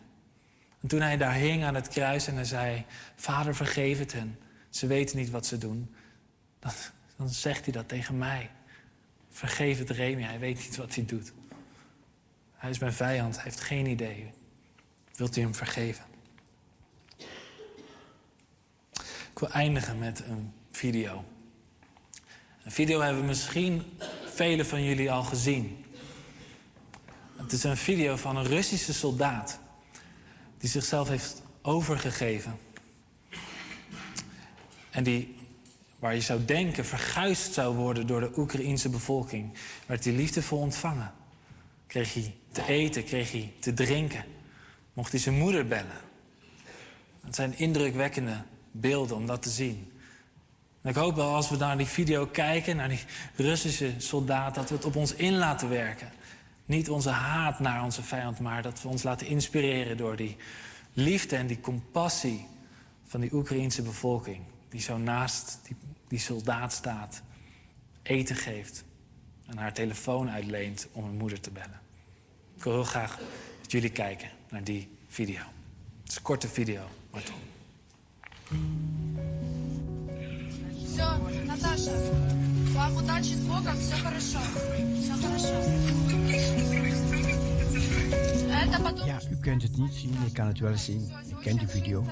En toen hij daar hing aan het kruis en hij zei: Vader, vergeef het hen. Ze weten niet wat ze doen. Dan, dan zegt hij dat tegen mij. Vergeef het Remy, hij weet niet wat hij doet. Hij is mijn vijand, hij heeft geen idee. Wilt u hem vergeven? Ik wil eindigen met een video. Een video hebben misschien velen van jullie al gezien. Het is een video van een Russische soldaat die zichzelf heeft overgegeven. En die, waar je zou denken, verguisd zou worden door de Oekraïense bevolking, werd hij liefdevol ontvangen. Kreeg hij te eten, kreeg hij te drinken, mocht hij zijn moeder bellen. Het zijn indrukwekkende beelden om dat te zien. En ik hoop wel als we naar die video kijken, naar die Russische soldaat, dat we het op ons in laten werken. Niet onze haat naar onze vijand, maar dat we ons laten inspireren door die liefde en die compassie van die Oekraïense bevolking. Die zo naast die, die soldaat staat, eten geeft en haar telefoon uitleent om haar moeder te bellen. Ik wil heel graag dat jullie kijken naar die video. Het is een korte video, maar toch. Все, Наташа, вам удачи с Богом, все хорошо. Все хорошо. Это потом... Ja, u kunt het niet zien, ik kan het wel zien. Ik ken die video.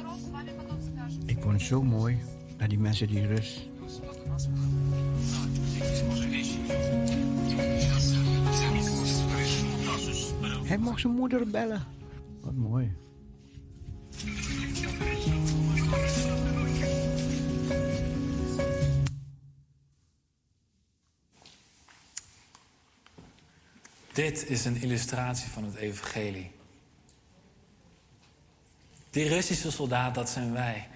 Ik vond het zo mooi dat die mensen die rust. hij mocht zijn moeder bellen. Wat mooi. Dit is een illustratie van het evangelie. Die Russische soldaat, dat zijn wij.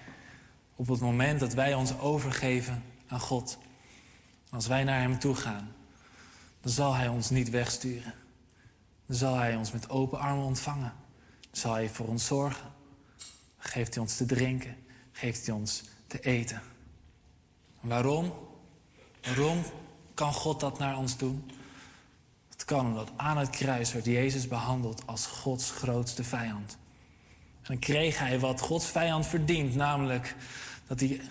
Op het moment dat wij ons overgeven aan God. Als wij naar Hem toe gaan, dan zal Hij ons niet wegsturen. Dan zal Hij ons met open armen ontvangen. Dan zal Hij voor ons zorgen. Dan geeft Hij ons te drinken. Geeft Hij ons te eten. En waarom? Waarom kan God dat naar ons doen? Het kan omdat aan het kruis werd Jezus behandeld als Gods grootste vijand. En dan kreeg hij wat Gods vijand verdient, namelijk dat hij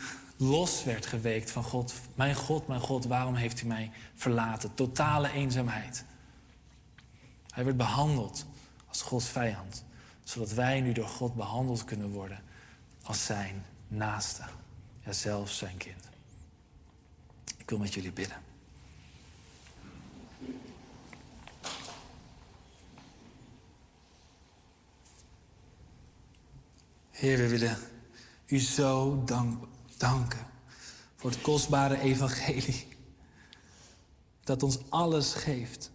los werd geweekt van God. Mijn God, mijn God, waarom heeft u mij verlaten? Totale eenzaamheid. Hij werd behandeld als Gods vijand, zodat wij nu door God behandeld kunnen worden als zijn naaste, ja zelfs zijn kind. Ik wil met jullie bidden. Heer, we willen u zo dank, danken voor het kostbare evangelie. Dat ons alles geeft.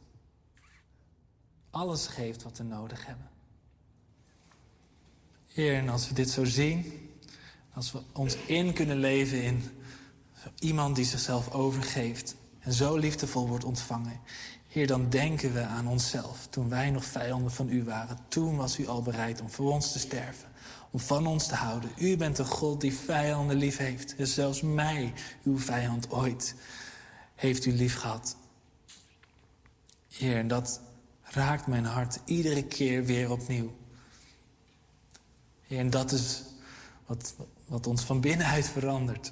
Alles geeft wat we nodig hebben. Heer, en als we dit zo zien, als we ons in kunnen leven in iemand die zichzelf overgeeft en zo liefdevol wordt ontvangen. Heer, dan denken we aan onszelf. Toen wij nog vijanden van u waren, toen was u al bereid om voor ons te sterven om van ons te houden. U bent een God die vijanden lief heeft. En zelfs mij, uw vijand ooit, heeft u lief gehad. Heer, en dat raakt mijn hart iedere keer weer opnieuw. Heer, en dat is wat, wat ons van binnenuit verandert.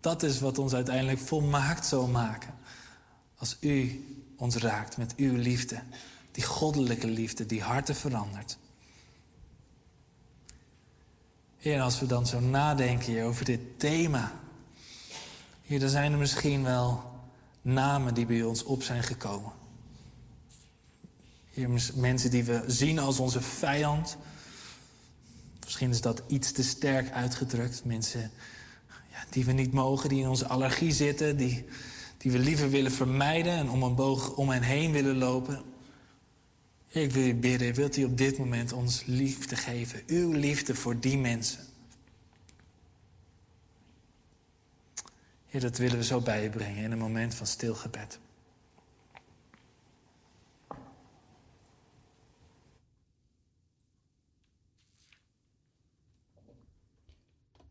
Dat is wat ons uiteindelijk volmaakt zal maken. Als u ons raakt met uw liefde. Die goddelijke liefde die harten verandert. Heer, als we dan zo nadenken Heer, over dit thema. Heer, dan zijn er misschien wel namen die bij ons op zijn gekomen. Mensen die we zien als onze vijand. Misschien is dat iets te sterk uitgedrukt. Mensen ja, die we niet mogen, die in onze allergie zitten, die, die we liever willen vermijden en om een boog om hen heen willen lopen. Ik wil u bidden, wilt u op dit moment ons liefde geven? Uw liefde voor die mensen. Heer, dat willen we zo bij u brengen in een moment van stilgebed.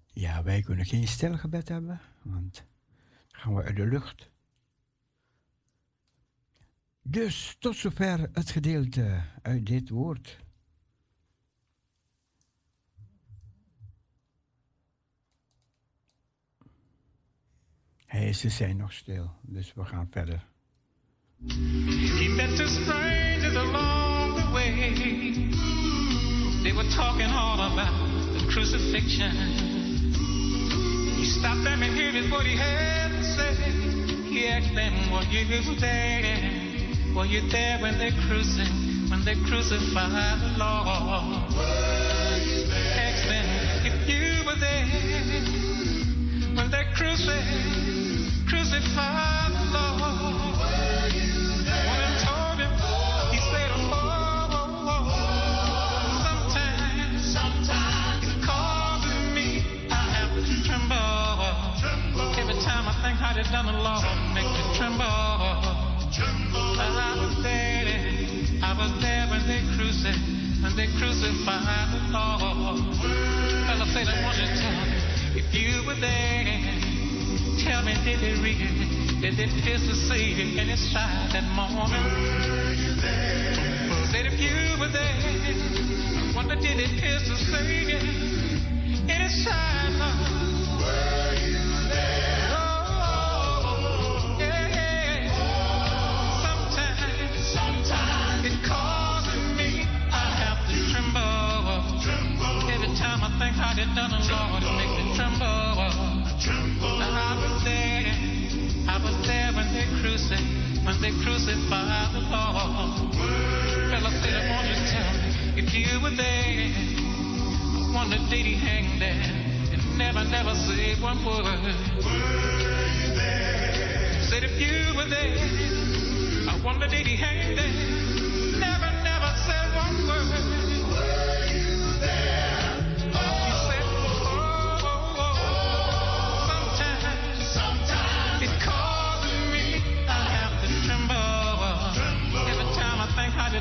Ja, wij kunnen geen stilgebed hebben, want dan gaan we uit de lucht. Dus tot zover het gedeelte uit dit woord. Hey, ze zijn nog stil, dus we gaan verder. He met the strangers along the way. They were talking all about the crucifixion. He stopped them and heard what he had to say. He asked them, what you was there? Were you there when they cruci- when they crucified the Lord? Asked them if you were there when they cruci- crucified the Lord. One of them told him, he said, oh, oh, oh. Sometimes, sometimes me, I have to tremble. Every time I think how they done the Lord, make me tremble. I was there, I was there when they crucified, when they crucified the Lord. Fella said, I want to if you were there. Tell me, did it really, did it pierce the Savior in his side that morning? If you were there, I wonder did it pierce the Savior in? Time I think how they done Lord, it makes me tremble. I was there, I was there when they crucified, when they crucified the Lord. Fella said, I want you to tell me if you were there. I wonder did he hang there and never, never say one word. Were you there? Said if you were there, I wonder did he hang there,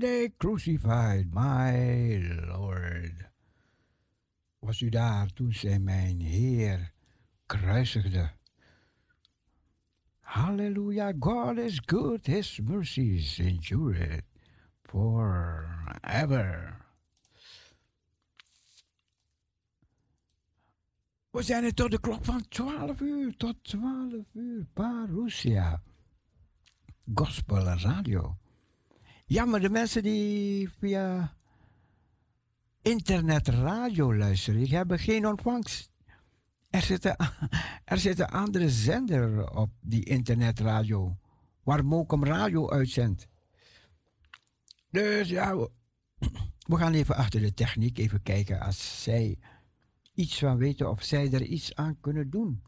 they crucified my Lord. Was u daar toen zij mijn Heer kruisigde? Hallelujah, God is good, His mercies endure forever. We zijn er tot de klok van 12 uur, tot 12 uur, Parousia. Gospel Radio. Ja, maar de mensen die via internet radio luisteren, die hebben geen ontvangst. Er zit, een, er zit een andere zender op die internetradio, waar Mokum Radio uitzendt. Dus ja, we, we gaan even achter de techniek even kijken als zij iets van weten of zij er iets aan kunnen doen.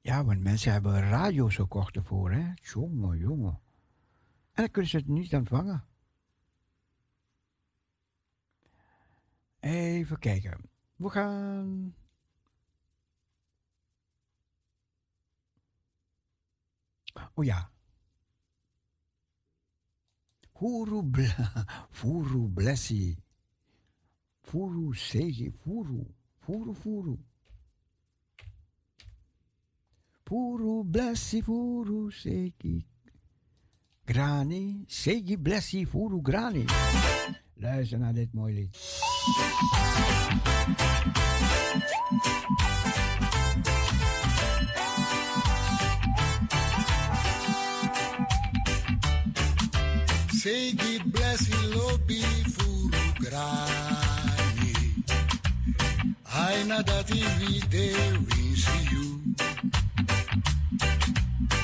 Ja, want mensen hebben radio's gekocht ervoor, hè? Jongen, jongen. En dan kunnen ze het niet ontvangen. Even kijken. We gaan. Oh ja. Furu, furu blessi. Furu segi, furu. Furu, furu. Furu blessi, furu segi. Grani, segi blessi, furu grani. Luister naar dit mooie lied. Segui blessi lobi furu grani Aina dati vide winsi you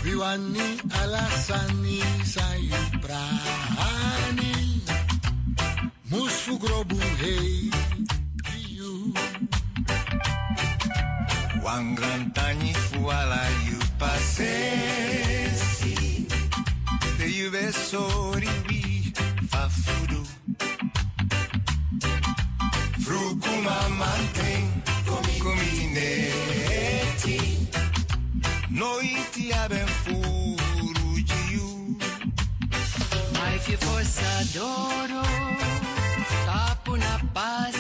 Viwani alasani sayubrani Musfu grobu rei you Wangrantani fuala you pasesi. Te yuve soribi fafudu. Frucuma mantém. Noite abem furo de furugiu Mai fi força, să tapo na paz.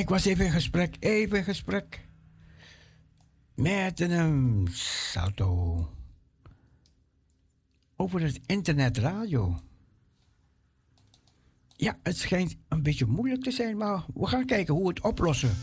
ik was even in gesprek, even in gesprek. Met een ehm, salto. Over het internetradio. Ja, het schijnt een beetje moeilijk te zijn, maar we gaan kijken hoe we het oplossen.